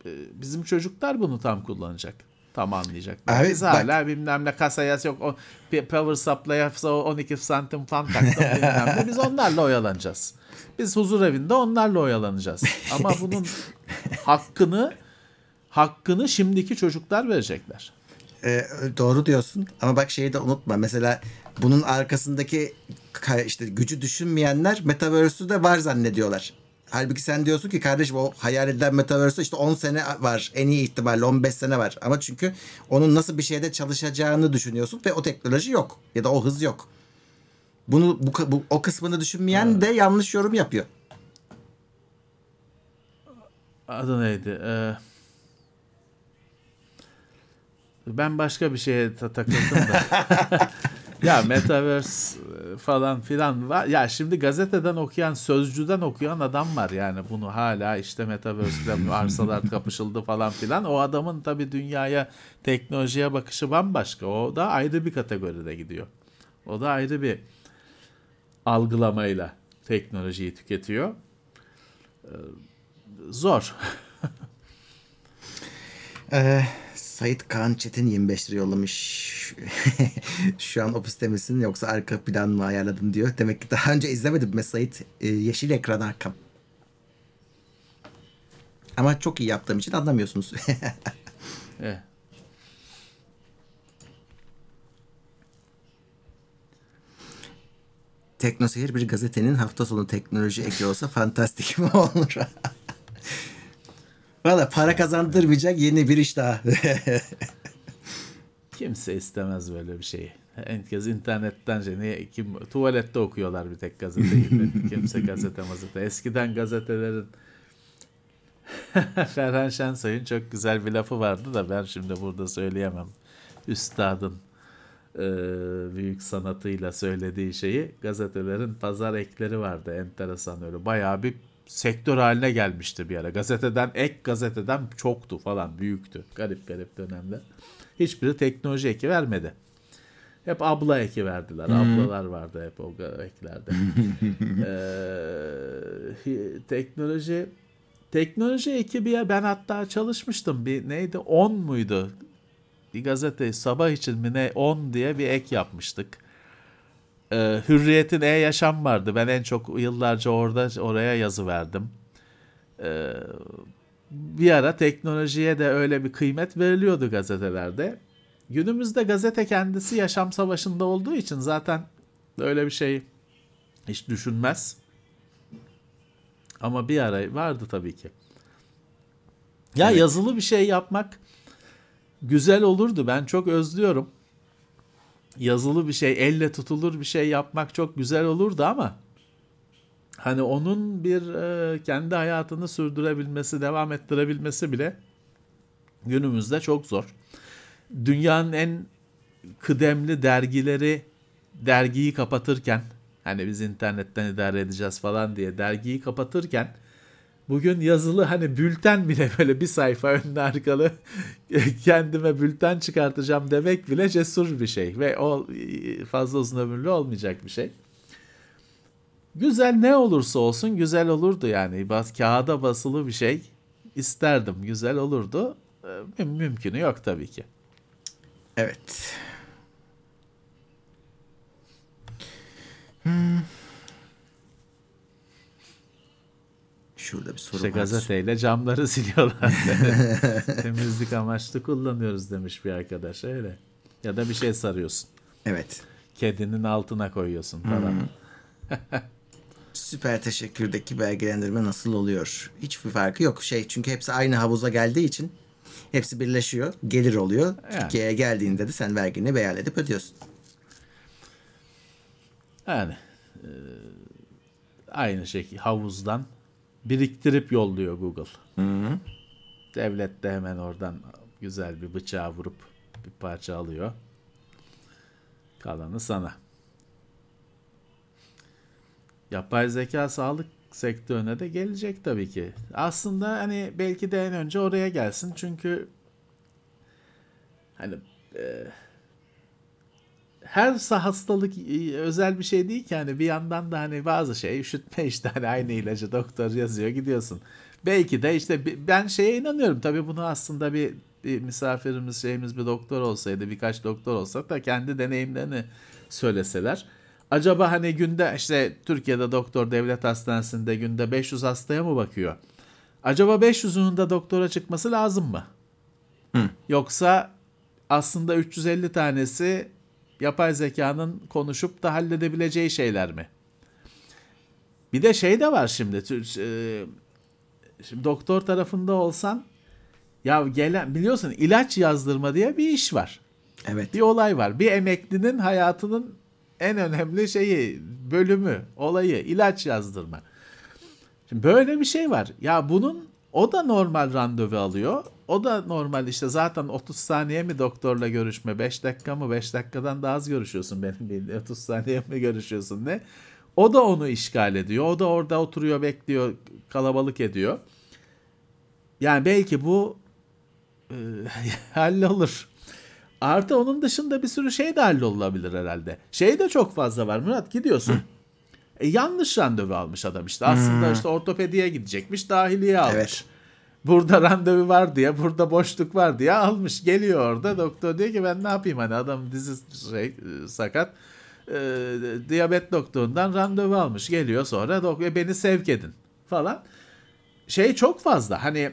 Ee, Bizim çocuklar bunu tam kullanacak. Tam anlayacaklar.
Abi
Biz
bak-
hala bilmem ne kasaya yok o power supply yapsa o 12 santim fan taktım bilmem ne. Biz onlarla oyalanacağız. Biz huzur evinde onlarla oyalanacağız. Ama *laughs* bunun hakkını hakkını şimdiki çocuklar verecekler.
Ee, doğru diyorsun ama bak şeyi de unutma. Mesela bunun arkasındaki ka- işte gücü düşünmeyenler Metaverse'ü de var zannediyorlar. Halbuki sen diyorsun ki kardeşim o hayal edilen Metaverse'de işte 10 sene var. En iyi ihtimalle 15 sene var. Ama çünkü onun nasıl bir şeyde çalışacağını düşünüyorsun ve o teknoloji yok. Ya da o hız yok. Bunu bu, bu o kısmını düşünmeyen de yanlış yorum yapıyor.
Adı neydi? Ee, ben başka bir şeye ta- takıldım da. *laughs* ya Metaverse e, falan filan var. Ya şimdi gazeteden okuyan, sözcüden okuyan adam var yani bunu hala işte Metaverse'de *laughs* arsalar kapışıldı falan filan. O adamın tabii dünyaya, teknolojiye bakışı bambaşka. O da ayrı bir kategoride gidiyor. O da ayrı bir algılamayla teknolojiyi tüketiyor. *laughs* Ee, Zor.
Ee, Sait Kaan Çetin 25 lira yollamış. *laughs* Şu an ofiste misin yoksa arka plan mı ayarladın diyor. Demek ki daha önce izlemedim ben Sait. Ee, yeşil ekran arkam. Ama çok iyi yaptığım için anlamıyorsunuz. *laughs*
Eh.
Teknoseyir bir gazetenin hafta sonu teknoloji eki olsa fantastik mi olur? *laughs* Valla para kazandırmayacak yeni bir iş daha. *laughs*
Kimse istemez böyle bir şeyi. Herkes internetten şey, niye, kim, tuvalette okuyorlar bir tek gazeteyi. *laughs* Kimse gazete mazete. Eskiden gazetelerin *laughs* Ferhan Şensoy'un çok güzel bir lafı vardı da ben şimdi burada söyleyemem. Üstadın e, büyük sanatıyla söylediği şeyi gazetelerin pazar ekleri vardı enteresan öyle bayağı bir sektör haline gelmişti bir ara. Gazeteden ek gazeteden çoktu falan büyüktü. Garip garip dönemler. Hiçbiri teknoloji eki vermedi. Hep abla eki verdiler. Ablalar vardı hep o eklerde. *laughs* Ee, teknoloji teknoloji ekibi ya ben hatta çalışmıştım. Bir neydi? 10 muydu? Bir gazete sabah için mi ne 10 diye bir ek yapmıştık. Ee, Hürriyet'in e-yaşam vardı. Ben en çok yıllarca orada oraya yazı verdim. Ee, bir ara teknolojiye de öyle bir kıymet veriliyordu gazetelerde. Günümüzde gazete kendisi yaşam savaşında olduğu için zaten öyle bir şey hiç düşünmez. Ama bir ara vardı tabii ki. Ya yazılı bir şey yapmak güzel olurdu. Ben çok özlüyorum. Yazılı bir şey, elle tutulur bir şey yapmak çok güzel olurdu ama hani onun bir e, kendi hayatını sürdürebilmesi, devam ettirebilmesi bile günümüzde çok zor. Dünyanın en kıdemli dergileri dergiyi kapatırken hani biz internetten idare edeceğiz falan diye dergiyi kapatırken bugün yazılı hani bülten bile *laughs* böyle bir sayfa önüne arkalı *laughs* kendime bülten çıkartacağım demek bile cesur bir şey ve o fazla uzun ömürlü olmayacak bir şey. Güzel ne olursa olsun güzel olurdu yani. Bas, kağıda basılı bir şey isterdim. Güzel olurdu. Müm- mümkünü yok tabii ki.
Evet. Hmm. Şurada bir soru
İşte
var.
gazeteyle camları *laughs* siliyorlar. *laughs* Temizlik amaçlı kullanıyoruz demiş bir arkadaş öyle. Ya da bir şey sarıyorsun.
Evet.
Kedinin altına koyuyorsun falan. *laughs*
Süper teşekkürdeki belgelendirme nasıl oluyor? Hiçbir farkı yok. Şey çünkü hepsi aynı havuza geldiği için hepsi birleşiyor. Gelir oluyor.
Yani.
Türkiye'ye geldiğinde de sen vergini beyan edip ödüyorsun.
Yani e, aynı şekilde havuzdan biriktirip yolluyor Google. Devlet de hemen oradan güzel bir bıçağı vurup bir parça alıyor. Kalanı sana. Yapay zeka sağlık sektörüne de gelecek tabii ki. Aslında hani belki de en önce oraya gelsin çünkü hani e, her hastalık özel bir şey değil ki hani bir yandan da hani bazı şey üşütme işte hani aynı ilacı doktor yazıyor gidiyorsun. Belki de işte ben şeye inanıyorum tabii bunu aslında bir, bir misafirimiz şeyimiz bir doktor olsaydı birkaç doktor olsa da kendi deneyimlerini söyleseler. Acaba hani günde işte Türkiye'de doktor devlet hastanesinde günde 500 hastaya mı bakıyor? Acaba 500'ünün de doktora çıkması lazım mı? Yoksa aslında 350 tanesi yapay zekanın konuşup da halledebileceği şeyler mi? Bir de şey de var şimdi. E, Şimdi doktor tarafında olsan ya gelen biliyorsun ilaç yazdırma diye bir iş var.
Evet.
Bir olay var. Bir emeklinin hayatının en önemli şeyi, bölümü, olayı ilaç yazdırma. Şimdi böyle bir şey var. Ya bunun o da normal randevu alıyor. O da normal işte zaten 30 saniye mi doktorla görüşme, 5 dakika mı 5 dakikadan daha az görüşüyorsun benim bildiğim *laughs* 30 saniye mi görüşüyorsun ne? O da onu işgal ediyor. O da orada oturuyor, bekliyor, kalabalık ediyor. Yani belki bu e, *laughs* hallolur. Artı onun dışında bir sürü şey de hallolabilir herhalde. Şey de çok fazla var Murat gidiyorsun. E, yanlış randevu almış adam işte. Aslında işte ortopediye gidecekmiş, dahiliye almış.
Evet.
Burada randevu var diye, burada boşluk var diye almış. Geliyor orada doktor diyor ki ben ne yapayım hani adam dizi şey, e, sakat. E, diyabet doktorundan randevu almış. Geliyor sonra doktor beni sevk edin falan. Şey çok fazla hani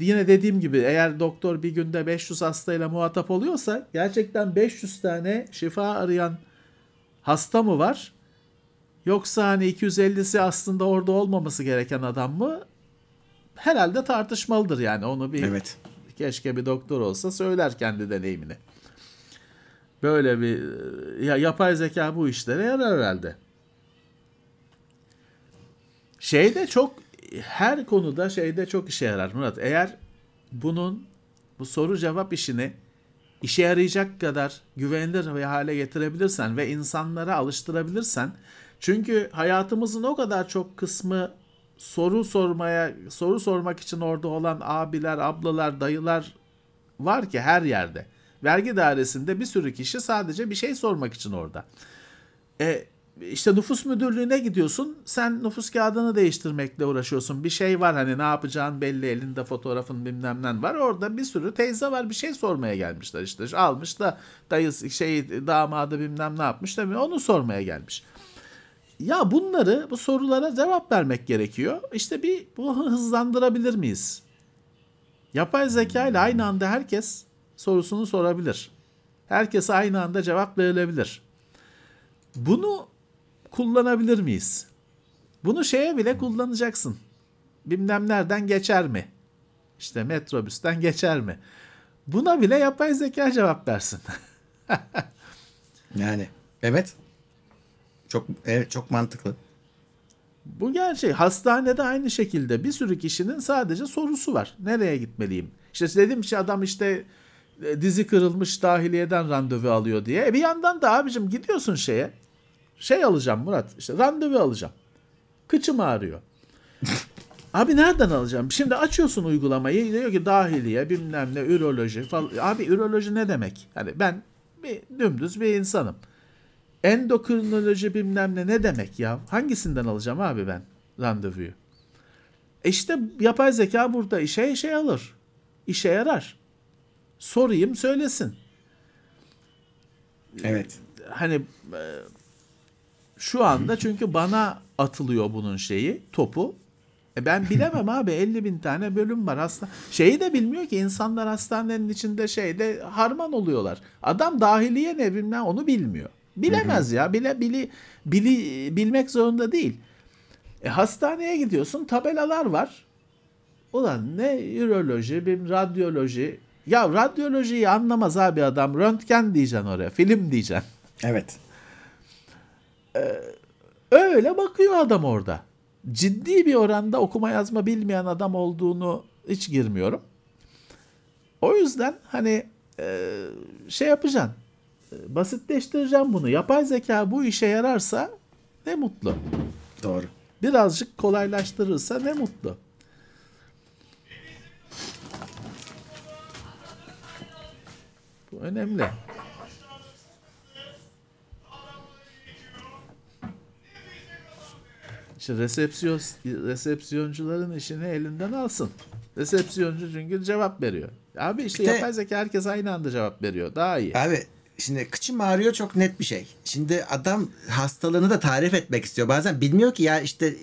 yine dediğim gibi eğer doktor bir günde 500 hastayla muhatap oluyorsa gerçekten 500 tane şifa arayan hasta mı var? Yoksa hani 250'si aslında orada olmaması gereken adam mı? Herhalde tartışmalıdır yani onu bir
Evet.
keşke bir doktor olsa söyler kendi deneyimini. Böyle bir ya yapay zeka bu işlere yarar herhalde. Şeyde çok her konuda şeyde çok işe yarar Murat. Eğer bunun bu soru cevap işini işe yarayacak kadar güvenilir bir hale getirebilirsen ve insanlara alıştırabilirsen çünkü hayatımızın o kadar çok kısmı soru sormaya soru sormak için orada olan abiler, ablalar, dayılar var ki her yerde. Vergi dairesinde bir sürü kişi sadece bir şey sormak için orada. E, işte nüfus müdürlüğüne gidiyorsun. Sen nüfus kağıdını değiştirmekle uğraşıyorsun. Bir şey var hani ne yapacağın belli elinde fotoğrafın bilmem ne var. Orada bir sürü teyze var bir şey sormaya gelmişler işte. Almış da dayısı şey damadı bilmem ne yapmış da onu sormaya gelmiş. Ya bunları bu sorulara cevap vermek gerekiyor. İşte bir bu hızlandırabilir miyiz? Yapay zeka ile aynı anda herkes sorusunu sorabilir. Herkese aynı anda cevap verilebilir. Bunu kullanabilir miyiz? Bunu şeye bile kullanacaksın. Bilmem nereden geçer mi? İşte metrobüsten geçer mi? Buna bile yapay zeka cevap versin. *laughs*
Yani evet. Çok evet çok mantıklı.
Bu gerçek. Hastanede aynı şekilde bir sürü kişinin sadece sorusu var. Nereye gitmeliyim? İşte dedim ki adam işte e, dizi kırılmış dahiliyeden randevu alıyor diye. E bir yandan da abicim gidiyorsun şeye. Şey alacağım Murat. işte randevu alacağım. Kıçım ağrıyor. *laughs* Abi nereden alacağım? Şimdi açıyorsun uygulamayı diyor ki dahiliye bilmem ne üroloji falan. Abi üroloji ne demek? Hani ben bir dümdüz bir insanım. Endokrinoloji bilmem ne ne demek ya? Hangisinden alacağım abi ben randevuyu? E işte yapay zeka burada işe işe alır. İşe yarar. Sorayım söylesin.
Evet.
Hani e, şu anda *laughs* çünkü bana atılıyor bunun şeyi topu. E ben bilemem abi 50 bin tane bölüm var hasta. Şeyi de bilmiyor ki insanlar hastanenin içinde şeyde harman oluyorlar. Adam dahiliye ne bilmem onu bilmiyor. Bilemez ya bile bili, bili bilmek zorunda değil. E hastaneye gidiyorsun tabelalar var. Ulan ne üroloji, bir radyoloji. Ya radyolojiyi anlamaz abi adam. Röntgen diyeceksin oraya, film diyeceksin.
Evet.
Öyle bakıyor adam orada. Ciddi bir oranda okuma yazma bilmeyen adam olduğunu hiç girmiyorum. O yüzden hani e, şey yapacaksın. Basitleştireceğim bunu. Yapay zeka bu işe yararsa ne mutlu.
Doğru.
Birazcık kolaylaştırırsa ne mutlu. Bu önemli. İşte resepsiyon, resepsiyoncuların işini elinden alsın. Resepsiyoncu çünkü cevap veriyor. Abi işte
de-
yapay zeka herkes aynı anda cevap veriyor. Daha iyi.
Abi şimdi kıçım ağrıyor çok net bir şey. Şimdi adam hastalığını da tarif etmek istiyor. Bazen bilmiyor ki ya işte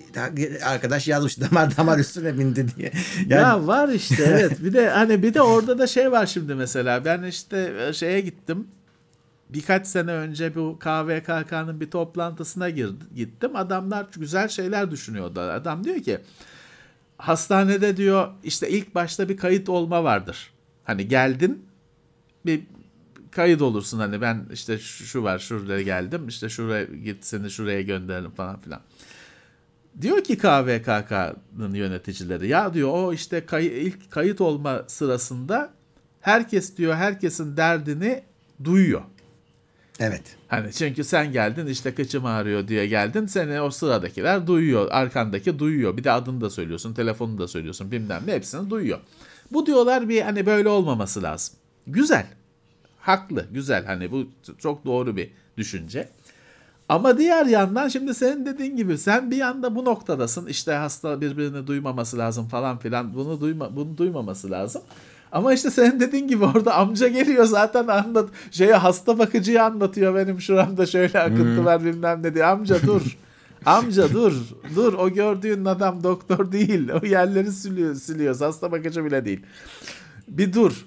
arkadaş yazmış damar damar üstüne bindi diye. Yani
Ya var işte evet. Bir de hani bir de orada da şey var şimdi mesela. Ben işte şeye gittim. Birkaç sene önce bu KVKK'nın bir toplantısına girdi, gittim. Adamlar güzel şeyler düşünüyordu. Adam diyor ki hastanede diyor işte ilk başta bir kayıt olma vardır. Hani geldin bir kayıt olursun hani ben işte şu şu var şuraya geldim işte şuraya git seni şuraya gönderelim falan filan. Diyor ki KVKK'nın yöneticileri ya diyor o işte kay- ilk kayıt olma sırasında herkes diyor herkesin derdini duyuyor.
evet.
Hani çünkü sen geldin işte kıçım ağrıyor diye geldin seni o sıradakiler duyuyor arkandaki duyuyor bir de adını da söylüyorsun telefonunu da söylüyorsun bilmem ne hepsini duyuyor. Bu diyorlar bir hani böyle olmaması lazım. Güzel haklı güzel hani bu çok doğru bir düşünce. Ama diğer yandan şimdi senin dediğin gibi sen bir yanda bu noktadasın. İşte hasta birbirini duymaması lazım falan filan. Bunu duyma bunu duymaması lazım. Ama işte senin dediğin gibi orada amca geliyor zaten anlat şeye hasta bakıcıyı anlatıyor benim şuramda şöyle akıntı var bilmem ne diye. Amca dur. Amca dur. Dur o gördüğün adam doktor değil. O yerleri siliyor, siliyor. Hasta bakıcı bile değil. Bir dur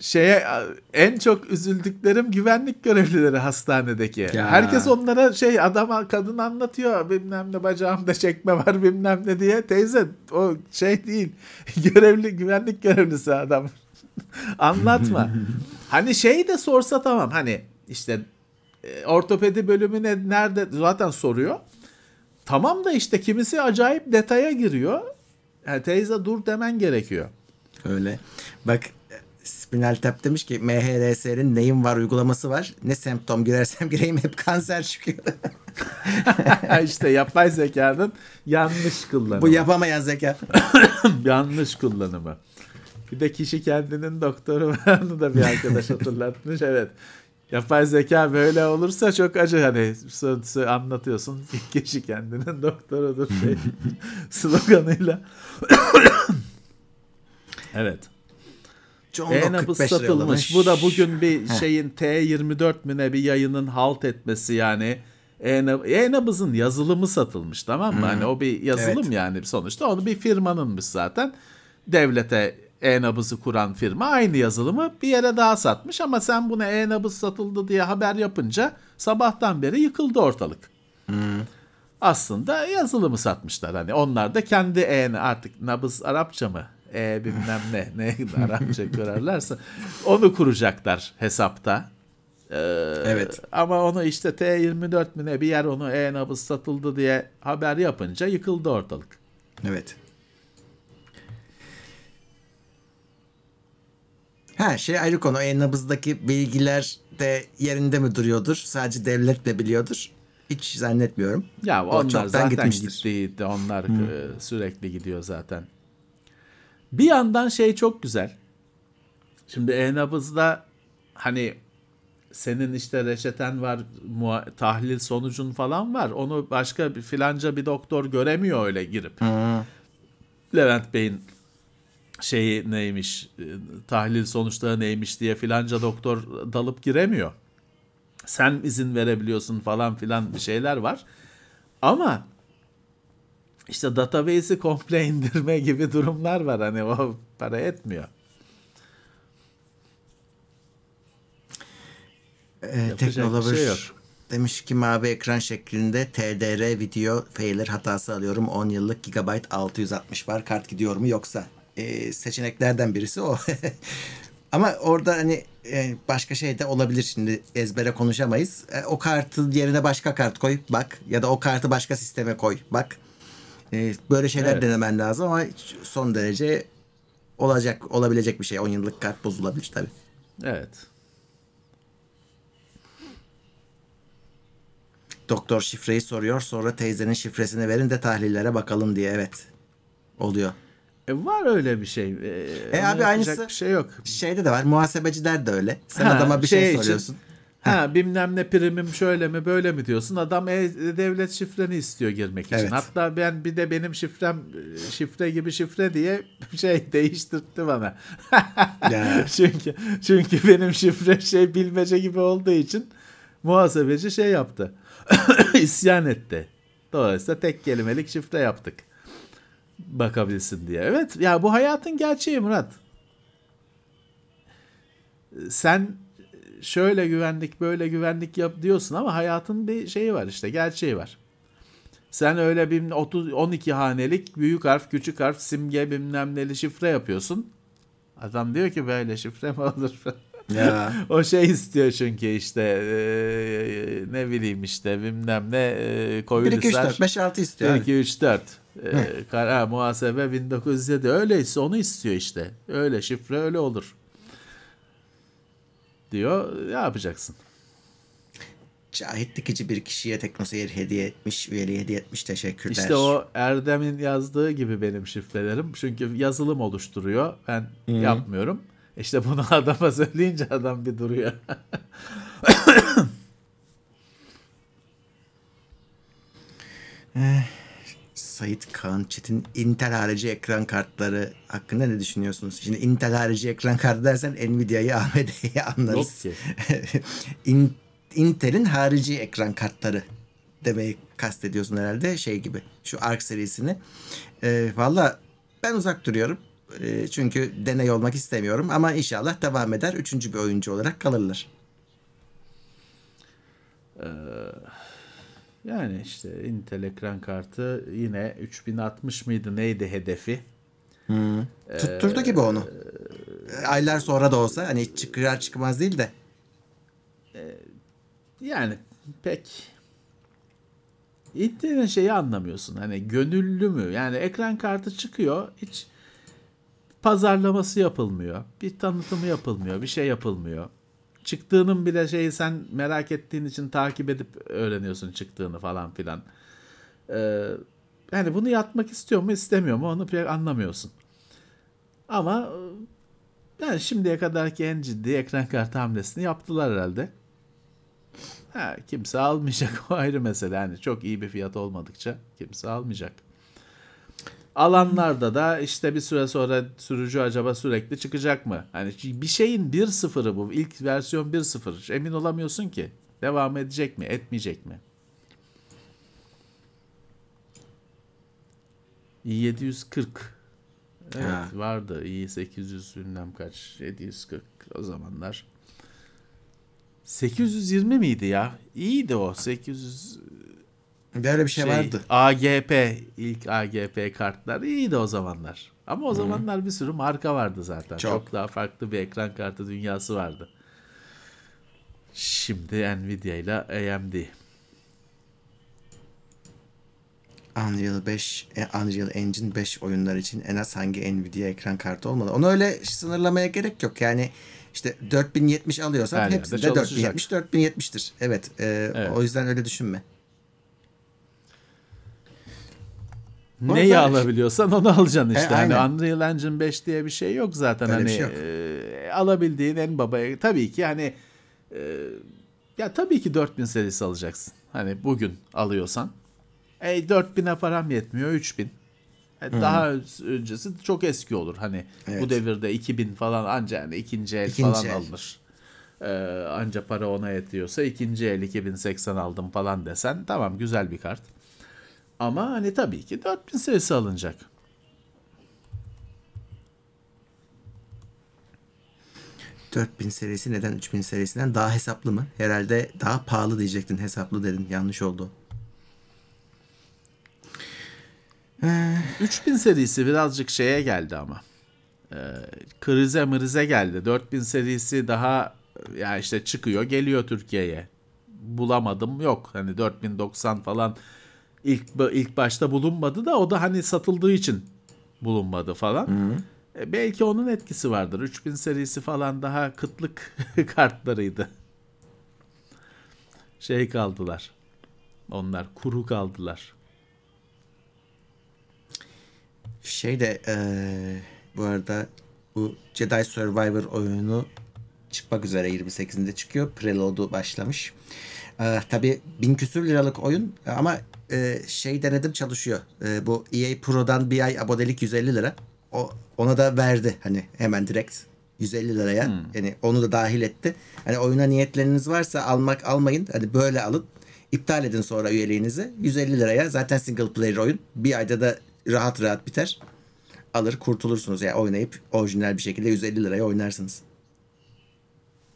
şeye en çok üzüldüklerim güvenlik görevlileri hastanedeki.
Ya.
Herkes onlara şey adam kadın anlatıyor bilmem ne bacağımda çekme var bilmem ne diye. Teyze o şey değil. *laughs* Görevli güvenlik görevlisi adam. *laughs* Anlatma. *laughs* hani şey de sorsa tamam hani işte e, ortopedi bölümüne nerede zaten soruyor. Tamam da işte kimisi acayip detaya giriyor. Yani teyze dur demen gerekiyor.
Öyle. Bak Spinal Tap demiş ki MHRS'nin neyim var uygulaması var. Ne semptom girersem *laughs* gireyim hep kanser çıkıyor. *laughs*
işte yapay zekanın yanlış kullanımı.
Bu yapamayan zeka. *laughs* *coughs*
yanlış kullanımı. Bir de kişi kendinin doktoru var. Onu da bir arkadaş hatırlatmış. Evet. Yapay zeka böyle olursa çok acı hani anlatıyorsun kişi kendinin doktorudur şey sloganıyla. *coughs* evet.
John Locke
E-nabız
45 liraya
satılmış. Bu da bugün bir şeyin T24 mü ne bir yayının halt etmesi yani. E-nab- E-nabızın yazılımı satılmış tamam mı? Hani o bir yazılım
Evet.
yani sonuçta. Onu bir firmanınmış zaten. Devlete e-nabızı kuran firma aynı yazılımı bir yere daha satmış ama sen buna e-nabız satıldı diye haber yapınca sabahtan beri yıkıldı ortalık. Aslında yazılımı satmışlar hani onlar da kendi e artık nabız Arapça mı E bilmem ne ne *laughs* Arapça kurarlarsa onu kuracaklar hesapta. Ee,
Evet.
Ama onu işte T24 mi ne bir yer onu e-nabız satıldı diye haber yapınca yıkıldı ortalık.
Evet. Ha şey ayrı konu. O e-nabızdaki bilgiler de yerinde mi duruyordur? Sadece devlet mi biliyordur? Hiç zannetmiyorum.
Ya
O
onlar
çoktan
zaten
gitmiştir.
gittiydi. Onlar e, sürekli gidiyor zaten. Bir yandan şey çok güzel. Şimdi e-nabızda hani senin işte reçeten var, tahlil sonucun falan var. Onu başka bir filanca bir doktor göremiyor öyle girip. Levent Bey'in şeyi neymiş, e, tahlil sonuçları neymiş diye filanca doktor dalıp giremiyor. Sen izin verebiliyorsun falan filan bir şeyler var. Ama işte database'i komple indirme gibi durumlar var. Hani o para etmiyor.
Ee, Teknolover
şey yok.
demiş ki mavi ekran şeklinde TDR video failure hatası alıyorum. 10 yıllık gigabyte 660 var. Kart gidiyor mu yoksa? Ee, seçeneklerden birisi o. *laughs* Ama orada hani e, başka şey de olabilir şimdi ezbere konuşamayız. E, o kartın yerine başka kart koy bak ya da o kartı başka sisteme koy bak. E, böyle şeyler
Evet.
denemen lazım ama son derece olacak olabilecek bir şey. 10 yıllık kart bozulabilir tabii.
Evet.
Doktor şifreyi soruyor. Sonra teyzenin şifresini verin de tahlillere bakalım diye. Evet. Oluyor.
E var öyle bir şey. E, ona
abi aynısı-
bir şey yok.
Şeyde de var. Muhasebeciler de öyle. Sen
Ha,
adama bir şey,
şey için-
soruyorsun.
Ha bilmem ne primim şöyle mi böyle mi diyorsun. Adam e, devlet şifreni istiyor girmek için.
Evet.
Hatta ben bir de benim şifrem şifre gibi şifre diye şey değiştirtti bana. *laughs* Çünkü çünkü benim şifre şey bilmece gibi olduğu için muhasebeci şey yaptı. *coughs* İsyan etti. Dolayısıyla tek kelimelik şifre yaptık. Bakabilsin diye. Evet ya bu hayatın gerçeği Murat. Sen şöyle güvenlik böyle güvenlik yap diyorsun ama hayatın bir şeyi var işte gerçeği var. Sen öyle bir 30 12 hanelik büyük harf küçük harf simge bilmem neli şifre yapıyorsun. Adam diyor ki böyle şifre mi olur?
Ya. *laughs*
o şey istiyor çünkü işte eee, ne bileyim işte bilmem ne eee
1,
Koyunhisar.
2, 3, 4, 5, 6 istiyor.
1,
abi.
2, 3, 4. Ee, kara muhasebe 1907. Öyleyse onu istiyor işte. Öyle şifre öyle olur. Diyor. Ne yapacaksın?
Cahit dikici bir kişiye teknoseyir hediye etmiş. Üyeliği hediye etmiş. Teşekkürler.
İşte o Erdem'in yazdığı gibi benim şifrelerim. Çünkü yazılım oluşturuyor. Ben yapmıyorum. İşte bunu *laughs* adama söyleyince adam bir duruyor. *coughs*
Sait Kaan Çetin Intel harici ekran kartları hakkında ne düşünüyorsunuz? Şimdi Intel harici ekran kartı dersen Nvidia'yı *laughs* AMD'yi anlarız.
Yok *laughs*
In- Intel'in harici ekran kartları demeyi kastediyorsun herhalde şey gibi. Şu Arc serisini. Ee, Valla ben uzak duruyorum. Ee, çünkü deney olmak istemiyorum ama inşallah devam eder. Üçüncü bir oyuncu olarak kalırlar.
Yani işte Intel ekran kartı yine 3060 mıydı neydi hedefi?
Tutturdu gibi onu. Aylar sonra da olsa hani çıkar çıkmaz değil de.
Yani pek Intel'in şeyi anlamıyorsun. Hani gönüllü mü? Yani ekran kartı çıkıyor. Hiç pazarlaması yapılmıyor. Bir tanıtımı yapılmıyor. Bir şey yapılmıyor. Çıktığının bile şeyi sen merak ettiğin için takip edip öğreniyorsun çıktığını falan filan. Ee, yani bunu yapmak istiyor mu istemiyor mu onu pek anlamıyorsun. Ama yani şimdiye kadarki en ciddi ekran kartı hamlesini yaptılar herhalde. Ha, kimse almayacak *laughs* o ayrı mesele. Yani çok iyi bir fiyat olmadıkça kimse almayacak. Alanlarda da işte bir süre sonra sürücü acaba sürekli çıkacak mı? Hani bir şeyin 1.0'ı bu. İlk versiyon 1.0. Emin olamıyorsun ki. Devam edecek mi, etmeyecek mi? 740. Evet
Ha.
vardı. i 800 bilmem kaç. 740 o zamanlar. 820 miydi ya? İyiydi o. 800
Böyle bir şey,
şey,
vardı.
AGP ilk AGP kartlar iyiydi o zamanlar. Ama o zamanlar bir sürü marka vardı zaten. Çok.
Çok.
daha farklı bir ekran kartı dünyası vardı. Şimdi Nvidia ile AMD.
Unreal 5, e, Unreal Engine 5 oyunlar için en az hangi Nvidia ekran kartı olmalı? Onu öyle sınırlamaya gerek yok. Yani işte 4070 alıyorsan
Her
hepsinde
çalışacak.
4070 4070'tir. Evet, e,
Evet.
O yüzden öyle düşünme.
Neyi
arada-
alabiliyorsan onu alacaksın işte.
E,
hani. Unreal Engine 5 diye bir şey yok zaten.
Öyle
hani
şey yok.
e, alabildiğin en babaya tabii ki hani e, ya tabii ki 4000 serisi alacaksın. Hani bugün alıyorsan. E 4000'e param yetmiyor 3000. E, daha öncesi çok eski olur. Hani bu
Evet.
devirde 2000 falan anca yani ikinci el
İkinci
falan
el.
alınır. E, anca para ona yetiyorsa ikinci el 2080 aldım falan desen tamam güzel bir kart. Ama hani tabii ki 4000 serisi alınacak.
— 4000 serisi neden 3000 serisinden daha hesaplı mı? Herhalde daha pahalı diyecektin. Hesaplı dedin. Yanlış oldu.
3000 serisi birazcık şeye geldi ama. Ee, krize mrize geldi. 4000 serisi daha ya işte çıkıyor geliyor Türkiye'ye. Bulamadım yok. Hani 4090 falan ilk ilk başta bulunmadı da o da hani satıldığı için bulunmadı falan. E, belki onun etkisi vardır. 3000 serisi falan daha kıtlık *laughs* kartlarıydı. Şey kaldılar. Onlar kuru kaldılar.
Şey de eee, bu arada bu Jedi Survivor oyunu çıkmak üzere 28'inde çıkıyor. Preload'u başlamış. Eee Tabi bin küsür liralık oyun ama eee, şey denedim çalışıyor. Eee, bu EA Pro'dan bir ay abonelik 150 lira. O, ona da verdi hani hemen direkt 150 liraya. Yani onu da dahil etti. Hani oyuna niyetleriniz varsa almak almayın. Hani böyle alın. İptal edin sonra üyeliğinizi. 150 liraya zaten single player oyun. Bir ayda da rahat rahat biter. Alır kurtulursunuz. Yani oynayıp orijinal bir şekilde 150 liraya oynarsınız.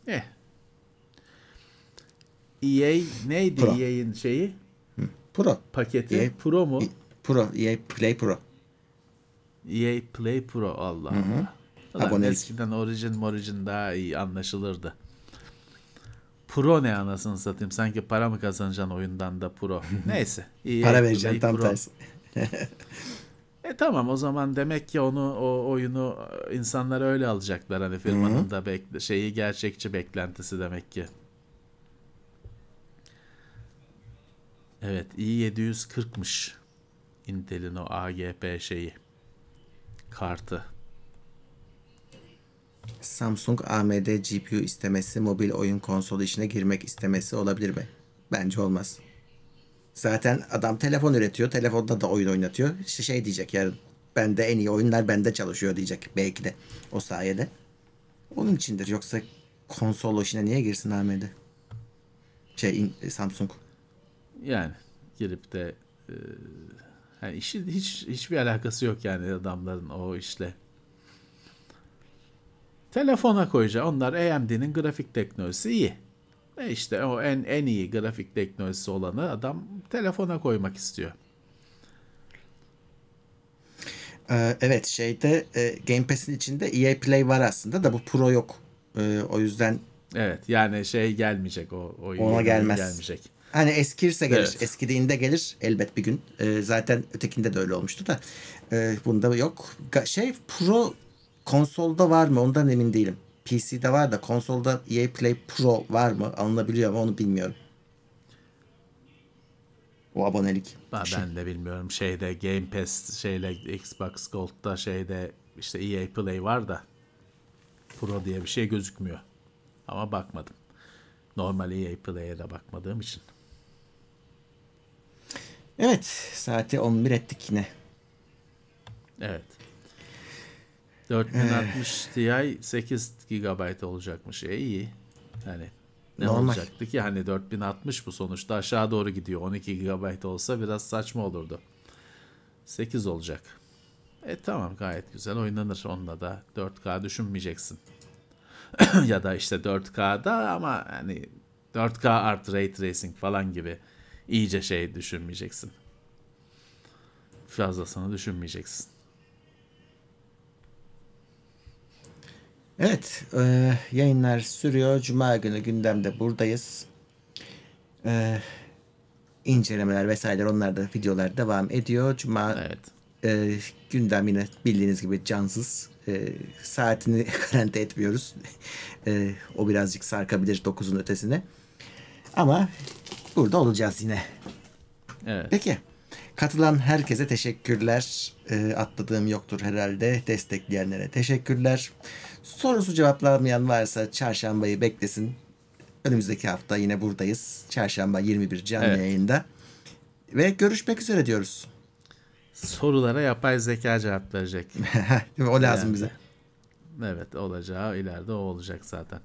Eh. EA neydi
Pro.
EA'in şeyi?
Pro.
Paketi
EA
Pro mu?
Pro. EA Play Pro.
EA Play Pro Allah Allah. Ulan
Abonelik.
eskiden Origin Origin daha iyi anlaşılırdı. Pro ne anasını satayım? Sanki para mı kazanacaksın oyundan da Pro? *laughs* Neyse. EA
Para vereceksin tam tersi. *laughs*
E tamam o zaman demek ki onu o oyunu e, insanlar öyle alacaklar hani firmanın da bekle, şeyi gerçekçi beklentisi demek ki. Evet i740'mış Intel'in o AGP şeyi kartı.
Samsung AMD GPU istemesi mobil oyun konsolu işine girmek istemesi olabilir mi? Bence olmaz. Zaten adam telefon üretiyor. Telefonda da oyun oynatıyor. İşte şey diyecek yarın. Bende en iyi oyunlar bende çalışıyor diyecek. Belki de o sayede. Onun içindir. Yoksa konsol işine niye girsin AMD? Şey Samsung.
Yani girip de e, yani işi hiç hiçbir alakası yok yani adamların o işle. Telefona koyacak. Onlar AMD'nin grafik teknolojisi iyi. E işte o en en iyi grafik teknolojisi olanı adam telefona koymak istiyor.
Ee, evet şeyde e, Game Pass'in içinde EA Play var aslında da bu Pro yok. Ee, o yüzden
Evet yani şey gelmeyecek o o
Ona gelmez.
gelmeyecek.
Hani eskirse gelir.
Evet.
Eskidiğinde gelir elbet bir gün. Ee, zaten ötekinde de öyle olmuştu da. Ee, bunda yok. Ga- Şey Pro konsolda var mı? Ondan emin değilim. PC'de var da konsolda EA Play Pro var mı? Alınabiliyor mu? Onu bilmiyorum. O abonelik.
Ben,
Şey.
ben de bilmiyorum şeyde Game Pass şeyle Xbox Gold'da şeyde işte EA Play var da Pro diye bir şey gözükmüyor. Ama bakmadım. Normal EA Play'e de bakmadığım için.
Evet. Saati 11 ettik yine.
Evet. 4060 Ti 8 GB olacakmış. E iyi. Yani ne
Normal.
olacaktı ki? Hani 4060 bu sonuçta aşağı doğru gidiyor. 12 GB olsa biraz saçma olurdu. 8 olacak. E tamam gayet güzel oynanır. Onunla da 4K düşünmeyeceksin. *clears throat* ya da işte 4K'da ama hani 4K artı Ray Tracing falan gibi iyice şey düşünmeyeceksin. Fazlasını düşünmeyeceksin.
Evet, e, yayınlar sürüyor. Cuma günü gündemde buradayız. E, incelemeler vesaire onlar da videolar devam ediyor. Cuma
Evet.
e, gündem yine bildiğiniz gibi cansız. E, saatini *laughs* garanti etmiyoruz. E, o birazcık sarkabilir 9'un ötesine. Ama burada olacağız yine.
Evet.
Peki. Katılan herkese teşekkürler. E, atladığım yoktur herhalde. Destekleyenlere teşekkürler. Sorusu cevaplanmayan varsa çarşambayı beklesin. Önümüzdeki hafta yine buradayız. Çarşamba 21 canlı
Evet.
yayında. Ve görüşmek üzere diyoruz.
Sorulara yapay zeka cevap verecek. *laughs*
O lazım
Yani.
bize.
Evet olacağı ileride o olacak zaten.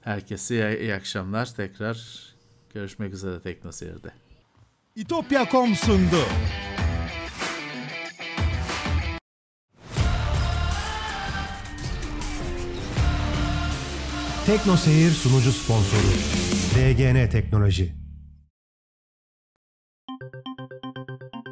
Herkese iyi, iyi akşamlar. Tekrar görüşmek üzere Teknoseyir'de.
İtopya.com sundu. Tekno Seyir sunucu sponsoru DGN Teknoloji.